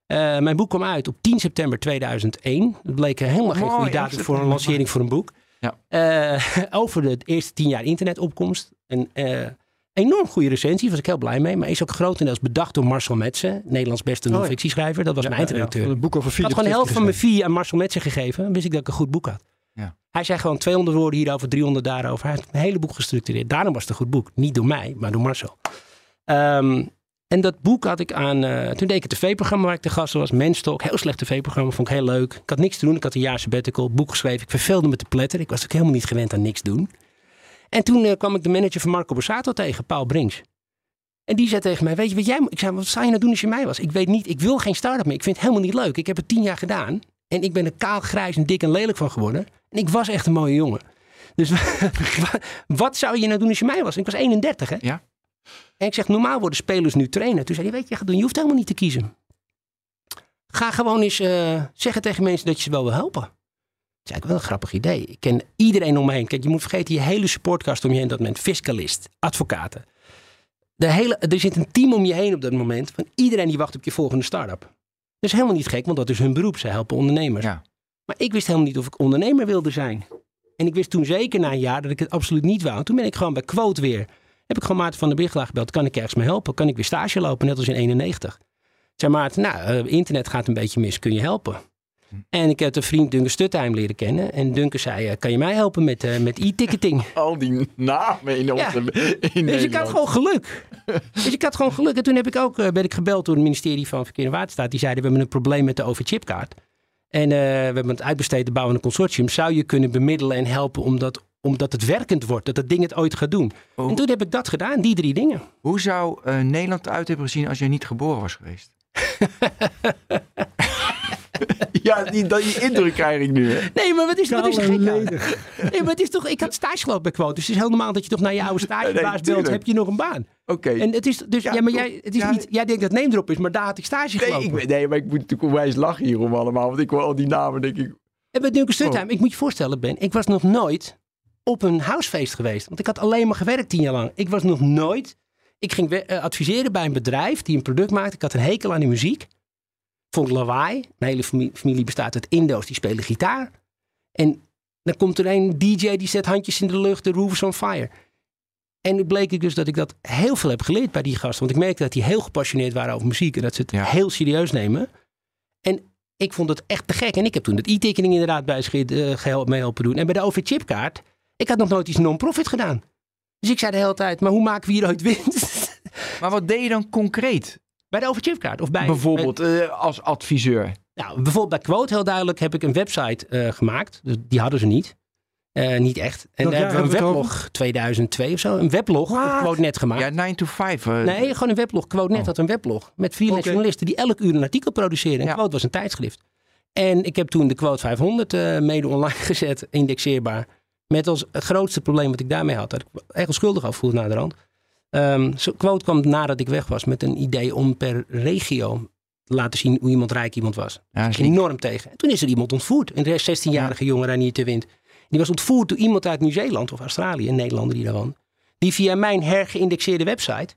[SPEAKER 6] Eh, mijn boek kwam uit op 10 september 2001. Dat bleek helemaal geen
[SPEAKER 4] Mooi,
[SPEAKER 6] goede datum voor een lancering voor een boek.
[SPEAKER 4] Ja.
[SPEAKER 6] Eh, [laughs] over de eerste 10 jaar internetopkomst. Eh, enorm goede recensie, was ik heel blij mee. Maar is ook grotendeels bedacht door Marcel Metsen, Nederlands beste
[SPEAKER 5] ja.
[SPEAKER 6] non-fictieschrijver. Dat was mijn eindredacteur.
[SPEAKER 5] Een boek over
[SPEAKER 6] Ik had gewoon de helft van mijn fee aan Marcel Metsen gegeven. Dan wist ik dat ik een goed boek had.
[SPEAKER 4] Ja.
[SPEAKER 6] Hij zei gewoon 200 woorden hierover, 300 daarover. Hij heeft een hele boek gestructureerd. Daarom was het een goed boek. Niet door mij, maar door Marcel. Ehm, en dat boek had ik aan... eh, toen deed ik het tv-programma waar ik de gast was. Menstalk. Heel slecht tv-programma. Vond ik heel leuk. Ik had niks te doen. Ik had een jaar sabbatical. Boek geschreven. Ik verveelde me te pletteren. Ik was ook helemaal niet gewend aan niks doen. En toen eh, kwam ik de manager van Marco Borsato tegen. Paul Brinks. En die zei tegen mij, weet je wat jij. Ik zei, wat zou je nou doen als je mij was? Ik weet niet, ik wil geen start-up meer. Ik vind het helemaal niet leuk. Ik heb het tien jaar gedaan. En ik ben er kaal, grijs en dik en lelijk van geworden. En ik was echt een mooie jongen. Dus [laughs] wat zou je nou doen als je mij was? Ik was 31, hè?
[SPEAKER 4] Ja.
[SPEAKER 6] En ik zeg, normaal worden spelers nu trainer. Toen zei hij, weet je, wat je gaat doen? je hoeft helemaal niet te kiezen. Ga gewoon eens eh, zeggen tegen mensen dat je ze wel wil helpen. Dat is eigenlijk wel een grappig idee. Ik ken iedereen om me heen. Kijk, je moet vergeten, je hele supportkast om je heen, dat men fiscalist, advocaten. De hele, er zit een team om je heen op dat moment van iedereen die wacht op je volgende start-up. Dat is helemaal niet gek, want dat is hun beroep. Ze helpen ondernemers.
[SPEAKER 4] Ja.
[SPEAKER 6] Maar ik wist helemaal niet of ik ondernemer wilde zijn. En ik wist toen zeker na een jaar dat ik het absoluut niet wou. En toen ben ik gewoon bij Quote weer. Heb ik gewoon Maarten van der Bichelaar gebeld. Kan ik ergens mee helpen? Kan ik weer stage lopen? Net als in 91. Ik zei Maarten, nou, eh, internet gaat een beetje mis. Kun je helpen? En ik heb een vriend Duncan Stuttheim leren kennen. En Duncan zei, eh, kan je mij helpen met, eh, met e-ticketing? [laughs]
[SPEAKER 4] Al die namen in
[SPEAKER 6] Ja.
[SPEAKER 4] onze in
[SPEAKER 6] Dus ik had gewoon geluk. Dus ik had gewoon geluk. En toen heb ik ook, eh, ben ik gebeld door het ministerie van Verkeer en Waterstaat. Die zeiden, we hebben een probleem met de overchipkaart. En eh, we hebben het uitbesteed te bouwen aan een consortium. Zou je kunnen bemiddelen en helpen omdat, omdat het werkend wordt? Dat het ding het ooit gaat doen.
[SPEAKER 4] Oh.
[SPEAKER 6] En toen heb ik dat gedaan, die drie dingen.
[SPEAKER 4] Hoe zou eh, Nederland eruit hebben gezien als jij niet geboren was geweest? [laughs] [laughs] ja, die, die indruk krijg ik nu. Hè?
[SPEAKER 6] Nee, maar wat is, wat is er gek. [laughs] Nee, maar het is toch, ik had stage gelopen bij Quote. Dus het is heel normaal dat je toch naar je oude [laughs] stagebaas belt.
[SPEAKER 4] tuurlijk.
[SPEAKER 6] Heb je nog een baan?
[SPEAKER 4] Oké.
[SPEAKER 6] En het is dus, ja,
[SPEAKER 4] Ja,
[SPEAKER 6] maar
[SPEAKER 4] toch?
[SPEAKER 6] jij, het is
[SPEAKER 4] Ja.
[SPEAKER 6] niet, jij denkt dat neem erop is, maar daar had ik stage
[SPEAKER 4] Nee,
[SPEAKER 6] gelopen.
[SPEAKER 4] ik, weet- nee, maar ik moet natuurlijk onwijs lachen hierom allemaal. Want ik hoor al die namen denk ik...
[SPEAKER 6] En bij Duncan Stuttheim,
[SPEAKER 4] Oh.
[SPEAKER 6] ik moet je voorstellen, Ben, ik was nog nooit op een housefeest geweest. Want ik had alleen maar gewerkt tien jaar lang. Ik was nog nooit. Ik ging eh, adviseren bij een bedrijf die een product maakte. Ik had een hekel aan die muziek. Vond lawaai. Mijn hele familie, familie bestaat uit Indo's die spelen gitaar. En dan komt er een DJ die zet handjes in de lucht, de roof is on fire. En nu bleek ik dus dat ik dat heel veel heb geleerd bij die gasten. Want ik merkte dat die heel gepassioneerd waren over muziek. En dat ze het
[SPEAKER 4] Ja.
[SPEAKER 6] heel serieus nemen. En ik vond het echt te gek. En ik heb toen het e-ticketing inderdaad bij zich uh, gehelp, mee helpen doen. En bij de OV-chipkaart, ik had nog nooit iets non-profit gedaan. Dus ik zei de hele tijd, maar hoe maken we hier ooit winst?
[SPEAKER 4] Maar wat deed je dan concreet?
[SPEAKER 6] Bij de OV-chipkaart of bij...
[SPEAKER 4] Bijvoorbeeld eh, als adviseur.
[SPEAKER 6] Nou, bijvoorbeeld bij Quote heel duidelijk heb ik een website eh, gemaakt. Dus die hadden ze niet. Eh, niet echt. En daar hebben we een weblog 2002 of zo. Een weblog? Quote net gemaakt.
[SPEAKER 4] Ja, 9 to 5. eh,
[SPEAKER 6] Nee, gewoon een weblog. QuoteNet
[SPEAKER 4] Oh.
[SPEAKER 6] had een weblog. Met
[SPEAKER 5] Oké.
[SPEAKER 6] journalisten die elk uur een artikel produceren. En
[SPEAKER 4] Ja.
[SPEAKER 6] Quote was een tijdschrift. En ik heb toen de Quote 500 eh, mede online [laughs] gezet, indexeerbaar. Met als grootste probleem wat ik daarmee had, dat ik echt schuldig afvoelde naar de rand. Zo- Quote kwam nadat ik weg was met een idee om per regio te laten zien hoe iemand rijk iemand was.
[SPEAKER 4] ja,
[SPEAKER 6] Ik ging enorm tegen. En toen is er iemand ontvoerd. Een 16-jarige jongen daar niet te wind. Die was ontvoerd door iemand uit Nieuw-Zeeland of Australië, een Nederlander die daar. Die via mijn hergeïndexeerde website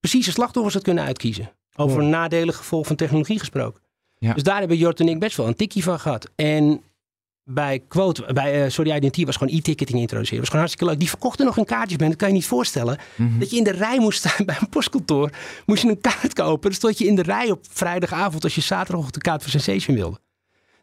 [SPEAKER 6] precies de slachtoffers had kunnen uitkiezen. Over een nadelig gevolg van technologie gesproken.
[SPEAKER 4] Ja.
[SPEAKER 6] Dus daar hebben Jort en ik best wel een tikkie van gehad. En bij Quote, bij uh, Sorry Identity was gewoon e-ticketing introduceren. Dat was gewoon hartstikke leuk. Die verkochten nog een kaartjes bij. Dat kan je niet voorstellen.
[SPEAKER 4] Mhm.
[SPEAKER 6] Dat je in de rij moest staan [laughs] bij een postkantoor. Moest je een kaart kopen. Dan stond je in de rij op vrijdagavond als je zaterdagochtend de kaart voor Sensation wilde.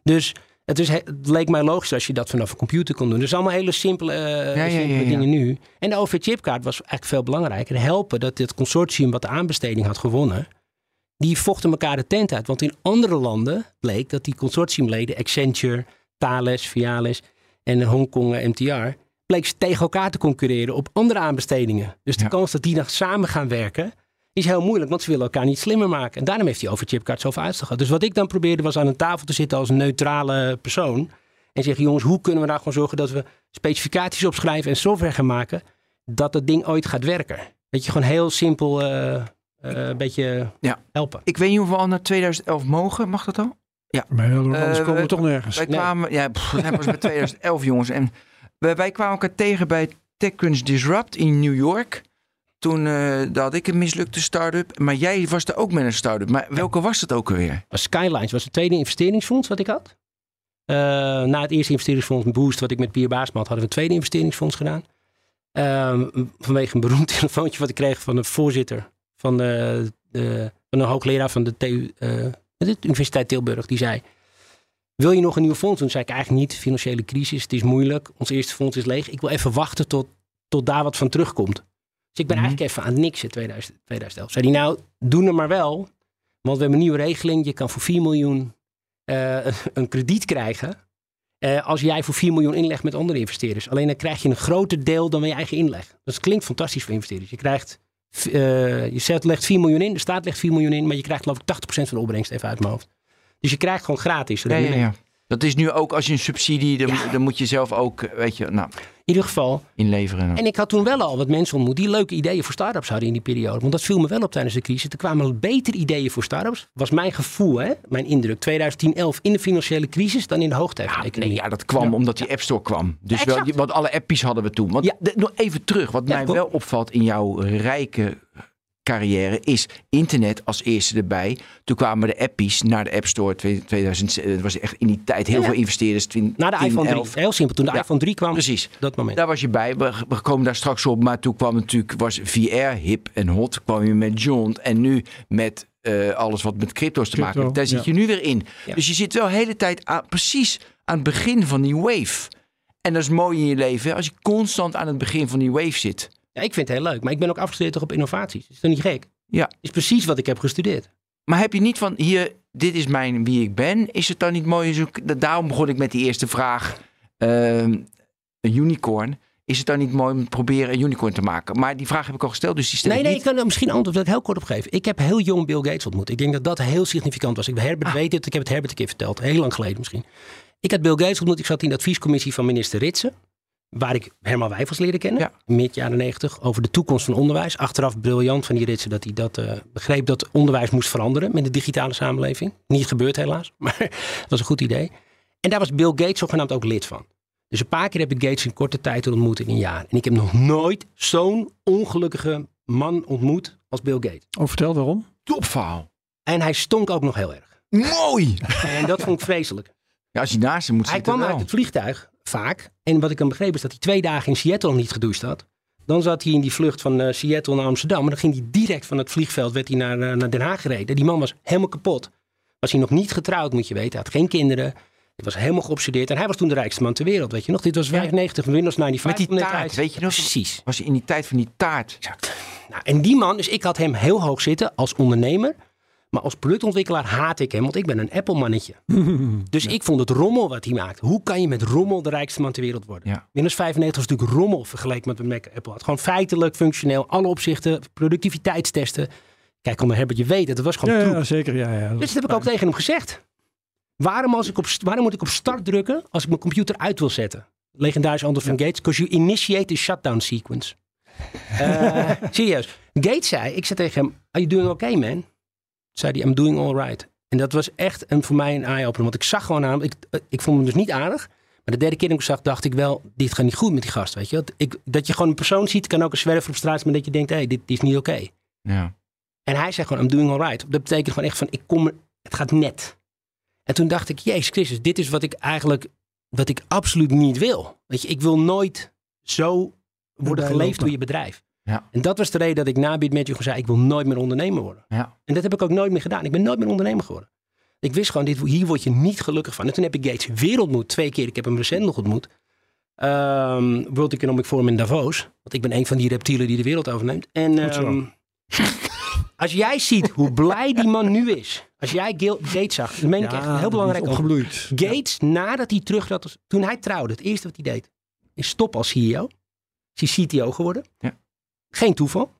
[SPEAKER 6] Dus het, is, het leek mij logisch als je dat vanaf een computer kon doen. Dus allemaal hele simpele, uh,
[SPEAKER 4] ja,
[SPEAKER 6] simpele
[SPEAKER 4] ja, ja.
[SPEAKER 6] dingen nu. En de OV-chipkaart was eigenlijk veel belangrijker. Helpen dat dit consortium wat de aanbesteding had gewonnen... die vochten elkaar de tent uit. Want in andere landen bleek dat die consortiumleden... Accenture, Thales, Vialis en Hongkong MTR... bleek ze tegen elkaar te concurreren op andere aanbestedingen. Dus de
[SPEAKER 4] Ja.
[SPEAKER 6] kans dat die nog samen gaan werken... is heel moeilijk, want ze willen elkaar niet slimmer maken. En daarom heeft hij over chipkaart zoveel uitstel gehad. Dus wat ik dan probeerde was aan een tafel te zitten als een neutrale persoon. En zeggen, jongens, hoe kunnen we nou gewoon zorgen dat we specificaties opschrijven en software gaan maken. Dat het ding ooit gaat werken. Dat je gewoon heel simpel eh, eh, een beetje
[SPEAKER 4] Ja.
[SPEAKER 6] helpen.
[SPEAKER 4] Ik weet niet of we al naar 2011 mogen. Mag dat al?
[SPEAKER 5] Maar anders
[SPEAKER 4] Eh,
[SPEAKER 5] komen we
[SPEAKER 4] we-
[SPEAKER 5] toch nergens.
[SPEAKER 4] Wij
[SPEAKER 6] Nee.
[SPEAKER 4] kwamen, ja, pff, dat was bij 2011 jongens. En wij, wij kwamen elkaar tegen bij TechCrunch Disrupt in New York. Toen eh, daar had ik een mislukte start-up. Maar jij was er ook met een start-up. Maar welke was het ook alweer?
[SPEAKER 6] Skylines was het tweede investeringsfonds wat ik had. Eh, na het eerste investeringsfonds Boost, wat ik met Pier Baasma had, hadden we een tweede investeringsfonds gedaan. Ehm, vanwege een beroemd [laughs] telefoontje wat ik kreeg van de voorzitter van, de, de, van een hoogleraar van de TU, eh, de Universiteit Tilburg. Die zei, wil je nog een nieuw fonds doen? Zei ik eigenlijk niet. Financiële crisis, het is moeilijk. Ons eerste fonds is leeg. Ik wil even wachten tot, tot daar wat van terugkomt. Dus ik ben
[SPEAKER 4] Mhm.
[SPEAKER 6] eigenlijk even aan het niksen 2000, 2011. Zei hij, nou, doe er maar wel. Want we hebben een nieuwe regeling. Je kan voor 4 miljoen eh, [laughs] een krediet krijgen. eh, als jij voor 4 miljoen inlegt met andere investeerders. Alleen dan krijg je een groter deel dan je eigen inleg. Dat klinkt fantastisch voor investeerders. Je krijgt, eh, je zet, legt 4 miljoen in, de staat legt 4 miljoen in, maar je krijgt geloof ik 80% van de opbrengst even uit mijn hoofd. Dus je krijgt gewoon gratis.
[SPEAKER 4] Ja, ja, ja. Dat is nu ook als je een subsidie, dan,
[SPEAKER 6] Ja.
[SPEAKER 4] dan moet je zelf ook, eh, weet je, nou,
[SPEAKER 6] In ieder geval.
[SPEAKER 4] inleveren.
[SPEAKER 6] En ik had toen wel al wat mensen ontmoet die leuke ideeën voor start-ups hadden in die periode. Want dat viel me wel op tijdens de crisis. Er kwamen betere ideeën voor start-ups. Was mijn gevoel, hè? mijn indruk. 2010, 11 in de financiële crisis dan in de de
[SPEAKER 4] Ja, nee, ja, dat kwam omdat die App Store kwam. Dus
[SPEAKER 6] Ja,
[SPEAKER 4] wel, want alle appies hadden we toen. Want nog even terug, wat mij wel opvalt in jouw rijke carrière is internet als eerste erbij. Toen kwamen de appies naar de App Store 2000. Het was echt in die tijd heel
[SPEAKER 6] Ja,
[SPEAKER 4] veel investeerders. 20,
[SPEAKER 6] Na de
[SPEAKER 4] 10,
[SPEAKER 6] iPhone 3.
[SPEAKER 4] 11.
[SPEAKER 6] Heel simpel. Toen de
[SPEAKER 4] Ja,
[SPEAKER 6] iPhone 3 kwam,
[SPEAKER 4] Precies.
[SPEAKER 6] dat moment.
[SPEAKER 4] Daar was je bij. We, we komen daar straks op. Maar toen kwam natuurlijk, was VR hip en hot. Kwam je met John. En nu met eh, alles wat met crypto's te maken heeft. Daar zit
[SPEAKER 5] ja.
[SPEAKER 4] je nu weer in. Dus je zit wel de hele tijd aan, precies aan het begin van die wave. En dat is mooi in je leven. hè, Als je constant aan het begin van die wave zit.
[SPEAKER 6] Ja, ik vind het heel leuk. Maar ik ben ook afgestudeerd toch op innovaties. Is dat niet gek?
[SPEAKER 4] Ja.
[SPEAKER 6] Is precies wat ik heb gestudeerd.
[SPEAKER 4] Maar heb je niet van hier, dit is mijn wie ik ben. Is het dan niet mooi? Daarom begon ik met die eerste vraag. Ehm, een unicorn. Is het dan niet mooi om te proberen een unicorn te maken? Maar die vraag heb ik al gesteld, dus die stel
[SPEAKER 6] Nee,
[SPEAKER 4] ik
[SPEAKER 6] nee,
[SPEAKER 4] niet.
[SPEAKER 6] ik kan er misschien antwoord dat heel kort op geven. Ik heb heel jong Bill Gates ontmoet. Ik denk dat dat heel significant was. Ik, Herbert
[SPEAKER 4] Ah.
[SPEAKER 6] weet het, ik heb het Herbert een keer verteld. Heel lang geleden misschien. Ik had Bill Gates ontmoet. Ik zat in de adviescommissie van minister Ritsen. Waar ik Herman Wijfels leerde kennen.
[SPEAKER 4] Ja.
[SPEAKER 6] Mid jaren negentig. Over de toekomst van onderwijs. Achteraf briljant van die Ritsen dat hij dat eh, begreep. Dat onderwijs moest veranderen met de digitale samenleving. Niet gebeurd helaas. [laughs] Maar het was een goed idee. En daar was Bill Gates zogenaamd ook lid van. Dus een paar keer heb ik Gates in korte tijd ontmoet in een jaar. En ik heb nog nooit zo'n ongelukkige man ontmoet als Bill Gates.
[SPEAKER 5] Oh, vertel waarom.
[SPEAKER 4] Topverhaal.
[SPEAKER 6] En hij stonk ook nog heel erg.
[SPEAKER 4] Mooi!
[SPEAKER 6] En dat vond ik vreselijk.
[SPEAKER 4] Ja, als je naast hem moet
[SPEAKER 6] Hij
[SPEAKER 4] zitten
[SPEAKER 6] kwam
[SPEAKER 4] wel.
[SPEAKER 6] uit het vliegtuig, vaak. En wat ik dan begreep is dat hij twee dagen in Seattle niet gedoucht had. Dan zat hij in die vlucht van eh, Seattle naar Amsterdam. Maar dan ging hij direct van het vliegveld werd hij naar, eh, naar Den Haag gereden. Die man was helemaal kapot. Was hij nog niet getrouwd, moet je weten. Hij had geen kinderen. Hij was helemaal geobsedeerd. En hij was toen de rijkste man ter wereld, weet je nog. Dit was 95, Windows 95.
[SPEAKER 4] Met die taart, weet je nog?
[SPEAKER 6] Precies.
[SPEAKER 4] Was hij in die tijd van die taart.
[SPEAKER 6] Nou, en die man, dus ik had hem heel hoog zitten als ondernemer. Maar als productontwikkelaar haat ik hem, want ik ben een Apple-mannetje. [laughs] Dus ik vond het rommel wat hij maakt. Hoe kan je met rommel de rijkste man ter wereld worden?
[SPEAKER 4] Ja.
[SPEAKER 6] Windows 95 was natuurlijk rommel vergeleken met wat Mac Apple had. Gewoon feitelijk, functioneel, alle opzichten, productiviteitstesten. Kijk, onder Herbert, je weet het, het was gewoon
[SPEAKER 5] Ja,
[SPEAKER 6] troep.
[SPEAKER 5] ja, zeker. Ja, ja.
[SPEAKER 6] Dus dat heb ik ook tegen hem gezegd. Waarom, als ik op, waarom moet ik op start drukken als ik mijn computer uit wil zetten? Legendarisch antwoord van Gates. Because you initiate the shutdown sequence. [laughs] Eh, serieus. Gates zei, ik zei tegen hem, are you doing okay man? Zei hij, I'm doing all right. En dat was echt een, voor mij een eye-opener. Want ik zag gewoon aan hem, ik, ik vond hem dus niet aardig. Maar de derde keer dat ik hem zag, dacht ik wel, dit gaat niet goed met die gast. Weet je? Dat, ik, dat je gewoon een persoon ziet, kan ook een zwerver op straat zijn, maar dat je denkt, hé, hey, dit is niet oké.
[SPEAKER 4] Ja.
[SPEAKER 6] En hij zei gewoon, I'm doing all right. Dat betekent gewoon echt van, ik kom, er- het gaat net. En toen dacht ik, Jezus Christus, dit is wat ik eigenlijk, wat ik absoluut niet wil. Weet je, ik wil nooit zo worden geleefd door je bedrijf.
[SPEAKER 4] Ja.
[SPEAKER 6] En dat was de reden dat ik na BitMatch zei, ik wil nooit meer ondernemer worden.
[SPEAKER 4] Ja.
[SPEAKER 6] En dat heb ik ook nooit meer gedaan. Ik ben nooit meer ondernemer geworden. Ik wist gewoon, dit, hier word je niet gelukkig van. En toen heb ik Gates weer ontmoet, twee keer. Ik heb hem recent nog ontmoet. Ehm World Economic Forum in Davos. Want ik ben een van die reptielen die de wereld overneemt. En ehm, [laughs] als jij ziet hoe blij die man nu is. Als jij Gates zag, dat meen ik echt heel belangrijk.
[SPEAKER 5] Opgebloeid.
[SPEAKER 6] Gates, nadat hij terug toen hij trouwde, het eerste wat hij deed, is stop als CEO. Is hij CTO geworden.
[SPEAKER 4] Ja.
[SPEAKER 6] Geen toeval.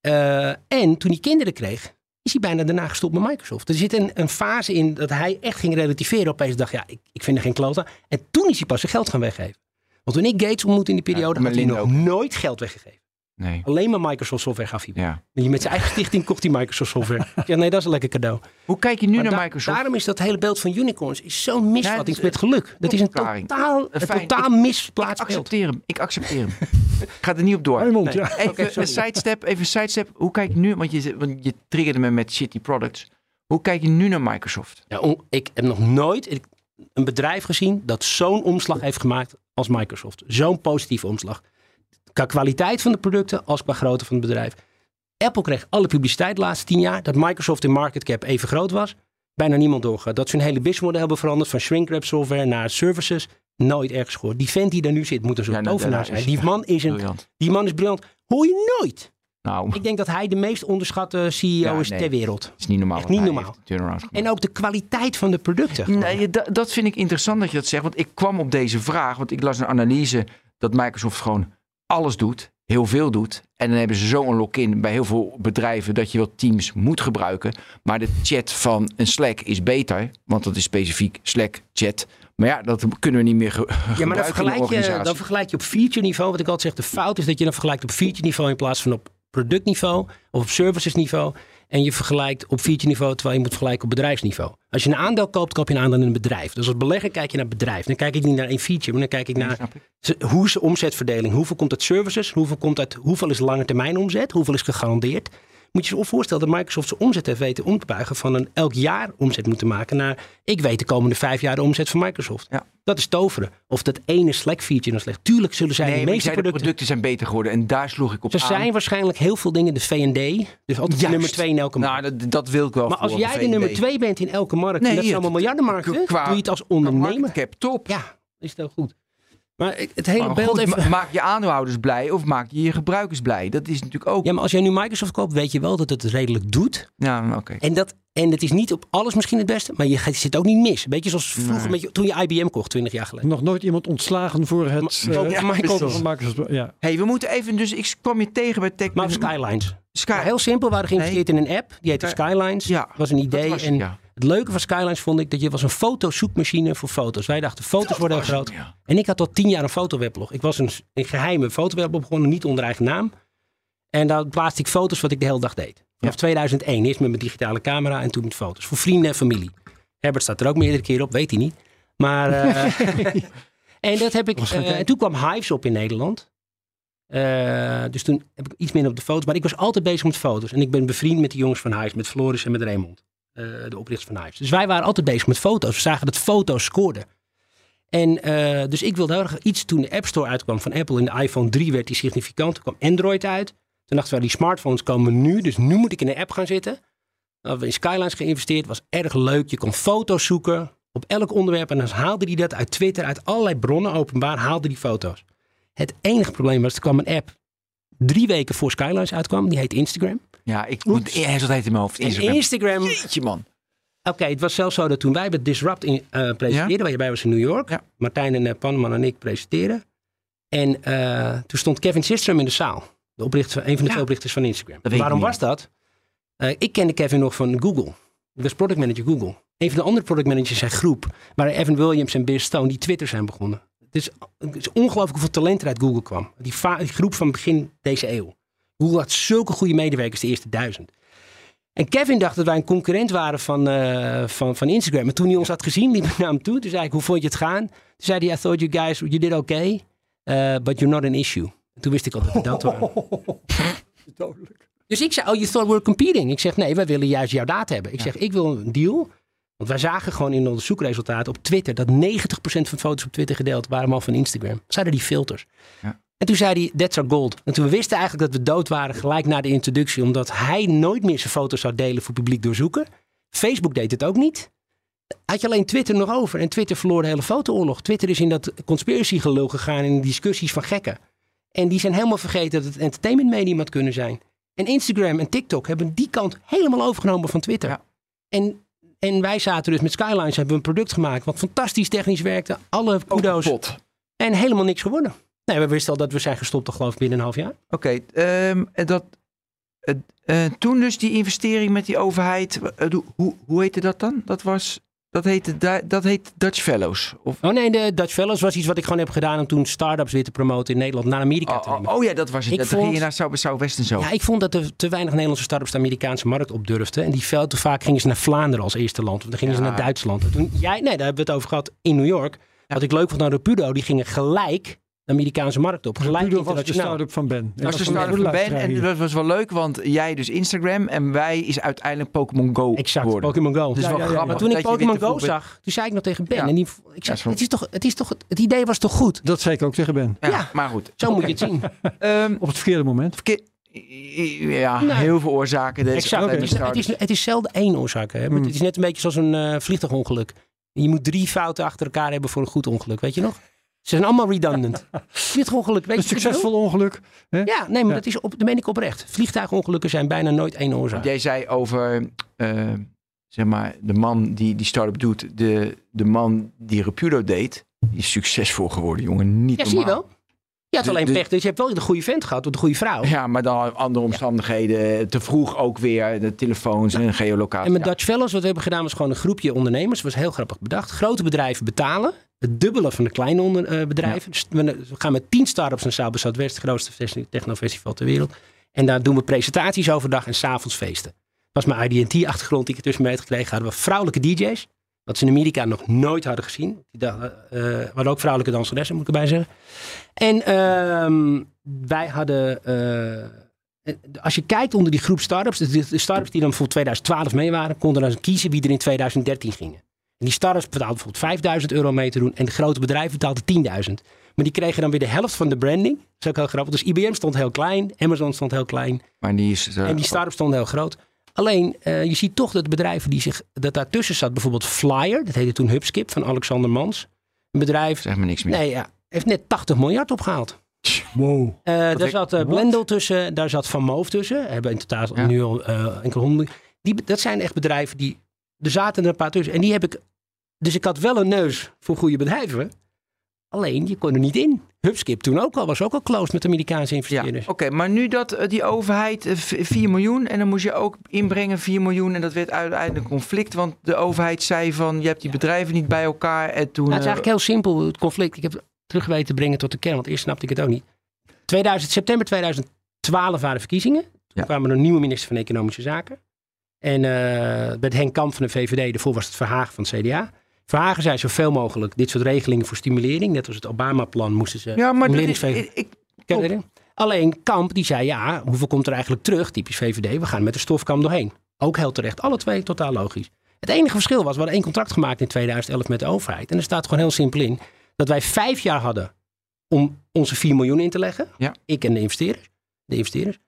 [SPEAKER 6] Eh, en toen hij kinderen kreeg, is hij bijna daarna gestopt met Microsoft. Er zit een, een fase in dat hij echt ging relativeren. Opeens dacht, ja, ik, ik vind er geen kloot aan. En toen is hij pas zijn geld gaan weggeven. Want toen ik Gates ontmoette in die periode,
[SPEAKER 4] Ja,
[SPEAKER 6] had hij nog nooit geld weggegeven.
[SPEAKER 4] Nee.
[SPEAKER 6] Alleen maar Microsoft software gaf hij.
[SPEAKER 4] Ja.
[SPEAKER 6] En Met zijn eigen stichting kocht hij Microsoft software. [laughs] ja, nee, dat is een lekker cadeau.
[SPEAKER 4] Hoe kijk je nu
[SPEAKER 6] Maar
[SPEAKER 4] naar
[SPEAKER 6] da-
[SPEAKER 4] Microsoft?
[SPEAKER 6] Daarom is dat hele beeld van unicorns is zo'n misvatting met geluk. Dat is een totaal, een totaal misplaatst
[SPEAKER 4] ik
[SPEAKER 6] beeld.
[SPEAKER 4] accepteer hem. Ik accepteer hem. [laughs] ga er niet op door.
[SPEAKER 5] Raymond,
[SPEAKER 6] Nee.
[SPEAKER 5] ja.
[SPEAKER 4] Even een sidestep, even een sidestep. Hoe kijk je nu, want je, want je triggerde me met shitty products. Hoe kijk je nu naar Microsoft?
[SPEAKER 6] Ja, on- ik heb nog nooit een bedrijf gezien dat zo'n omslag heeft gemaakt als Microsoft. Zo'n positieve omslag. Qua kwaliteit van de producten als qua grootte van het bedrijf. Apple kreeg alle publiciteit de laatste tien jaar. Dat Microsoft in market cap even groot was. Bijna niemand doorgaat. Dat ze hun hele businessmodel hebben veranderd. Van shrink-wrap software naar services. Nooit ergens gehoord. Die vent die daar nu zit moet een soort
[SPEAKER 4] Ja, nou,
[SPEAKER 6] tovenaar zijn. Die man is een
[SPEAKER 4] Briljant.
[SPEAKER 6] Die man is briljant. Hoor je nooit.
[SPEAKER 4] Nou,
[SPEAKER 6] Ik denk dat hij de meest onderschatte CEO
[SPEAKER 4] Ja,
[SPEAKER 6] is
[SPEAKER 4] nee.
[SPEAKER 6] ter wereld.
[SPEAKER 4] dat is niet normaal.
[SPEAKER 6] Echt niet normaal. En ook de kwaliteit van de producten.
[SPEAKER 4] Nee, dat vind ik interessant dat je dat zegt. Want ik kwam op deze vraag. Want ik las een analyse dat Microsoft gewoon alles doet. Heel veel doet. En dan hebben ze zo'n lock-in bij heel veel bedrijven dat je wel Teams moet gebruiken. Maar de chat van een Slack is beter. Want dat is specifiek Slack chat. Maar ja, dat kunnen we niet meer ge-
[SPEAKER 6] Ja, maar dan
[SPEAKER 4] gebruiken
[SPEAKER 6] vergelijk, je, dan vergelijk je op feature niveau. Wat ik altijd zeg, de fout is dat je dan vergelijkt op feature niveau in plaats van op productniveau of op services niveau. En je vergelijkt op feature niveau terwijl je moet vergelijken op bedrijfsniveau. Als je een aandeel koopt, koop je een aandeel in een bedrijf. Dus als belegger kijk je naar het bedrijf. Dan kijk ik niet naar één feature, maar dan kijk ik naar
[SPEAKER 4] ik.
[SPEAKER 6] hoe is de omzetverdeling. Hoeveel komt uit services? Hoeveel, komt uit, hoeveel is lange termijn omzet? Hoeveel is gegarandeerd? Moet je je voorstellen dat Microsoft zijn omzet heeft weten om te buigen van een elk jaar omzet moeten maken naar ik weet de komende vijf jaar de omzet van Microsoft.
[SPEAKER 4] Ja.
[SPEAKER 6] Dat is toveren. Of dat ene Slack feature dan slecht. Tuurlijk zullen zij
[SPEAKER 4] Nee,
[SPEAKER 6] de meeste
[SPEAKER 4] zei de
[SPEAKER 6] producten.
[SPEAKER 4] producten zijn beter geworden. En daar sloeg ik op
[SPEAKER 6] Ze
[SPEAKER 4] aan.
[SPEAKER 6] zijn waarschijnlijk heel veel dingen de V&D. Dus altijd de nummer twee in elke markt.
[SPEAKER 4] Nou, dat, dat wil ik wel
[SPEAKER 6] maar als jij de nummer twee bent in elke markt,
[SPEAKER 4] Nee,
[SPEAKER 6] en dat zijn
[SPEAKER 4] het-
[SPEAKER 6] allemaal miljardenmarkten, doe je het als ondernemer.
[SPEAKER 4] cap, top.
[SPEAKER 6] Ja, is dat goed. Maar het hele
[SPEAKER 4] Maar
[SPEAKER 6] beeld
[SPEAKER 4] goed,
[SPEAKER 6] even...
[SPEAKER 4] ma- maak je aandeelhouders blij of maak je je gebruikers blij? Dat is natuurlijk ook...
[SPEAKER 6] Ja, maar als jij nu Microsoft koopt, weet je wel dat het redelijk doet.
[SPEAKER 4] Ja, oké.
[SPEAKER 6] En, dat, en het is niet op alles misschien het beste, maar je zit ook niet mis. Beetje zoals vroeger
[SPEAKER 4] Nee.
[SPEAKER 6] met je, toen je IBM kocht, 20 jaar geleden.
[SPEAKER 5] Nog nooit iemand ontslagen voor het eh,
[SPEAKER 6] ja, Microsoft.
[SPEAKER 5] van Microsoft. Ja.
[SPEAKER 4] hey, we moeten even... Dus ik kwam je tegen bij Tech...
[SPEAKER 6] Maar Skylines.
[SPEAKER 4] Sky.
[SPEAKER 6] Ja, heel simpel, we hadden geïnvesteerd in een app. Die heette
[SPEAKER 4] Sky-
[SPEAKER 6] Skylines.
[SPEAKER 4] Ja,
[SPEAKER 6] was een idee.
[SPEAKER 4] dat was-
[SPEAKER 6] en
[SPEAKER 4] ja.
[SPEAKER 6] Het leuke van Skylines vond ik dat je was een fotozoekmachine voor foto's. Wij dachten, foto's worden heel groot.
[SPEAKER 4] ja.
[SPEAKER 6] En ik had al tien jaar een fotoweblog. Ik was een, een geheime fotoweblog begonnen, niet onder eigen naam. En daar plaatste ik foto's wat ik de hele dag deed. Vanaf 2001, eerst met mijn digitale camera en toen met foto's. Voor vrienden en familie. Herbert staat er ook meerdere keer op, weet hij niet. Maar, eh, [laughs] en dat heb ik, eh, en toen kwam Hives op in Nederland. Eh, dus toen heb ik iets minder op de foto's. Maar ik was altijd bezig met foto's. En ik ben bevriend met de jongens van Hives, met Floris en met Raymond. Eh, de oprichters van Hives. Dus wij waren altijd bezig met foto's. We zagen dat foto's scoorden. En eh, dus ik wilde heel erg iets toen de App Store uitkwam van Apple. In de iPhone 3 werd die significant. Toen kwam Android uit. Toen dachten we, die smartphones komen nu. Dus nu moet ik in de app gaan zitten. We hebben in Skylines geïnvesteerd. Was erg leuk. Je kon foto's zoeken op elk onderwerp. En dan haalde hij dat uit Twitter. Uit allerlei bronnen openbaar haalde die foto's. Het enige probleem was, er kwam een app drie weken voor Skylines uitkwam. Die heet Instagram.
[SPEAKER 4] Ja, ik moet... Hij is altijd in mijn hoofd. Instagram.
[SPEAKER 6] Instagram
[SPEAKER 4] Jeetje, man.
[SPEAKER 6] Oké, het was zelfs zo dat toen wij bij Disrupt in, eh, presenteerden, waar je bij was in New York,
[SPEAKER 4] Ja.
[SPEAKER 6] Martijn en uh, Panman en ik presenteren. En eh, toen stond Kevin Systrom in de zaal. De oprichter, een van de
[SPEAKER 4] Ja.
[SPEAKER 6] twee oprichters van Instagram. Waarom was dat? Eh, ik kende Kevin nog van Google. Ik was product manager Google. Een van de andere product managers zijn groep, waar Evan Williams en Bill Stone, die Twitter zijn begonnen. Het is, het is ongelooflijk hoeveel talent er uit Google kwam. Die groep van begin deze eeuw. Google had zulke goede medewerkers, de eerste duizend. En Kevin dacht dat wij een concurrent waren van, eh, van, van Instagram. En toen hij ons had gezien, liep ik naar hem toe. Toen zei ik, hoe vond je het gaan? Toen zei hij, I thought you guys, you did okay. eh, but you're not an issue. En toen wist ik al dat we dat waren. [laughs]
[SPEAKER 5] Dodelijk.
[SPEAKER 6] Dus ik zei, oh, you thought we were competing. Ik zeg, nee, wij willen juist jouw data hebben. Ik zeg, ik wil een deal. Want wij zagen gewoon in onze zoekresultaten op Twitter... dat 90% van foto's op Twitter gedeeld waren allemaal van Instagram. Zeiden die filters.
[SPEAKER 4] Ja.
[SPEAKER 6] En toen zei hij, that's our gold. En toen we wisten eigenlijk dat we dood waren gelijk na de introductie... omdat hij nooit meer zijn foto's zou delen voor publiek doorzoeken. Facebook deed het ook niet. Had je alleen Twitter nog over. En Twitter verloor de hele fotooorlog. Twitter is in dat conspiracy gelul gegaan... in discussies van gekken. En die zijn helemaal vergeten dat het entertainment medium had kunnen zijn. En Instagram en TikTok hebben die kant helemaal overgenomen van Twitter.
[SPEAKER 4] Ja.
[SPEAKER 6] En, en wij zaten dus met Skylines, hebben we een product gemaakt wat fantastisch technisch werkte. Alle kudo's. En helemaal niks geworden. Nee, we wisten al dat we zijn gestopt, toch geloof ik, binnen een half jaar.
[SPEAKER 4] Oké, ehm, en dat Eh, toen dus die investering met die overheid. eh, hoe- heette dat dan? Dat was. Dat heette, Da- dat heet Dutch Fellows. Of,
[SPEAKER 6] Oh nee, de Dutch Fellows was iets wat ik gewoon heb gedaan om toen start-ups weer te promoten in Nederland naar Amerika te
[SPEAKER 4] oh,
[SPEAKER 6] nemen.
[SPEAKER 4] oh, oh ja, dat was het.
[SPEAKER 6] Ik
[SPEAKER 4] Dat ging
[SPEAKER 6] vond-
[SPEAKER 4] je naar South- Southwest en zo.
[SPEAKER 6] Ja, ik vond dat er te weinig Nederlandse start-ups de Amerikaanse markt op durfden. En die veel te vaak gingen ze naar Vlaanderen als eerste land. Of dan gingen ze naar Duitsland. En Toen, jij, nee, daar hebben we het over gehad in New York. Wat ik leuk vond aan Rapido, die gingen gelijk de Amerikaanse markt op. Gelijk
[SPEAKER 5] Rapido was de start-up van Ben.
[SPEAKER 4] Dat was de van Ben. En dat was wel leuk, want jij dus Instagram en wij is uiteindelijk Pokémon Go
[SPEAKER 6] Exact,
[SPEAKER 4] geworden.
[SPEAKER 6] Pokémon Go.
[SPEAKER 4] Dus
[SPEAKER 5] Ja,
[SPEAKER 4] wel
[SPEAKER 5] ja, ja,
[SPEAKER 4] grappig.
[SPEAKER 6] Maar toen ik Pokémon Go zag, toen zei ik nog tegen Ben.
[SPEAKER 4] Ja.
[SPEAKER 6] En die, ik
[SPEAKER 4] Ja,
[SPEAKER 6] zei,
[SPEAKER 4] zo.
[SPEAKER 6] het, is toch, het, is toch, het idee was toch goed?
[SPEAKER 5] Dat zei ik ook tegen Ben.
[SPEAKER 4] Ja,
[SPEAKER 6] Ja.
[SPEAKER 4] maar goed.
[SPEAKER 6] Zo moet je het zien. [laughs]
[SPEAKER 4] Ehm,
[SPEAKER 5] Op het verkeerde moment.
[SPEAKER 4] verkeer- ja,
[SPEAKER 6] Nee.
[SPEAKER 4] heel veel oorzaken. Deze
[SPEAKER 6] Exact.
[SPEAKER 5] Oké.
[SPEAKER 6] Het, is, het, is, het is zelden één oorzaak. Hè?
[SPEAKER 5] Hmm.
[SPEAKER 6] Het is net een beetje zoals een eh, vliegtuigongeluk. Je moet drie fouten achter elkaar hebben voor een goed ongeluk. Weet je nog? Ze zijn allemaal redundant. [laughs] Vliegtuigongeluk, weet
[SPEAKER 5] Een
[SPEAKER 6] je
[SPEAKER 5] succesvol ongeluk. Hè?
[SPEAKER 6] Ja, nee, maar
[SPEAKER 5] Ja.
[SPEAKER 6] dat, is op, dat meen ik oprecht. Vliegtuigongelukken zijn bijna nooit één oorzaak.
[SPEAKER 4] Jij zei over, eh, zeg maar, de man die die start-up doet. De, de man die Repudo deed, die is succesvol geworden, jongen. Niet
[SPEAKER 6] Ja, zie je wel? Je had
[SPEAKER 4] De-
[SPEAKER 6] alleen
[SPEAKER 4] de-
[SPEAKER 6] pech, dus je hebt wel de goede vent gehad, of de goede vrouw.
[SPEAKER 4] Ja, maar dan andere omstandigheden. Te vroeg ook weer. De telefoons en geolocatie.
[SPEAKER 6] En met
[SPEAKER 4] Ja.
[SPEAKER 6] Dutch Fellows, wat we hebben gedaan, was gewoon een groepje ondernemers. Dat was heel grappig bedacht. Grote bedrijven betalen het dubbele van de kleine onder, eh, bedrijven. Dus we gaan met tien start-ups naar by Southwest, het grootste festi- technofestival ter wereld. En daar doen we presentaties overdag en s'avonds feesten. Dat was mijn IDT-achtergrond die ik ertussen mee had gekregen. Hadden we vrouwelijke DJ's. Wat ze in Amerika nog nooit hadden gezien. Die dachten, eh, hadden ook vrouwelijke danseressen, moet ik erbij zeggen. En ehm, wij hadden... eh, eh, als je kijkt onder die groep start-ups, de, de start-ups die dan voor 2012 mee waren, konden dan kiezen wie er in 2013 gingen. En die start-ups betaalden bijvoorbeeld 5000 euro om mee te doen en de grote bedrijven betaalden 10.000. Maar die kregen dan weer de helft van de branding. Dat is ook heel grappig. Dus IBM stond heel klein, Amazon stond heel klein
[SPEAKER 4] Maar die is... eh,
[SPEAKER 6] en die start-ups stonden heel groot. Alleen, eh, je ziet toch dat bedrijven die zich, dat daartussen zat, bijvoorbeeld Flyer, dat heette toen Hubskip van Alexander Mans. Een bedrijf,
[SPEAKER 4] Zeg maar niks meer.
[SPEAKER 6] nee ja, heeft net 80 miljard opgehaald.
[SPEAKER 5] Wow.
[SPEAKER 6] Eh, daar
[SPEAKER 4] ik-
[SPEAKER 6] zat eh, Blendel tussen, daar zat Van Moof tussen. Hebben in totaal
[SPEAKER 4] Ja.
[SPEAKER 6] nu al eh, enkele honderden. Die, dat zijn echt bedrijven die, er zaten er een paar tussen. En die heb ik, dus ik had wel een neus voor goede bedrijven. Alleen, je kon er niet in. Hubskip toen ook al, was ook al closed met Amerikaanse
[SPEAKER 4] Ja,
[SPEAKER 6] investeerders.
[SPEAKER 4] oké. maar nu dat eh, die overheid eh, v- 4 miljoen en dan moest je ook inbrengen 4 miljoen en dat werd uiteindelijk een conflict, want de overheid zei van je hebt die bedrijven niet bij elkaar en toen...
[SPEAKER 6] Nou, het is
[SPEAKER 4] eh,
[SPEAKER 6] eigenlijk heel simpel, het conflict. Ik heb het terug weten te brengen tot de kern, want eerst snapte ik het ook niet. 2000, september 2012 waren verkiezingen. Toen
[SPEAKER 4] Ja.
[SPEAKER 6] kwam er een nieuwe minister van Economische Zaken. En eh met Henk Kamp van de VVD, daarvoor was het Verhagen van het CDA. Verhagen zei zoveel mogelijk dit soort regelingen voor stimulering. Net als het Obama-plan moesten ze
[SPEAKER 4] ja, maar
[SPEAKER 6] stimuleringsvegen-
[SPEAKER 4] ik?
[SPEAKER 6] Alleen Kamp die zei ja, hoeveel komt er eigenlijk terug? Typisch VVD, we gaan met de stofkam doorheen. Ook heel terecht, alle twee totaal logisch. Het enige verschil was, we hadden één contract gemaakt in 2011 met de overheid. En er staat gewoon heel simpel in dat wij vijf jaar hadden om onze 4 miljoen in te leggen.
[SPEAKER 4] Ja.
[SPEAKER 6] Ik en de investeerders, de investeerders.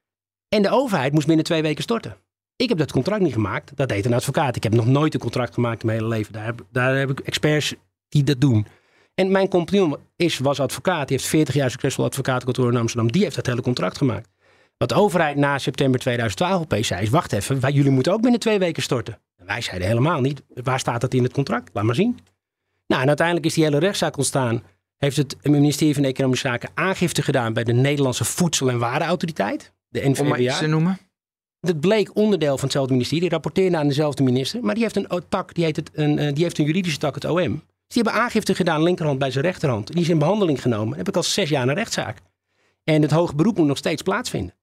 [SPEAKER 6] En de overheid moest binnen twee weken storten. Ik heb dat contract niet gemaakt. Dat deed een advocaat. Ik heb nog nooit een contract gemaakt in mijn hele leven. Daar heb, daar heb ik experts die dat doen. En mijn compagnon is, was advocaat. Die heeft 40 jaar succesvol advocatenkantoor in Amsterdam. Die heeft dat hele contract gemaakt. Wat de overheid na september 2012 opeens zei is... wacht even, wij, jullie moeten ook binnen twee weken storten. En wij zeiden helemaal niet. Waar staat dat in het contract? Laat maar zien. Nou, en uiteindelijk is die hele rechtszaak ontstaan. Heeft het ministerie van Economische Zaken aangifte gedaan... bij de Nederlandse Voedsel- en Warenautoriteit. De
[SPEAKER 4] om maar iets
[SPEAKER 6] NVWA.
[SPEAKER 4] te noemen.
[SPEAKER 6] Dat bleek onderdeel van hetzelfde ministerie. Die rapporteerde aan dezelfde minister. Maar die heeft een tak, die, heet het, een, eh, die heeft een juridische tak, het OM. Dus die hebben aangifte gedaan, linkerhand bij zijn rechterhand. Die is in behandeling genomen. Dan heb ik al zes jaar een rechtszaak. En het hoge beroep moet nog steeds plaatsvinden.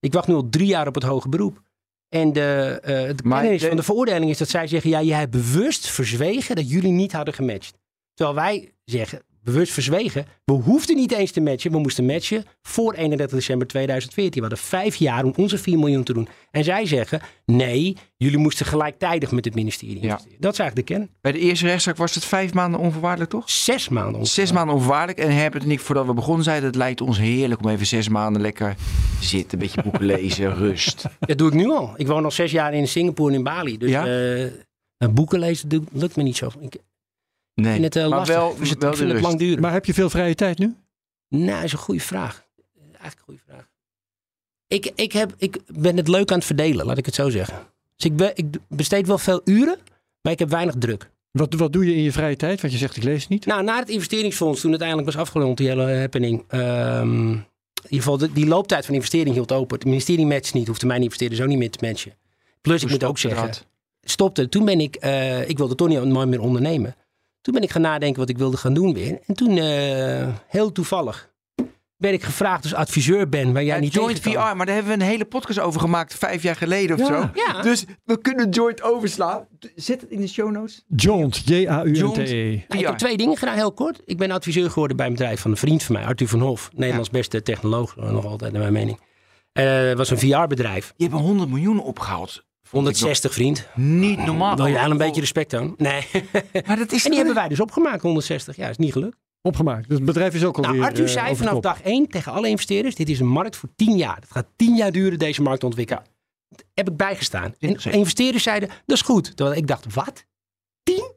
[SPEAKER 6] Ik wacht nu al drie jaar op het hoge beroep. En de, de
[SPEAKER 4] Maar
[SPEAKER 6] kennis
[SPEAKER 4] de-
[SPEAKER 6] van de veroordeling is dat zij zeggen... ja, jij hebt bewust verzwegen dat jullie niet hadden gematcht. Terwijl wij zeggen, bewust verzwegen... we hoefden niet eens te matchen. We moesten matchen voor 31 december 2014. We hadden vijf jaar om onze 4 miljoen te doen. En zij zeggen, nee, jullie moesten gelijktijdig met het ministerie
[SPEAKER 4] Ja.
[SPEAKER 6] Dat is eigenlijk de kern.
[SPEAKER 4] Bij de eerste rechtszaak was het vijf maanden onvoorwaardelijk, toch?
[SPEAKER 6] Zes maanden. ongeveer.
[SPEAKER 4] Zes maanden onvoorwaardelijk. En Herbert en ik, voordat we begonnen, zeiden... het lijkt ons heerlijk om even zes maanden lekker te zitten. Een beetje boeken [laughs] lezen, rust.
[SPEAKER 6] Dat doe ik nu al. Ik woon al zes jaar in Singapore en in Bali. Dus
[SPEAKER 4] Ja?
[SPEAKER 6] eh, nou, boeken lezen lukt me niet zo. Ik
[SPEAKER 4] Nee,
[SPEAKER 6] vind het eh,
[SPEAKER 4] maar
[SPEAKER 6] lastig.
[SPEAKER 4] wel,
[SPEAKER 6] ik vind het,
[SPEAKER 4] wel
[SPEAKER 6] ik
[SPEAKER 4] de
[SPEAKER 6] vind het
[SPEAKER 4] rust.
[SPEAKER 6] lang duren.
[SPEAKER 5] Maar heb je veel vrije tijd nu?
[SPEAKER 6] Nou, dat is een goede vraag. Eigenlijk een goede vraag. Ik, ik, heb, ik ben het leuk aan het verdelen, laat ik het zo zeggen. Dus ik, be- ik besteed wel veel uren, maar ik heb weinig druk.
[SPEAKER 5] Wat, wat doe je in je vrije tijd? Want je zegt ik lees niet.
[SPEAKER 6] Nou, na het investeringsfonds, toen het eindelijk was afgerond, die hele happening, ehm, ieder geval, de- die looptijd van investering hield open. Het ministerie matcht niet, hoefde mijn investeerders ook niet meer te matchen. Plus, ik moet ook
[SPEAKER 4] stopte
[SPEAKER 6] zeggen,
[SPEAKER 4] dat.
[SPEAKER 6] stopte. Toen ben ik, eh, ik wilde toch niet nooit meer ondernemen. Toen ben ik gaan nadenken wat ik wilde gaan doen weer. En toen, eh, heel toevallig, werd ik gevraagd als adviseur ben, waar jij
[SPEAKER 4] Ja,
[SPEAKER 6] niet
[SPEAKER 4] Joint VR, maar daar hebben we een hele podcast over gemaakt, vijf jaar geleden of
[SPEAKER 5] Ja.
[SPEAKER 4] zo.
[SPEAKER 6] Ja.
[SPEAKER 4] Dus we kunnen Joint overslaan. Zet het in de show notes.
[SPEAKER 5] Jaunt, J-A-U-N-T-E.
[SPEAKER 6] Nou, ik heb twee dingen gedaan, heel kort. Ik ben adviseur geworden bij een bedrijf van een vriend van mij, Arthur van Hof. Nederlands beste technoloog, nog altijd naar mijn mening. Eh was een VR-bedrijf.
[SPEAKER 4] Je hebt 100 miljoen opgehaald.
[SPEAKER 6] 160 vriend.
[SPEAKER 4] Niet normaal.
[SPEAKER 6] Wil je eigenlijk een beetje respect tonen? Nee. [laughs]
[SPEAKER 4] Maar dat is
[SPEAKER 6] en die hebben wij dus opgemaakt, 160. Ja, is niet gelukt.
[SPEAKER 5] Opgemaakt. Dus het bedrijf is ook alweer
[SPEAKER 6] Nou, Arthur
[SPEAKER 5] eh,
[SPEAKER 6] zei vanaf dag één tegen alle investeerders: dit is een markt voor 10 jaar. Het gaat 10 jaar duren deze markt te ontwikkelen. Heb ik bijgestaan. En investeerders zeiden: dat is goed. Terwijl ik dacht: wat? 10?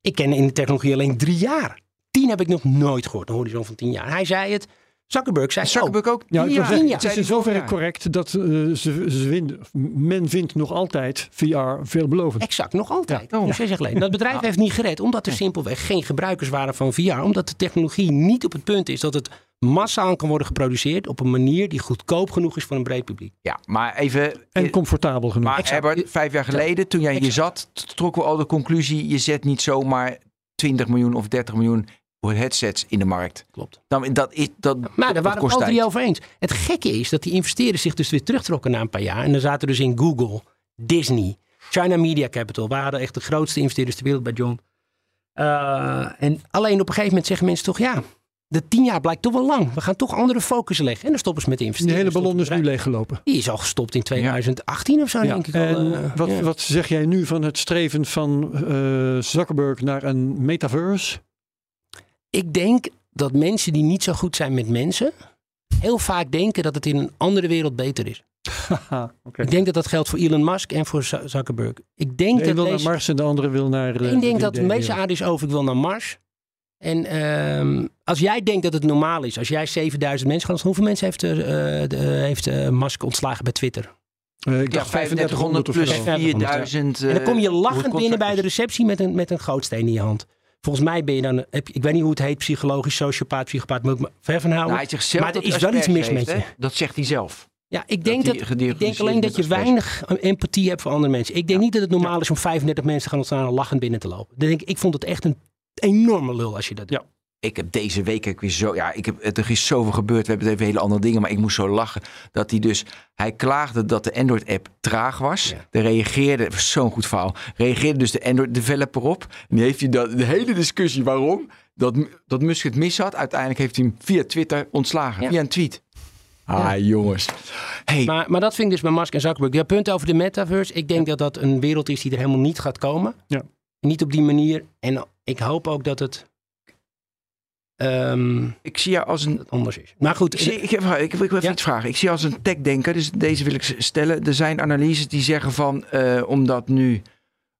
[SPEAKER 6] Ik ken in de technologie alleen drie jaar. 10 heb ik nog nooit gehoord, een horizon van 10 jaar. Hij zei het. Zuckerberg zei:
[SPEAKER 4] Zuckerberg ook.
[SPEAKER 5] Ja, ik wil
[SPEAKER 6] Ja,
[SPEAKER 5] zeggen,
[SPEAKER 6] ja.
[SPEAKER 5] het is in zoverre correct dat eh, ze, men vindt nog altijd VR veelbelovend.
[SPEAKER 6] Exact, nog altijd.
[SPEAKER 5] Ja.
[SPEAKER 6] Jaar geleden. Dat bedrijf heeft niet gered, omdat er simpelweg geen gebruikers waren van VR. Omdat de technologie niet op het punt is dat het massaal kan worden geproduceerd op een manier die goedkoop genoeg is voor een breed publiek.
[SPEAKER 4] Ja, maar even...
[SPEAKER 5] En comfortabel genoeg.
[SPEAKER 4] maar
[SPEAKER 6] Exact.
[SPEAKER 4] Herbert, vijf jaar geleden, toen jij hier zat, trokken we al de conclusie, je zet niet zomaar 20 miljoen of 30 miljoen headsets in de markt.
[SPEAKER 6] Klopt.
[SPEAKER 4] Dan, dat is, dat,
[SPEAKER 6] Maar daar waren we al drie over eens. Het gekke is dat die investeerders zich dus weer terugtrokken na een paar jaar. En dan zaten dus in Google, Disney, China Media Capital. waren echt de grootste investeerders ter wereld bij John. Eh, en alleen op een gegeven moment zeggen mensen toch, ja, de tien jaar blijkt toch wel lang. We gaan toch andere focus leggen. En dan stoppen ze met de investeren.
[SPEAKER 5] hele ballon is nu leeggelopen.
[SPEAKER 6] Die is al gestopt in 2018 of zo,
[SPEAKER 5] Ja.
[SPEAKER 6] denk ik al.
[SPEAKER 5] En
[SPEAKER 6] eh,
[SPEAKER 5] wat,
[SPEAKER 6] ja.
[SPEAKER 5] wat zeg jij nu van het streven van eh, Zuckerberg naar een metaverse?
[SPEAKER 6] Ik denk dat mensen die niet zo goed zijn met mensen, heel vaak denken dat het in een andere wereld beter is. [laughs] Ik denk dat dat geldt voor Elon Musk en voor Zu- Zuckerberg. Ik denk
[SPEAKER 5] De
[SPEAKER 6] dat
[SPEAKER 5] wil naar
[SPEAKER 6] deze,
[SPEAKER 5] Mars en de andere wil naar... eh,
[SPEAKER 6] ik denk
[SPEAKER 5] de
[SPEAKER 6] dat de
[SPEAKER 5] 3D
[SPEAKER 6] meeste aarde is over, ik wil naar Mars. En ehm, als jij denkt dat het normaal is, als jij 7000 mensen gaat, hoeveel mensen heeft, eh, de- heeft eh, Musk ontslagen bij Twitter?
[SPEAKER 5] Eh, ik
[SPEAKER 4] Ja,
[SPEAKER 5] dacht
[SPEAKER 4] 3500
[SPEAKER 5] 3500 of
[SPEAKER 4] plus
[SPEAKER 5] zo.
[SPEAKER 4] 4000.
[SPEAKER 6] en dan kom je lachend binnen bij de receptie met een, met een gootsteen in je hand. Volgens mij ben je dan, heb ik weet niet hoe het heet, psychologisch, sociopaat, psychopaat, moet ik me ver van houden.
[SPEAKER 4] Nou, hij zegt zelf
[SPEAKER 6] Maar er
[SPEAKER 4] dat
[SPEAKER 6] is wel iets mis met je.
[SPEAKER 4] hè? Dat zegt hij zelf.
[SPEAKER 6] Ja, ik denk, dat, ik denk alleen dat je weinig empathie hebt voor andere mensen. Ik denk niet dat het normaal is om 35 mensen te gaan ontstaan en lachend binnen te lopen. Dan denk ik, ik vond het echt een enorme lul als je dat doet.
[SPEAKER 5] Ja.
[SPEAKER 4] Ik heb deze week heb ik weer zo. Ja, ik heb, er is zoveel gebeurd. We hebben het even hele andere dingen. Maar ik moest zo lachen. Dat hij dus. Hij klaagde dat de Android-app traag was.
[SPEAKER 6] Ja.
[SPEAKER 4] Daar reageerde. Zo'n goed verhaal. Reageerde dus de Android-developer op. En die heeft hij dat, de hele discussie waarom. Dat, dat Musk het mis had. Uiteindelijk heeft hij hem via Twitter ontslagen.
[SPEAKER 6] Ja.
[SPEAKER 4] Via een tweet. Ah, jongens. Hey,
[SPEAKER 6] Maar, maar dat vind ik dus bij Musk en Zuckerberg. Ja, punt over de metaverse. Ik denk dat dat een wereld is die er helemaal niet gaat komen.
[SPEAKER 5] Ja.
[SPEAKER 6] Niet op die manier. En ik hoop ook dat het ehm,
[SPEAKER 4] ik zie jou als een
[SPEAKER 6] anders is. Maar goed,
[SPEAKER 4] Ik, zie, ik, heb, ik, wil- ik wil even
[SPEAKER 6] Ja.
[SPEAKER 4] iets vragen. Ik zie als een techdenker, dus deze wil ik stellen. Er zijn analyses die zeggen van, eh, omdat nu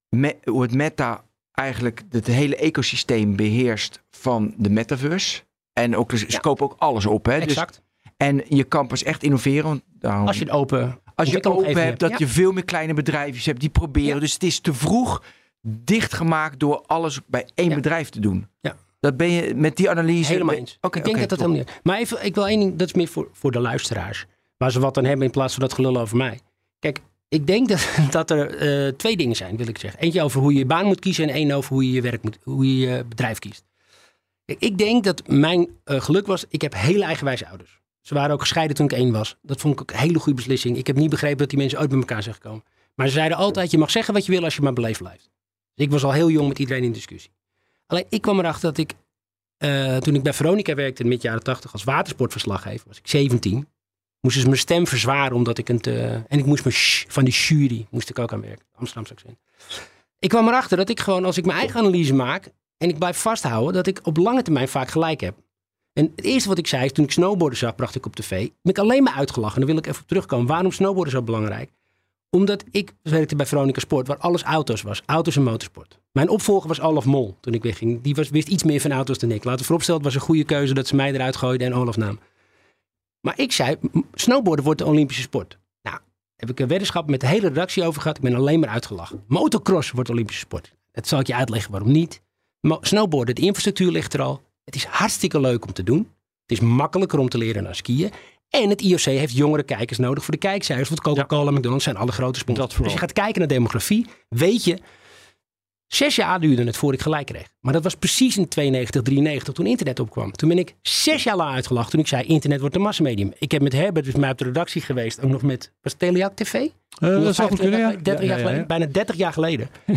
[SPEAKER 4] me, hoe het meta eigenlijk het hele ecosysteem beheerst van de metaverse. En ook, dus, ze kopen ook alles op. Hè? Dus,
[SPEAKER 6] exact.
[SPEAKER 4] en je kan pas echt innoveren. Want daarom,
[SPEAKER 6] Als je het open
[SPEAKER 4] als je
[SPEAKER 6] ontwikkelomgeving
[SPEAKER 4] open hebt, dat
[SPEAKER 6] ja.
[SPEAKER 4] je veel meer kleine bedrijfjes hebt die proberen. Dus het is te vroeg dichtgemaakt door alles bij één bedrijf te doen.
[SPEAKER 6] Ja.
[SPEAKER 4] Dat ben je met die analyse.
[SPEAKER 6] Helemaal eens.
[SPEAKER 4] Oké,
[SPEAKER 6] ik denk dat dat helemaal niet. Maar even, ik wil één ding, dat is meer voor, voor de luisteraars. Waar ze wat aan hebben in plaats van dat gelul over mij. Kijk, ik denk dat, [laughs] dat er eh, twee dingen zijn, wil ik zeggen. Eentje over hoe je je baan moet kiezen en één over hoe je je werk moet, hoe je je bedrijf kiest. Ik denk dat mijn eh, geluk was, ik heb hele eigenwijze ouders. Ze waren ook gescheiden toen ik één was. Dat vond ik ook een hele goede beslissing. Ik heb niet begrepen dat die mensen ooit bij elkaar zijn gekomen. Maar ze zeiden altijd, je mag zeggen wat je wil als je maar beleefd blijft. Dus ik was al heel jong met iedereen in discussie. Alleen ik kwam erachter dat ik eh, toen ik bij Veronica werkte in de mid jaren 80 als watersportverslaggever, was ik 17. Moesten ze mijn stem verzwaren omdat ik een te... En ik moest me van die jury moest ik ook aan werken. Amsterdamse accent. Ik kwam erachter dat ik gewoon, als ik mijn eigen analyse maak en ik blijf vasthouden, dat ik op lange termijn vaak gelijk heb. En het eerste wat ik zei, is toen ik snowboarden zag, bracht ik op tv. Ben ik alleen maar uitgelachen. En daar wil ik even op terugkomen. Waarom snowboarden zo belangrijk? Omdat ik werkte bij Veronica Sport, waar alles auto's was. Auto's en motorsport. Mijn opvolger was Olaf Mol toen ik wegging. Die was, wist iets meer van auto's dan ik. Laten we vooropstellen, het was een goede keuze dat ze mij eruit gooiden en Olaf nam. Maar ik zei, snowboarden wordt de Olympische sport. Nou, heb ik een weddenschap met de hele redactie over gehad. Ik ben alleen maar uitgelachen. Motocross wordt Olympische sport. Dat zal ik je uitleggen waarom niet. Snowboarden, de infrastructuur ligt er al. Het is hartstikke leuk om te doen. Het is makkelijker om te leren dan skiën. En het IOC heeft jongere kijkers nodig voor de kijkcijfers. Want Coca-Cola en McDonald's zijn alle grote sponsors. Als je gaat kijken naar demografie, weet je... Zes jaar duurde het voor ik gelijk kreeg. Maar dat was precies in 92, 93 toen internet opkwam. Toen ben ik zes jaar lang uitgelachen toen ik zei internet wordt een massamedium. Ik heb met Herbert, dus mij op de redactie geweest, ook nog met, was TV?
[SPEAKER 5] Eh, dat zou goed kunnen, ja.
[SPEAKER 6] 30
[SPEAKER 5] Ja,
[SPEAKER 6] jaar
[SPEAKER 5] ja,
[SPEAKER 6] geleden,
[SPEAKER 5] ja.
[SPEAKER 6] bijna 30 jaar geleden. [laughs]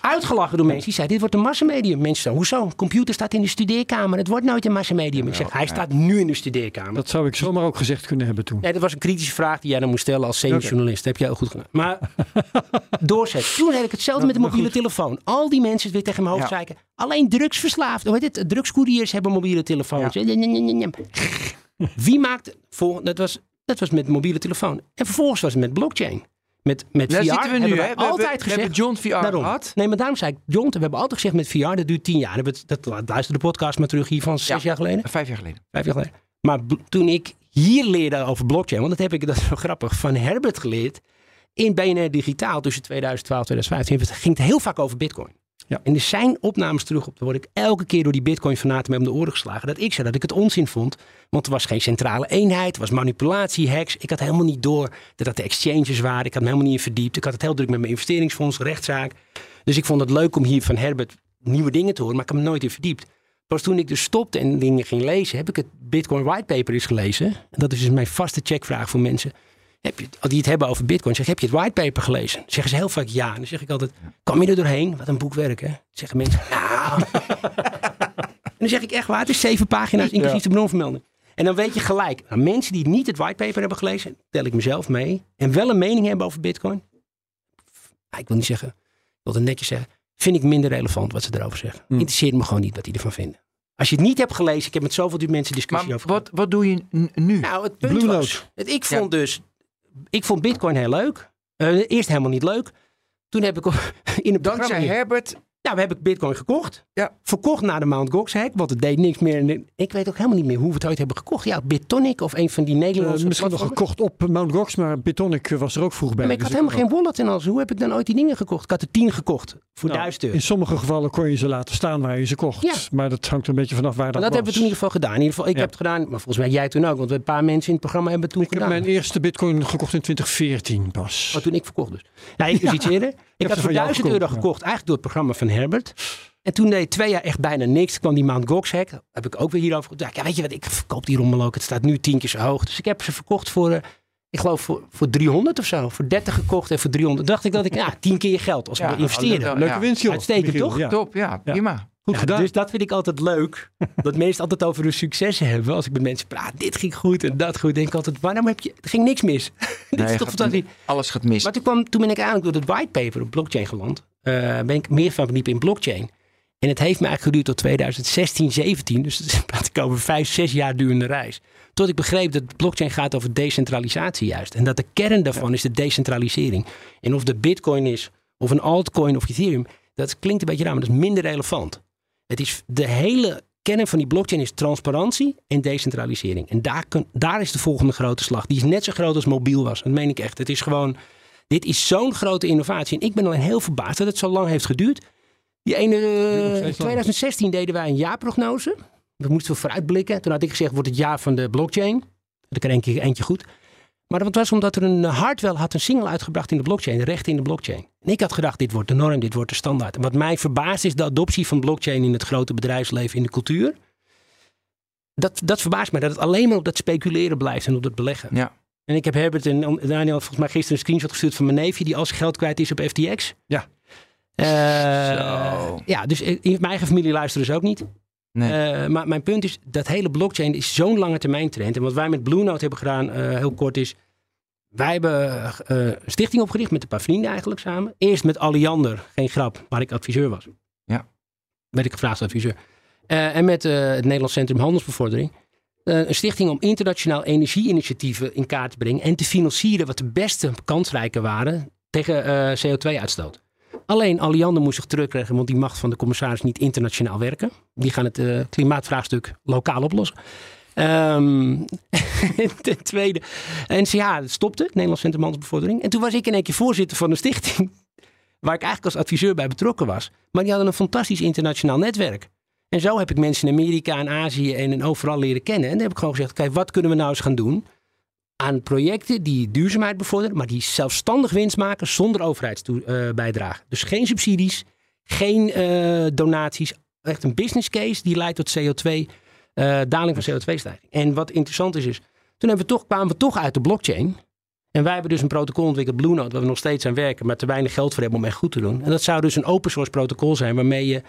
[SPEAKER 6] Uitgelachen door mensen die zeiden, dit wordt een massamedium. Mensen zo, hoezo? Een computer staat in de studeerkamer. Het wordt nooit een massamedium. Ik zeg, hij staat nu in de studeerkamer.
[SPEAKER 5] Dat zou ik zomaar ook gezegd kunnen hebben toen.
[SPEAKER 6] Nee, dat was een kritische vraag die jij dan moest stellen als semi-journalist. Dat heb je heel goed gedaan. Maar [laughs] doorzet. Toen heb ik hetzelfde met de mobiele telefoon. Al die mensen weer tegen mijn hoofd
[SPEAKER 4] Ja.
[SPEAKER 6] zeiken. Alleen drugsverslaafd. Hoe heet het? Drugscouriers hebben mobiele telefoons. Wie maakt... Vol, dat, was, dat was met mobiele telefoon. En vervolgens was het met blockchain. Met, met
[SPEAKER 4] Daar
[SPEAKER 6] VR
[SPEAKER 4] zitten we
[SPEAKER 6] hebben
[SPEAKER 4] nu, hè? We
[SPEAKER 6] altijd
[SPEAKER 4] hebben, we
[SPEAKER 6] gezegd...
[SPEAKER 4] hebben John VR
[SPEAKER 6] Daarom.
[SPEAKER 4] gehad.
[SPEAKER 6] Nee, maar daarom zei ik, John, we hebben altijd gezegd met VR, dat duurt tien jaar. Dat, hebben we het- dat, luister de podcast maar terug hier van zes
[SPEAKER 4] Ja.
[SPEAKER 6] jaar geleden.
[SPEAKER 4] Vijf jaar geleden.
[SPEAKER 6] Vijf jaar geleden. Maar toen ik hier leerde over blockchain, want dat heb ik, dat is zo grappig, van Herbert geleerd. In BNR Digitaal tussen 2012 en 2015 ging het heel vaak over bitcoin.
[SPEAKER 5] Ja.
[SPEAKER 6] En er zijn opnames terug op. Daar word ik elke keer door die bitcoin fanaten mee om de oren geslagen. Dat ik zei dat ik het onzin vond. Want er was geen centrale eenheid. Er was manipulatie, hacks. Ik had helemaal niet door dat dat de exchanges waren. Ik had me helemaal niet in verdiept. Ik had het heel druk met mijn investeringsfonds, rechtszaak. Dus ik vond het leuk om hier van Herbert nieuwe dingen te horen. Maar ik heb me nooit in verdiept. Pas toen ik dus stopte en dingen ging lezen, heb ik het Bitcoin whitepaper eens gelezen. En dat is dus mijn vaste checkvraag voor mensen. Heb je, die het hebben over Bitcoin, zeg heb je het whitepaper gelezen? Dan zeggen ze heel vaak ja. En dan zeg ik altijd, kwam je er doorheen? Wat een boekwerk, hè? Dan zeggen mensen, nou. [laughs] en dan zeg ik echt waar, het is zeven pagina's, inclusief de bronvermelding. En dan weet je gelijk, nou, mensen die niet het whitepaper hebben gelezen, tel ik mezelf mee, en wel een mening hebben over Bitcoin. Ik wil niet zeggen, ik wil het netjes zeggen, vind ik minder relevant wat ze erover zeggen. Interesseert me gewoon niet wat die ervan vinden. Als je het niet hebt gelezen, ik heb met zoveel mensen discussie
[SPEAKER 4] Maar
[SPEAKER 6] over
[SPEAKER 4] wat, wat doe je nu?
[SPEAKER 6] Nou, het punt
[SPEAKER 5] Blue
[SPEAKER 6] was, het, ik vond dus, ik vond Bitcoin heel leuk. Eh, eerst helemaal niet leuk. Toen heb ik [laughs] in het.
[SPEAKER 4] Dankzij Herbert.
[SPEAKER 6] Nou, we hebben Bitcoin gekocht.
[SPEAKER 4] Ja.
[SPEAKER 6] Verkocht naar de Mt. Gox hack, want het deed niks meer. Ik weet ook helemaal niet meer hoe we het ooit hebben gekocht. Ja, Bitonic of een van die
[SPEAKER 5] Eh,
[SPEAKER 6] Nederlandse
[SPEAKER 5] misschien nog
[SPEAKER 6] platformen.
[SPEAKER 5] gekocht op Mt. Gox, maar Bitonic eh, was er ook vroeg bij.
[SPEAKER 6] Maar ik had
[SPEAKER 5] Dus
[SPEAKER 6] helemaal geen wallet en alles. Hoe heb ik dan ooit die dingen gekocht? Ik had er tien gekocht voor
[SPEAKER 5] Nou,
[SPEAKER 6] duizend euro.
[SPEAKER 5] In sommige gevallen kon je ze laten staan waar je ze kocht.
[SPEAKER 6] Ja.
[SPEAKER 5] Maar dat hangt een beetje vanaf waar dat,
[SPEAKER 6] Maar dat hebben we toen in ieder geval gedaan. In ieder geval, ik
[SPEAKER 5] Ja.
[SPEAKER 6] heb het gedaan, maar volgens mij jij toen ook. Want we een paar mensen in het programma hebben het toen
[SPEAKER 5] Ik heb
[SPEAKER 6] gedaan.
[SPEAKER 5] mijn eerste bitcoin gekocht in 2014 pas.
[SPEAKER 6] Oh, toen ik verkocht dus. Nou, ik dus iets eerder. Ik
[SPEAKER 5] ze
[SPEAKER 6] had voor
[SPEAKER 5] van jou
[SPEAKER 6] 1000 euro
[SPEAKER 5] gekocht,
[SPEAKER 6] eigenlijk door het programma van Herbert. En toen deed twee jaar echt bijna niks. Toen kwam die Mount Gox hack. Heb ik ook weer hierover gedacht. Ja, weet je wat, ik verkoop die rommel ook. Het staat nu tien keer zo hoog. Dus ik heb ze verkocht voor, eh, ik geloof voor, voor 300 of zo. Voor 30 gekocht en voor 300. dacht ik dat ik, ja, tien keer je geld als
[SPEAKER 4] Ja, leuk,
[SPEAKER 5] Leuke
[SPEAKER 4] ja.
[SPEAKER 5] winst, joh.
[SPEAKER 6] Uitstekend,
[SPEAKER 5] Michiel.
[SPEAKER 6] toch?
[SPEAKER 5] Ja.
[SPEAKER 4] Top, ja, prima.
[SPEAKER 5] Goed
[SPEAKER 6] Ja,
[SPEAKER 5] gedaan.
[SPEAKER 6] Dus dat vind ik altijd leuk. [laughs] dat mensen altijd over hun successen hebben. Als ik met mensen praat, dit ging goed en dat goed. Denk ik altijd, waarom heb je, er ging niks mis. [laughs] dit
[SPEAKER 4] Nee,
[SPEAKER 6] is toch
[SPEAKER 4] gaat-. Alles gaat mis.
[SPEAKER 6] Maar toen, kwam, toen ben ik eigenlijk door het whitepaper op blockchain geland. Eh, ben ik meer van verdiepen in blockchain. En het heeft me eigenlijk geduurd tot 2016, 17. Dus dan [laughs] praat ik over vijf, zes jaar durende reis. Tot ik begreep dat blockchain gaat over decentralisatie juist. En dat de kern daarvan is de decentralisering. En of de bitcoin is, of een altcoin of Ethereum. Dat klinkt een beetje raar, maar dat is minder relevant. Het is de hele kern van die blockchain is transparantie en decentralisering. En daar, kun- daar is de volgende grote slag. Die is net zo groot als mobiel was. Dat meen ik echt. Het is gewoon, dit is zo'n grote innovatie. En ik ben alleen heel verbaasd dat het zo lang heeft geduurd. Die ene,
[SPEAKER 5] nog
[SPEAKER 6] eh,
[SPEAKER 5] steeds lang.
[SPEAKER 6] 2016 deden wij een jaarprognose. We moesten vooruitblikken. Toen had ik gezegd, wordt het jaar van de blockchain. Dat ik er eentje, eentje goed. Maar dat was omdat er een eh, Hardwell had een single uitgebracht in de blockchain. De rechten in de blockchain. En ik had gedacht, dit wordt de norm, dit wordt de standaard. En wat mij verbaast is de adoptie van blockchain in het grote bedrijfsleven, in de cultuur. Dat, dat verbaast mij, dat het alleen maar op dat speculeren blijft en op dat beleggen.
[SPEAKER 4] Ja.
[SPEAKER 6] En ik heb Herbert en Daniel volgens mij gisteren een screenshot gestuurd van mijn neefje die al zijn geld kwijt is op FTX.
[SPEAKER 5] Ja.
[SPEAKER 6] Eh,
[SPEAKER 4] Zo.
[SPEAKER 6] ja, dus in mijn eigen familie luisteren ze ook niet.
[SPEAKER 4] Nee.
[SPEAKER 6] Eh, maar mijn punt is, dat hele blockchain is zo'n lange termijn trend. En wat wij met Blue Note hebben gedaan, eh, heel kort is... Wij hebben eh, een stichting opgericht met een paar vrienden eigenlijk samen. Eerst met Alliander, geen grap, waar ik adviseur was.
[SPEAKER 4] Ja.
[SPEAKER 6] Werd ik gevraagd adviseur. Eh, en met eh, het Nederlands Centrum Handelsbevordering. Eh, een stichting om internationaal energieinitiatieven in kaart te brengen. En te financieren wat de beste kansrijken waren tegen eh, CO2-uitstoot. Alleen Alliander moest zich terugkrijgen, want die mag van de commissaris niet internationaal werken. Die gaan het eh, klimaatvraagstuk lokaal oplossen. Ehm [laughs] ten tweede, NCH stopte, Nederlands Centrum. En toen was ik in één keer voorzitter van een stichting, [laughs] waar ik eigenlijk als adviseur bij betrokken was. Maar die hadden een fantastisch internationaal netwerk. En zo heb ik mensen in Amerika en Azië en in overal leren kennen. En dan heb ik gewoon gezegd, kijk, wat kunnen we nou eens gaan doen aan projecten die duurzaamheid bevorderen, maar die zelfstandig winst maken zonder overheidsbijdrage. Dus geen subsidies, geen eh, donaties. Echt een business case die leidt tot CO2, eh, daling van CO2-stijging. En wat interessant is, is toen we toch, kwamen we toch uit de blockchain. En wij hebben dus een protocol ontwikkeld, Blue Note, waar we nog steeds aan werken, maar te weinig geld voor hebben om echt goed te doen. En dat zou dus een open source protocol zijn waarmee je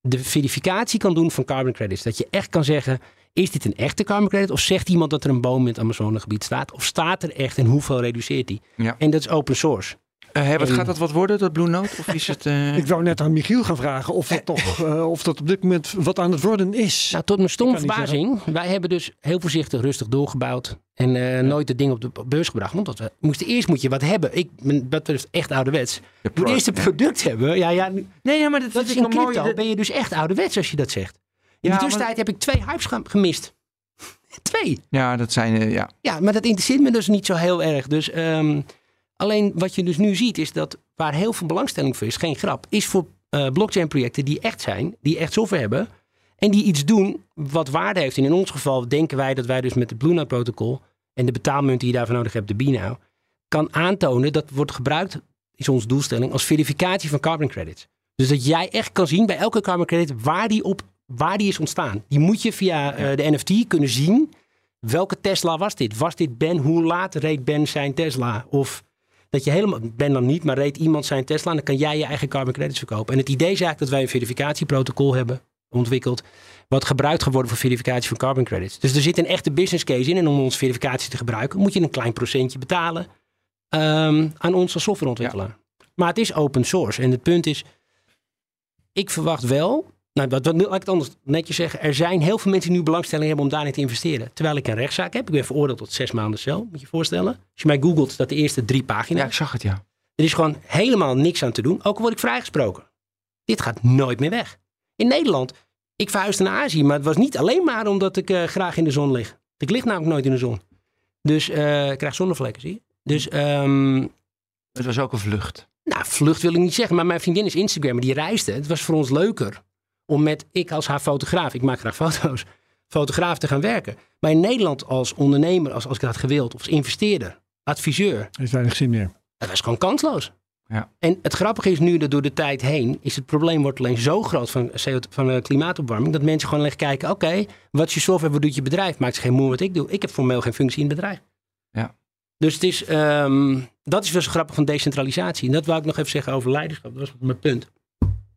[SPEAKER 6] de verificatie kan doen van carbon credits. Dat je echt kan zeggen, is dit een echte carbon credit? Of zegt iemand dat er een boom in het Amazonegebied staat? Of staat er echt en hoeveel reduceert die?
[SPEAKER 4] Ja.
[SPEAKER 6] En dat is open source.
[SPEAKER 4] Eh, hè, wat
[SPEAKER 6] En-
[SPEAKER 4] gaat dat wat worden, dat Blue Note? Of is het... [laughs] eh,
[SPEAKER 5] Ik wou net aan Michiel gaan vragen of dat, toch, eh, of dat op dit moment wat aan het worden is.
[SPEAKER 6] Nou, tot mijn stomme verbazing, wij hebben dus heel voorzichtig rustig doorgebouwd. En eh, nooit het ding op de beurs gebracht. Want dat we moesten eerst moet je wat hebben. Ik ben dat betreft echt ouderwets.
[SPEAKER 4] de
[SPEAKER 6] Je moet eerst een product hebben. Ja, ja,
[SPEAKER 4] Nee, ja, maar dat,
[SPEAKER 6] is in crypto.
[SPEAKER 4] dat-
[SPEAKER 6] Ben je dus echt ouderwets als je dat zegt. In
[SPEAKER 4] Ja,
[SPEAKER 6] de
[SPEAKER 4] maar-
[SPEAKER 6] tussentijd heb ik twee hypes ge- gemist. [laughs] twee.
[SPEAKER 4] Ja, dat zijn... eh, ja.
[SPEAKER 6] Ja, maar dat interesseert me dus niet zo heel erg. Dus ehm, alleen wat je dus nu ziet is dat waar heel veel belangstelling voor is, geen grap, is voor eh, blockchain projecten die echt zijn, die echt software hebben en die iets doen wat waarde heeft. En in ons geval denken wij dat wij dus met het Blue Note protocol en de betaalmunt die je daarvoor nodig hebt, de BNOW, kan aantonen dat wordt gebruikt, is onze doelstelling, als verificatie van carbon credits. Dus dat jij echt kan zien bij elke carbon credit waar die, op, waar die is ontstaan. Die moet je via eh, de NFT kunnen zien. Welke Tesla was dit? Was dit Ben? Hoe laat reed Ben zijn Tesla? Of dat je helemaal, Ben dan niet, maar reed iemand zijn Tesla en dan kan jij je eigen carbon credits verkopen. En het idee is eigenlijk dat wij een verificatieprotocol hebben ontwikkeld, wat gebruikt gaat worden voor verificatie van carbon credits. Dus er zit een echte business case in en om onze verificatie te gebruiken moet je een klein procentje betalen ehm, aan ons als softwareontwikkelaar. Maar het is open source en het punt is, ik verwacht wel, nou, wat, wat, laat ik het anders netjes zeggen, er zijn heel veel mensen die nu belangstelling hebben om daarin te investeren. Terwijl ik een rechtszaak heb, ik ben veroordeeld tot zes maanden cel, moet je je voorstellen. Als je mij googelt, dat de eerste drie pagina's.
[SPEAKER 4] ja, ik zag het, ja.
[SPEAKER 6] Er is gewoon helemaal niks aan te doen. Ook al word ik vrijgesproken. Dit gaat nooit meer weg. In Nederland, ik verhuisde naar Azië, maar het was niet alleen maar omdat ik eh, graag in de zon lig. Ik lig namelijk nooit in de zon. Dus eh, ik krijg zonnevlekken, zie je. Dus, ehm,
[SPEAKER 4] Het was ook een vlucht.
[SPEAKER 6] nou, vlucht wil ik niet zeggen, maar mijn vriendin is Instagrammer, die reisde. Het was voor ons leuker om met, ik als haar fotograaf, ik maak graag foto's, [laughs] fotograaf te gaan werken. Maar in Nederland als ondernemer, als, als ik dat had gewild, of als investeerder, adviseur,
[SPEAKER 5] Heeft weinig zin meer.
[SPEAKER 6] dat was gewoon kansloos.
[SPEAKER 4] Ja.
[SPEAKER 6] En het grappige is nu dat door de tijd heen is het probleem wordt alleen zo groot van, CO van eh, klimaatopwarming dat mensen gewoon echt kijken, oké, wat is je software, wat doet je bedrijf? Maakt zich geen moe wat ik doe. Ik heb formeel geen functie in het bedrijf.
[SPEAKER 4] Ja.
[SPEAKER 6] Dus het is, ehm, dat is wel zo grappig van decentralisatie. En dat wou ik nog even zeggen over leiderschap. Dat was mijn punt.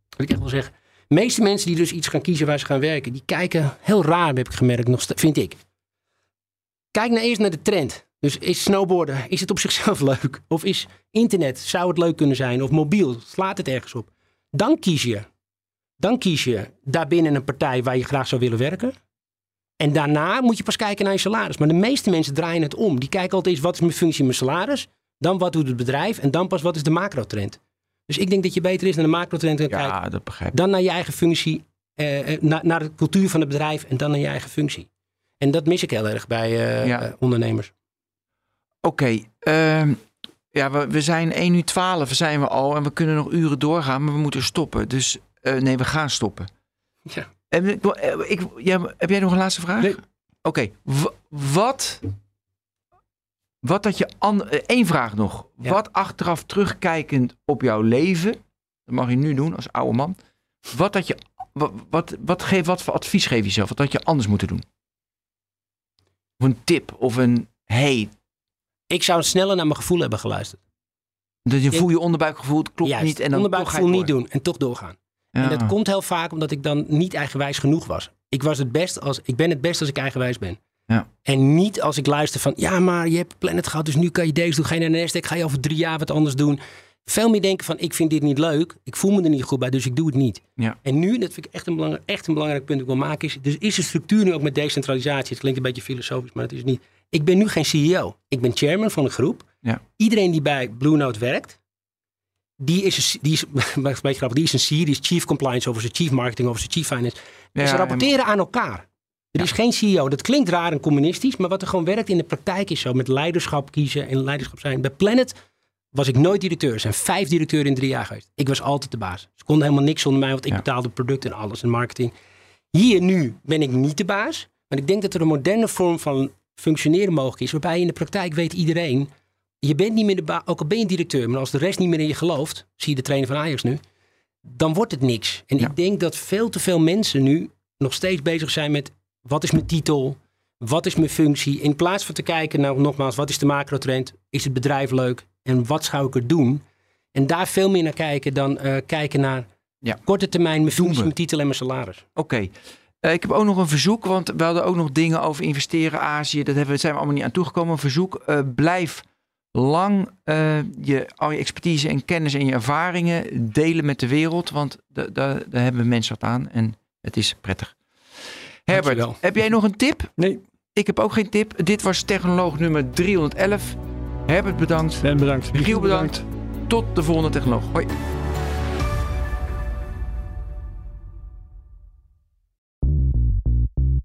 [SPEAKER 6] Wat ik echt wil zeggen. De meeste mensen die dus iets gaan kiezen waar ze gaan werken, die kijken heel raar, heb ik gemerkt, nog vind ik. Kijk nou eerst naar de trend. Dus is snowboarden, is het op zichzelf [laughs] leuk? Of is internet, zou het leuk kunnen zijn? Of mobiel, slaat het ergens op? Dan kies je. Dan kies je daarbinnen een partij waar je graag zou willen werken. En daarna moet je pas kijken naar je salaris. Maar de meeste mensen draaien het om. Die kijken altijd eens wat is mijn functie, mijn salaris. Dan wat doet het bedrijf. En dan pas wat is de macrotrend. Dus ik denk dat je beter is naar de macrotrend gaan kijken.
[SPEAKER 4] Ja, dat begrijp ik.
[SPEAKER 6] Dan naar je eigen functie. eh, eh, naar, de cultuur van het bedrijf. En dan naar je eigen functie. En dat mis ik heel erg bij eh,
[SPEAKER 4] Ja.
[SPEAKER 6] ondernemers.
[SPEAKER 4] Oké, ehm, ja, we, we zijn 1 uur 12 zijn we al en we kunnen nog uren doorgaan, maar we moeten stoppen. Dus nee, we gaan stoppen.
[SPEAKER 6] Ja.
[SPEAKER 4] En ik, ik, ja, heb jij nog een laatste vraag?
[SPEAKER 5] Nee.
[SPEAKER 4] Oké, wa- wat, wat dat je, an, eh, vraag nog.
[SPEAKER 6] Ja.
[SPEAKER 4] Wat achteraf terugkijkend op jouw leven, dat mag je nu doen als oude man. Wat dat je, wat, wat, wat, geef, wat voor advies geef je jezelf? Wat dat je anders moeten doen? Of een tip of een hey,
[SPEAKER 6] Ik zou sneller naar mijn gevoel hebben geluisterd.
[SPEAKER 4] Dat je voel je onderbuikgevoel, het klopt
[SPEAKER 6] Juist,
[SPEAKER 4] niet. En dan
[SPEAKER 6] onderbuikgevoel niet doen en toch doorgaan.
[SPEAKER 4] Ja.
[SPEAKER 6] En dat komt heel vaak omdat ik dan niet eigenwijs genoeg was. Ik, was het best als, ik ben het best als ik eigenwijs ben.
[SPEAKER 4] Ja.
[SPEAKER 6] En niet als ik luister van, ja maar je hebt Planet gehad, dus nu kan je deze doen. De Nasdaq, ga je over drie jaar wat anders doen. Veel meer denken van, ik vind dit niet leuk. Ik voel me er niet goed bij, dus ik doe het niet.
[SPEAKER 4] Ja.
[SPEAKER 6] En nu, dat vind ik echt een, belangrijk, echt een belangrijk punt dat ik wil maken, is, dus is de structuur nu ook met decentralisatie. Het klinkt een beetje filosofisch, maar het is niet. Ik ben nu geen CEO. Ik ben chairman van een groep.
[SPEAKER 4] Ja.
[SPEAKER 6] Iedereen die bij Blue Note werkt, die is, een, die is, [laughs] een beetje grappig, die is een C, die is Chief Compliance Officer, Chief Marketing Officer, Chief Finance. En ze rapporteren aan elkaar. Er is geen CEO. Dat klinkt raar en communistisch, maar wat er gewoon werkt in de praktijk is zo. Met leiderschap kiezen en leiderschap zijn. Bij Planet was ik nooit directeur. Er zijn vijf directeuren in drie jaar geweest. Ik was altijd de baas. Ze konden helemaal niks zonder mij, want ik
[SPEAKER 4] Ja.
[SPEAKER 6] betaalde product en alles en marketing. Hier nu ben ik niet de baas. Maar ik denk dat er een moderne vorm van functioneren mogelijk is. Waarbij in de praktijk weet iedereen. Je bent niet meer de baas. Ook al ben je directeur. Maar als de rest niet meer in je gelooft. Zie je de trainer van Ajax nu. Dan wordt het niks. En
[SPEAKER 4] Ja.
[SPEAKER 6] ik denk dat veel te veel mensen nu nog steeds bezig zijn met. Wat is mijn titel? Wat is mijn functie? In plaats van te kijken naar nogmaals. Wat is de macrotrend? Is het bedrijf leuk? En wat zou ik er doen? En daar veel meer naar kijken dan eh, kijken naar
[SPEAKER 4] Ja.
[SPEAKER 6] korte termijn mijn functie, mijn titel en mijn salaris.
[SPEAKER 4] Oké. Eh, ik heb ook nog een verzoek, want we hadden ook nog dingen over investeren Azië. Dat hebben, zijn we allemaal niet aan toegekomen. Een verzoek, eh, blijf lang je, al je expertise en kennis en je ervaringen delen met de wereld. Want da- da- daar hebben mensen wat aan en het is prettig. Herbert,
[SPEAKER 6] Dankjewel.
[SPEAKER 4] heb jij nog een tip?
[SPEAKER 5] Nee,
[SPEAKER 4] Ik heb ook geen tip. Dit was technoloog nummer 311. Herbert bedankt.
[SPEAKER 5] Ben bedankt.
[SPEAKER 4] Michiel bedankt. Tot de volgende technoloog. Hoi.